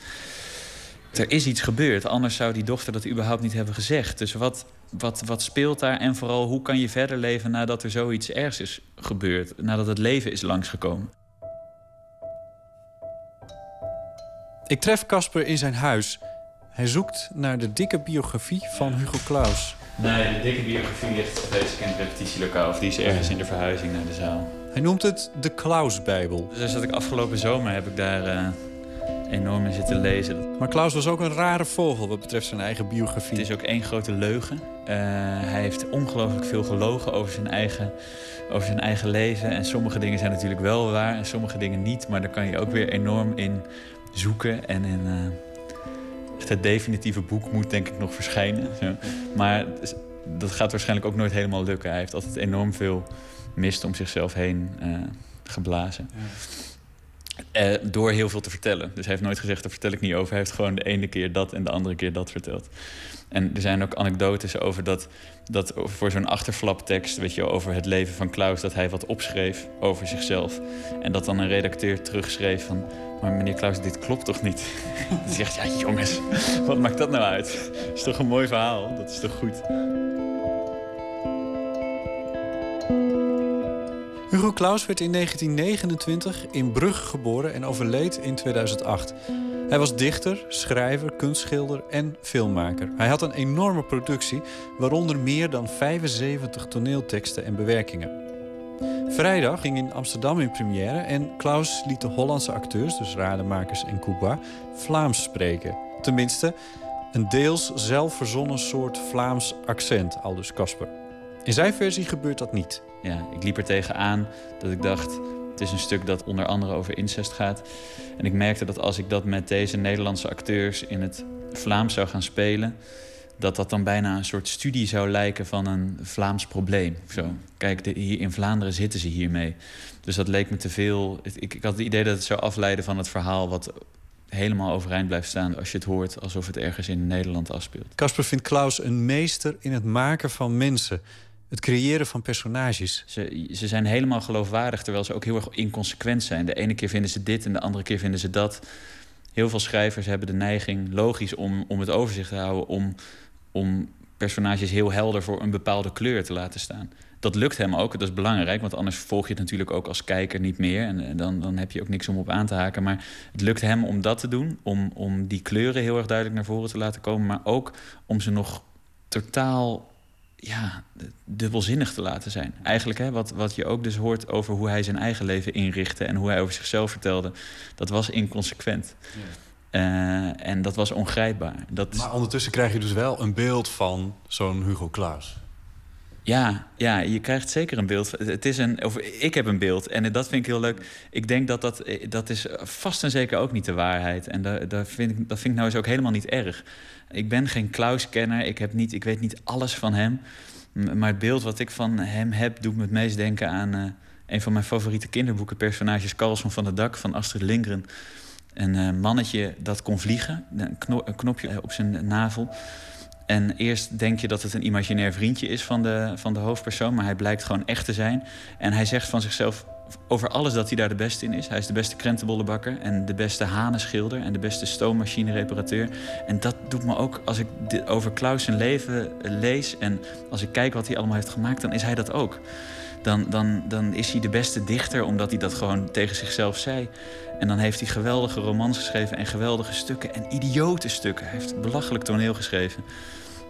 Er is iets gebeurd, anders zou die dochter dat überhaupt niet hebben gezegd. Dus wat, wat, wat speelt daar en vooral hoe kan je verder leven nadat er zoiets ergs is gebeurd? Nadat het leven is langsgekomen? Ik tref Casper in zijn huis. Hij zoekt naar de dikke biografie van Hugo Claus. Nee, de dikke biografie ligt deze in het repetitielokaal. Of die is ergens in de verhuizing naar de zaal. Hij noemt het de Klaus-bijbel. Dus zat ik afgelopen zomer heb ik daar uh, enorm in zitten lezen. Maar Klaus was ook een rare vogel wat betreft zijn eigen biografie. Het is ook één grote leugen. Uh, hij heeft ongelooflijk veel gelogen over zijn, eigen, over zijn eigen leven. En sommige dingen zijn natuurlijk wel waar en sommige dingen niet. Maar daar kan je ook weer enorm in zoeken. En in, uh, het definitieve boek moet denk ik nog verschijnen. Zo. Maar dat gaat waarschijnlijk ook nooit helemaal lukken. Hij heeft altijd enorm veel mist om zichzelf heen uh, geblazen. Ja. Uh, door heel veel te vertellen. Dus hij heeft nooit gezegd, daar vertel ik niet over. Hij heeft gewoon de ene keer dat en de andere keer dat verteld. En er zijn ook anekdotes over dat, dat voor zo'n achterflaptekst, weet je, over het leven van Klaus, dat hij wat opschreef over zichzelf. En dat dan een redacteur terugschreef van, maar meneer Klaus, dit klopt toch niet? Hij zegt, ja jongens, wat maakt dat nou uit? Dat is toch een mooi verhaal? Dat is toch goed? Hugo Claus werd in 1929 in Brugge geboren en overleed in 2008. Hij was dichter, schrijver, kunstschilder en filmmaker. Hij had een enorme productie, waaronder meer dan 75 toneelteksten en bewerkingen. Vrijdag ging in Amsterdam in première en Klaus liet de Hollandse acteurs, dus Rademakers en Cuba, Vlaams spreken. Tenminste, een deels zelfverzonnen soort Vlaams accent, aldus Casper. In zijn versie gebeurt dat niet. Ja, ik liep er tegenaan dat ik dacht, het is een stuk dat onder andere over incest gaat. En ik merkte dat als ik dat met deze Nederlandse acteurs in het Vlaams zou gaan spelen, dat dat dan bijna een soort studie zou lijken van een Vlaams probleem. Zo. Kijk, de, hier in Vlaanderen zitten ze hiermee. Dus dat leek me te veel. Ik, ik had het idee dat het zou afleiden van het verhaal wat helemaal overeind blijft staan als je het hoort alsof het ergens in Nederland afspeelt. Casper vindt Klaus een meester in het maken van mensen. Het creëren van personages. Ze, ze zijn helemaal geloofwaardig, terwijl ze ook heel erg inconsequent zijn. De ene keer vinden ze dit en de andere keer vinden ze dat. Heel veel schrijvers hebben de neiging, logisch, om, om het overzicht te houden... om, om personages heel helder voor een bepaalde kleur te laten staan. Dat lukt hem ook, dat is belangrijk, want anders volg je het natuurlijk ook als kijker niet meer. En dan, dan heb je ook niks om op aan te haken. Maar het lukt hem om dat te doen, om, om die kleuren heel erg duidelijk naar voren te laten komen, maar ook om ze nog totaal ja, dubbelzinnig te laten zijn. Eigenlijk, hè, wat, wat je ook dus hoort over hoe hij zijn eigen leven inrichtte en hoe hij over zichzelf vertelde, dat was inconsequent. Ja. Uh, en dat was ongrijpbaar. Dat... Maar ondertussen krijg je dus wel een beeld van zo'n Hugo Claus. Ja, ja, je krijgt zeker een beeld. Het is een, of ik heb een beeld en dat vind ik heel leuk. Ik denk dat dat, dat is vast en zeker ook niet de waarheid. En dat, dat, vind ik, dat vind ik nou eens ook helemaal niet erg. Ik ben geen Klaus-kenner, ik, heb niet, ik weet niet alles van hem. Maar het beeld wat ik van hem heb, doet me het meest denken aan... Uh, een van mijn favoriete kinderboeken, personages Carlson van het Dak van Astrid Lindgren. Een uh, mannetje dat kon vliegen, een knopje op zijn navel... En eerst denk je dat het een imaginair vriendje is van de, van de hoofdpersoon, maar hij blijkt gewoon echt te zijn. En hij zegt van zichzelf: over alles dat hij daar de beste in is. Hij is de beste krentenbollenbakker en de beste hanenschilder en de beste stoommachine-reparateur. En dat doet me ook, als ik over Klaus zijn leven lees en als ik kijk wat hij allemaal heeft gemaakt, dan is hij dat ook. Dan, dan, dan is hij de beste dichter, omdat hij dat gewoon tegen zichzelf zei. En dan heeft hij geweldige romans geschreven en geweldige stukken en idiote stukken. Hij heeft belachelijk toneel geschreven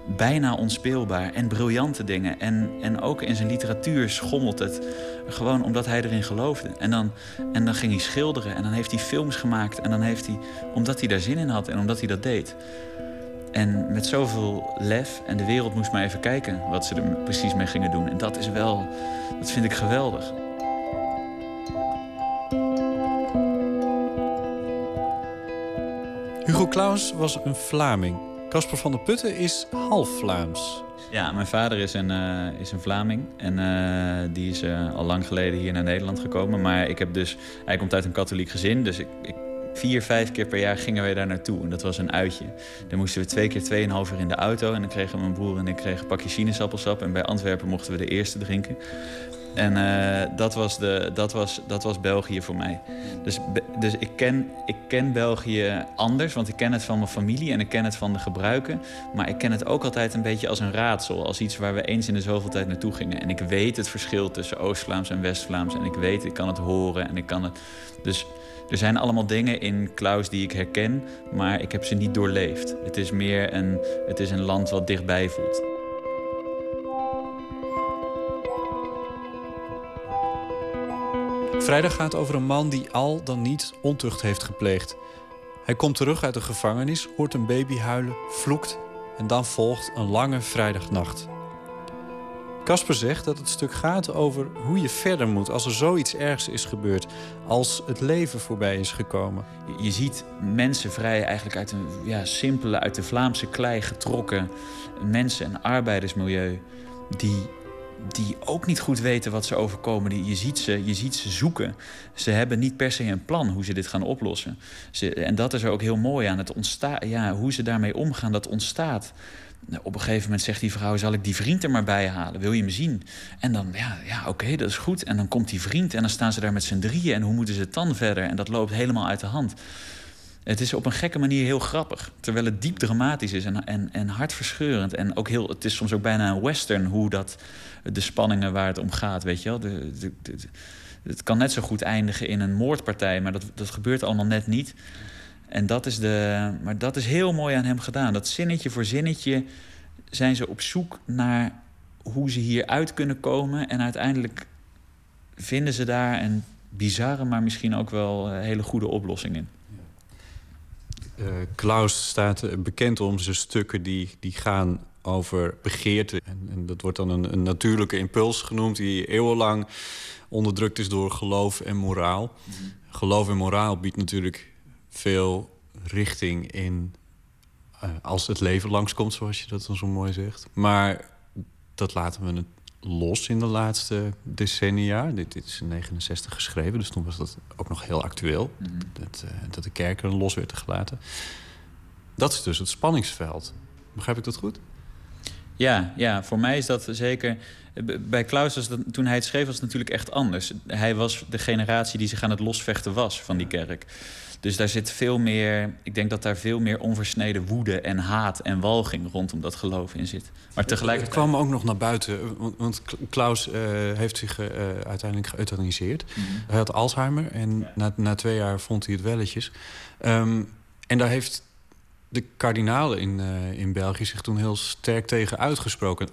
bijna onspeelbaar en briljante dingen. En, en ook in zijn literatuur schommelt het. Gewoon omdat hij erin geloofde. En dan, en dan ging hij schilderen en dan heeft hij films gemaakt. En dan heeft hij, omdat hij daar zin in had en omdat hij dat deed. En met zoveel lef en de wereld moest maar even kijken wat ze er precies mee gingen doen. En dat is wel, dat vind ik geweldig. Hugo Claus was een Vlaming. Casper van der Putten is half Vlaams. Ja, mijn vader is een, uh, is een Vlaming. En uh, die is uh, al lang geleden hier naar Nederland gekomen. Maar ik heb dus, hij komt uit een katholiek gezin. Dus ik, ik, vier, vijf keer per jaar gingen wij daar naartoe. En dat was een uitje. Dan moesten we twee keer tweeënhalf uur in de auto. En dan kregen mijn broer en ik kregen een pakje sinaasappelsap. En bij Antwerpen mochten we de eerste drinken. En uh, dat, was de, dat, was, dat was België voor mij. Dus, dus ik, ken, ik ken België anders, want ik ken het van mijn familie en ik ken het van de gebruiken. Maar ik ken het ook altijd een beetje als een raadsel. Als iets waar we eens in de zoveel tijd naartoe gingen. En ik weet het verschil tussen Oost-Vlaams en West-Vlaams. En ik weet, ik kan het horen en ik kan het. Dus er zijn allemaal dingen in Klaus die ik herken, maar ik heb ze niet doorleefd. Het is meer een, het is een land wat dichtbij voelt. Vrijdag gaat over een man die al dan niet ontucht heeft gepleegd. Hij komt terug uit de gevangenis, hoort een baby huilen, vloekt en dan volgt een lange vrijdagnacht. Casper zegt dat het stuk gaat over hoe je verder moet als er zoiets ergs is gebeurd, als het leven voorbij is gekomen. Je ziet mensen vrij eigenlijk uit een ja, simpele, uit de Vlaamse klei getrokken mensen- en arbeidersmilieu die die ook niet goed weten wat ze overkomen. Je, ziet ze, je ziet ze zoeken. Ze hebben niet per se een plan hoe ze dit gaan oplossen. Ze, en dat is er ook heel mooi aan. Het ontstaan, ja, hoe ze daarmee omgaan, dat ontstaat. Op een gegeven moment zegt die vrouw: Zal ik die vriend er maar bij halen? Wil je me zien? En dan, ja, ja oké, dat is goed. En dan komt die vriend en dan staan ze daar met z'n drieën. En hoe moeten ze het dan verder? En dat loopt helemaal uit de hand. Het is op een gekke manier heel grappig. Terwijl het diep dramatisch is en, en, en hartverscheurend. En ook heel, het is soms ook bijna een western hoe dat, de spanningen waar het om gaat. Weet je wel? De, de, het kan net zo goed eindigen in een moordpartij, maar dat, dat gebeurt allemaal net niet. En dat is de, maar dat is heel mooi aan hem gedaan. Dat zinnetje voor zinnetje zijn ze op zoek naar hoe ze hieruit kunnen komen. En uiteindelijk vinden ze daar een bizarre, maar misschien ook wel hele goede oplossing in. Uh, Klaus staat bekend om zijn stukken die, die gaan over begeerte. En, en dat wordt dan een, een, natuurlijke impuls genoemd... die eeuwenlang onderdrukt is door geloof en moraal. Mhm. Geloof en moraal biedt natuurlijk veel richting in... Uh, als het leven langskomt, zoals je dat dan zo mooi zegt. Maar dat laten we los in de laatste decennia. Dit, dit, is in 69 geschreven, dus toen was dat ook nog heel actueel. Mm -hmm. dat, uh, dat, de kerken los werden gelaten. Dat is dus het spanningsveld. Begrijp ik dat goed? Ja, ja, voor mij is dat zeker. Bij Klaus, was dat, toen hij het schreef, was het natuurlijk echt anders. Hij was de generatie die zich aan het losvechten was van die kerk. Dus daar zit veel meer. Ik denk dat daar veel meer onversneden woede en haat en walging rondom dat geloof in zit. Maar tegelijkertijd. Het kwam ook nog naar buiten. Want, Klaus uh, heeft zich uh, uiteindelijk geëuthaniseerd. Mm -hmm. Hij had Alzheimer en ja. na, na, twee jaar vond hij het welletjes. Um, en daar heeft de kardinalen in, uh, in België zich toen heel sterk tegen uitgesproken.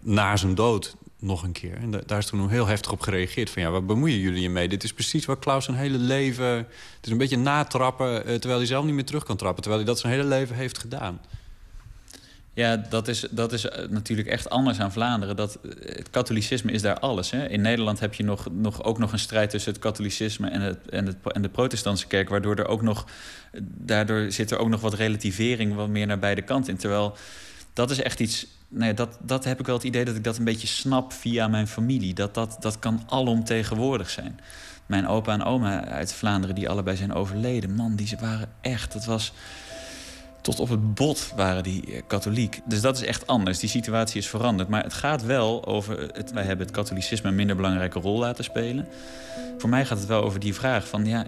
Na zijn dood nog een keer. En da daar is toen heel heftig op gereageerd. Van ja, waar bemoeien jullie je mee? Dit is precies wat Klaus zijn hele leven... Het is een beetje natrappen, uh, terwijl hij zelf niet meer terug kan trappen. Terwijl hij dat zijn hele leven heeft gedaan. Ja, dat is, dat is natuurlijk echt anders aan Vlaanderen. Dat, het katholicisme is daar alles. Hè? In Nederland heb je nog, nog, ook nog een strijd tussen het katholicisme en, het, en, het, en de protestantse kerk... waardoor er ook nog, daardoor zit er ook nog wat relativering wat meer naar beide kanten in. Terwijl dat is echt iets... Nee, dat, dat heb ik wel het idee dat ik dat een beetje snap via mijn familie. Dat, dat, dat kan alomtegenwoordig zijn. Mijn opa en oma uit Vlaanderen, die allebei zijn overleden... man, die ze waren echt... Dat was tot op het bot waren die eh, katholiek. Dus dat is echt anders. Die situatie is veranderd. Maar het gaat wel over... Het, wij hebben het katholicisme een minder belangrijke rol laten spelen. Voor mij gaat het wel over die vraag van... ja,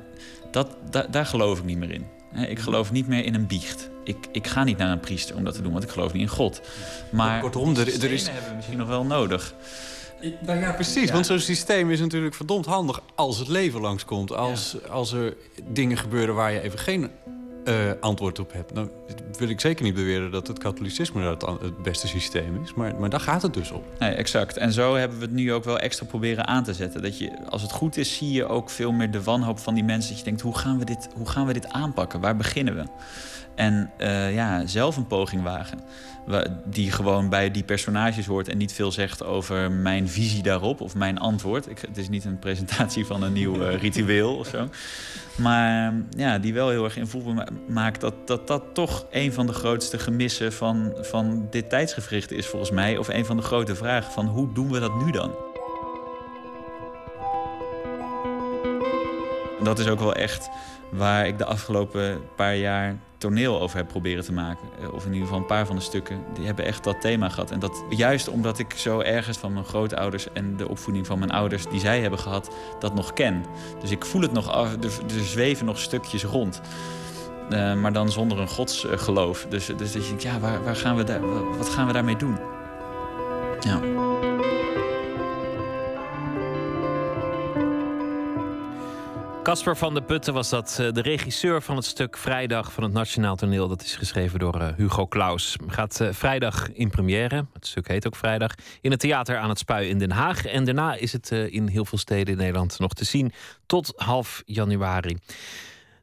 dat, da- daar geloof ik niet meer in. Ik geloof niet meer in een biecht. Ik, ik ga niet naar een priester om dat te doen, want ik geloof niet in God. Maar Kortom, er- er is- hebben we misschien nog wel nodig. Nou ja, precies. Want zo'n systeem is natuurlijk verdomd handig als het leven langskomt. Als, als er dingen gebeuren waar je even geen eh, antwoord op hebt. Nou wil ik zeker niet beweren dat het katholicisme dat het beste systeem is. Maar, maar daar gaat het dus om. Nee, exact. En zo hebben we het nu ook wel extra proberen aan te zetten. Dat je, als het goed is, zie je ook veel meer de wanhoop van die mensen. Dat je denkt, hoe gaan we dit, hoe gaan we dit aanpakken? Waar beginnen we? En eh, ja, zelf een poging wagen. Die gewoon bij die personages hoort en niet veel zegt over mijn visie daarop of mijn antwoord. Ik, het is niet een presentatie van een nieuw eh, ritueel of zo. Maar ja, die wel heel erg ma- maakt dat, dat dat toch een van de grootste gemissen van, van dit tijdsgevricht is volgens mij. Of een van de grote vragen van hoe doen we dat nu dan? Dat is ook wel echt waar ik de afgelopen paar jaar toneel over heb proberen te maken. Eh, Of in ieder geval een paar van de stukken. Die hebben echt dat thema gehad. En dat juist omdat ik zo ergens van mijn grootouders en de opvoeding van mijn ouders die zij hebben gehad, dat nog ken. Dus ik voel het nog af. Er, er zweven nog stukjes rond. Eh, maar dan zonder een godsgeloof. Dus, dus dat je denkt, ja, waar, waar gaan we daar, wa- wat gaan we daarmee doen? Ja. Casper van der Putten was dat, eh, de regisseur van het stuk Vrijdag van het Nationaal Toneel. Dat is geschreven door eh, Hugo Claus. Gaat eh, vrijdag in première. Het stuk heet ook Vrijdag. In het theater aan het Spui in Den Haag. En daarna is het in heel veel steden in Nederland nog te zien. Tot half januari.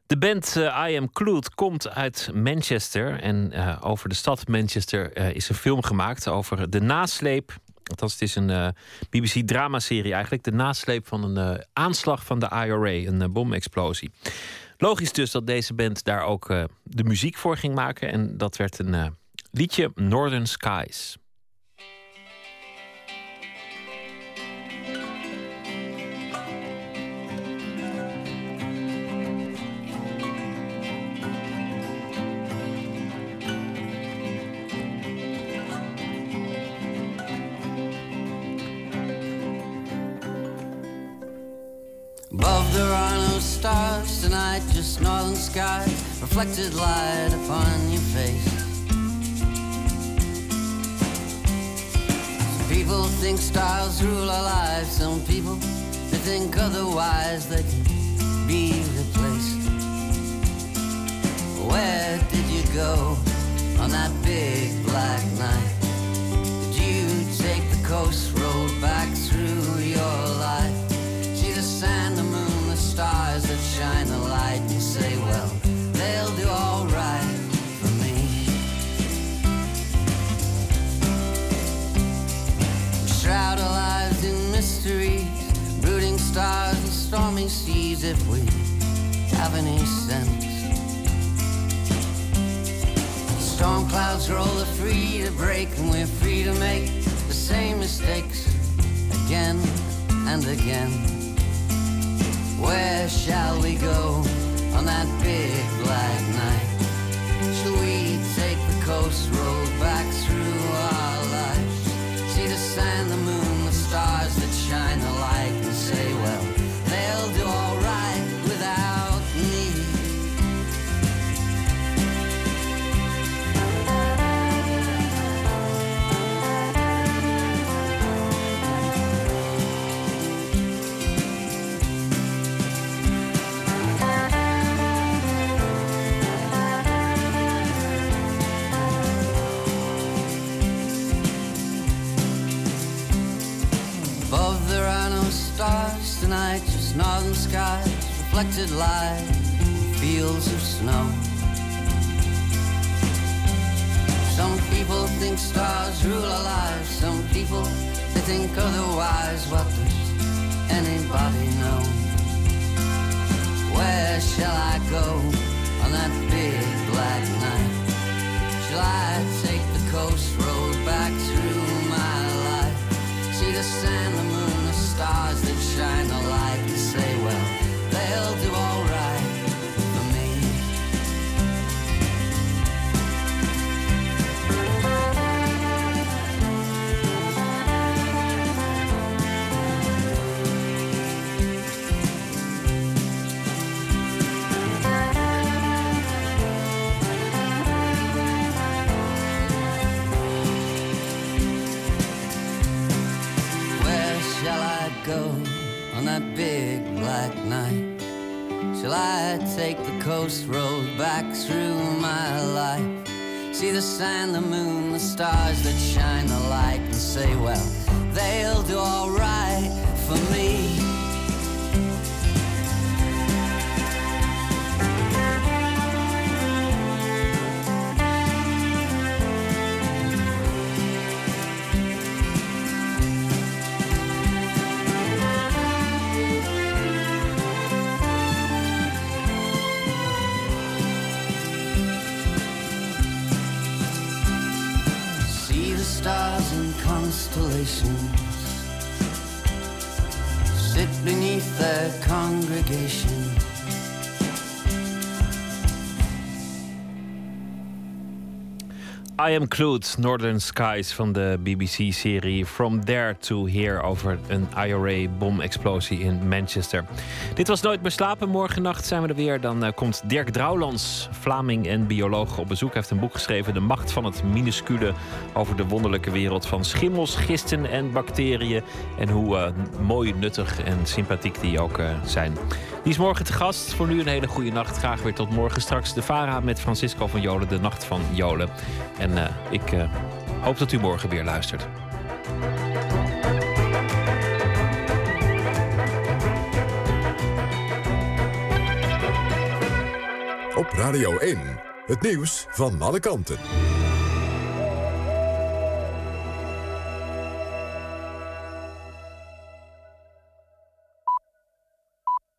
De band I Am Clued komt uit Manchester. En over de stad Manchester is een film gemaakt over de nasleep. Althans, het is een eh, BBC-dramaserie eigenlijk. De nasleep van een eh, aanslag van de IRA, een eh, bomexplosie. Logisch dus dat deze band daar ook de muziek voor ging maken. En dat werd een liedje Northern Skies. Above there are no stars tonight, just northern sky, reflected light upon your face. Some people think stars rule our lives, some people they think otherwise, they can be replaced. Where did you go on that big black night? Did you take the coast road back through your life? See the sand, stars and stormy seas if we have any sense. Storm clouds roll are free to break, and we're free to make the same mistakes again and again. Where shall we go on that big black night? Shall we take the coast road back through our lives? See the sand, the moon, northern skies, reflected light, fields of snow. Some people think stars rule our lives, some people they think otherwise. What does anybody know? Where shall I go on that big black night? Shall I take the coast road back through my life? See the sand, the moon, stars that shine the light and say, well, they'll do all black night. Shall I take the coast road back through my life? See the sun, the moon, the stars that shine the light and say, well, they'll do alright for me. Constellations sit beneath their congregation. I Am Clued, Northern Skies van de BBC-serie From There to Here over een IRA-bomexplosie in Manchester. Dit was Nooit meer slapen. Morgennacht zijn we er weer. Dan eh, komt Dirk Drouwlands, Vlaming en bioloog, op bezoek. Hij heeft een boek geschreven, De Macht van het Minuscule, over de wonderlijke wereld van schimmels, gisten en bacteriën. En hoe eh, mooi, nuttig en sympathiek die ook eh, zijn. Die is morgen te gast. Voor nu een hele goede nacht. Graag weer tot morgen. Straks de Vara met Francisco van Jolen, de Nacht van Jolen. En eh, ik eh, hoop dat u morgen weer luistert. Op Radio 1, het nieuws van alle kanten.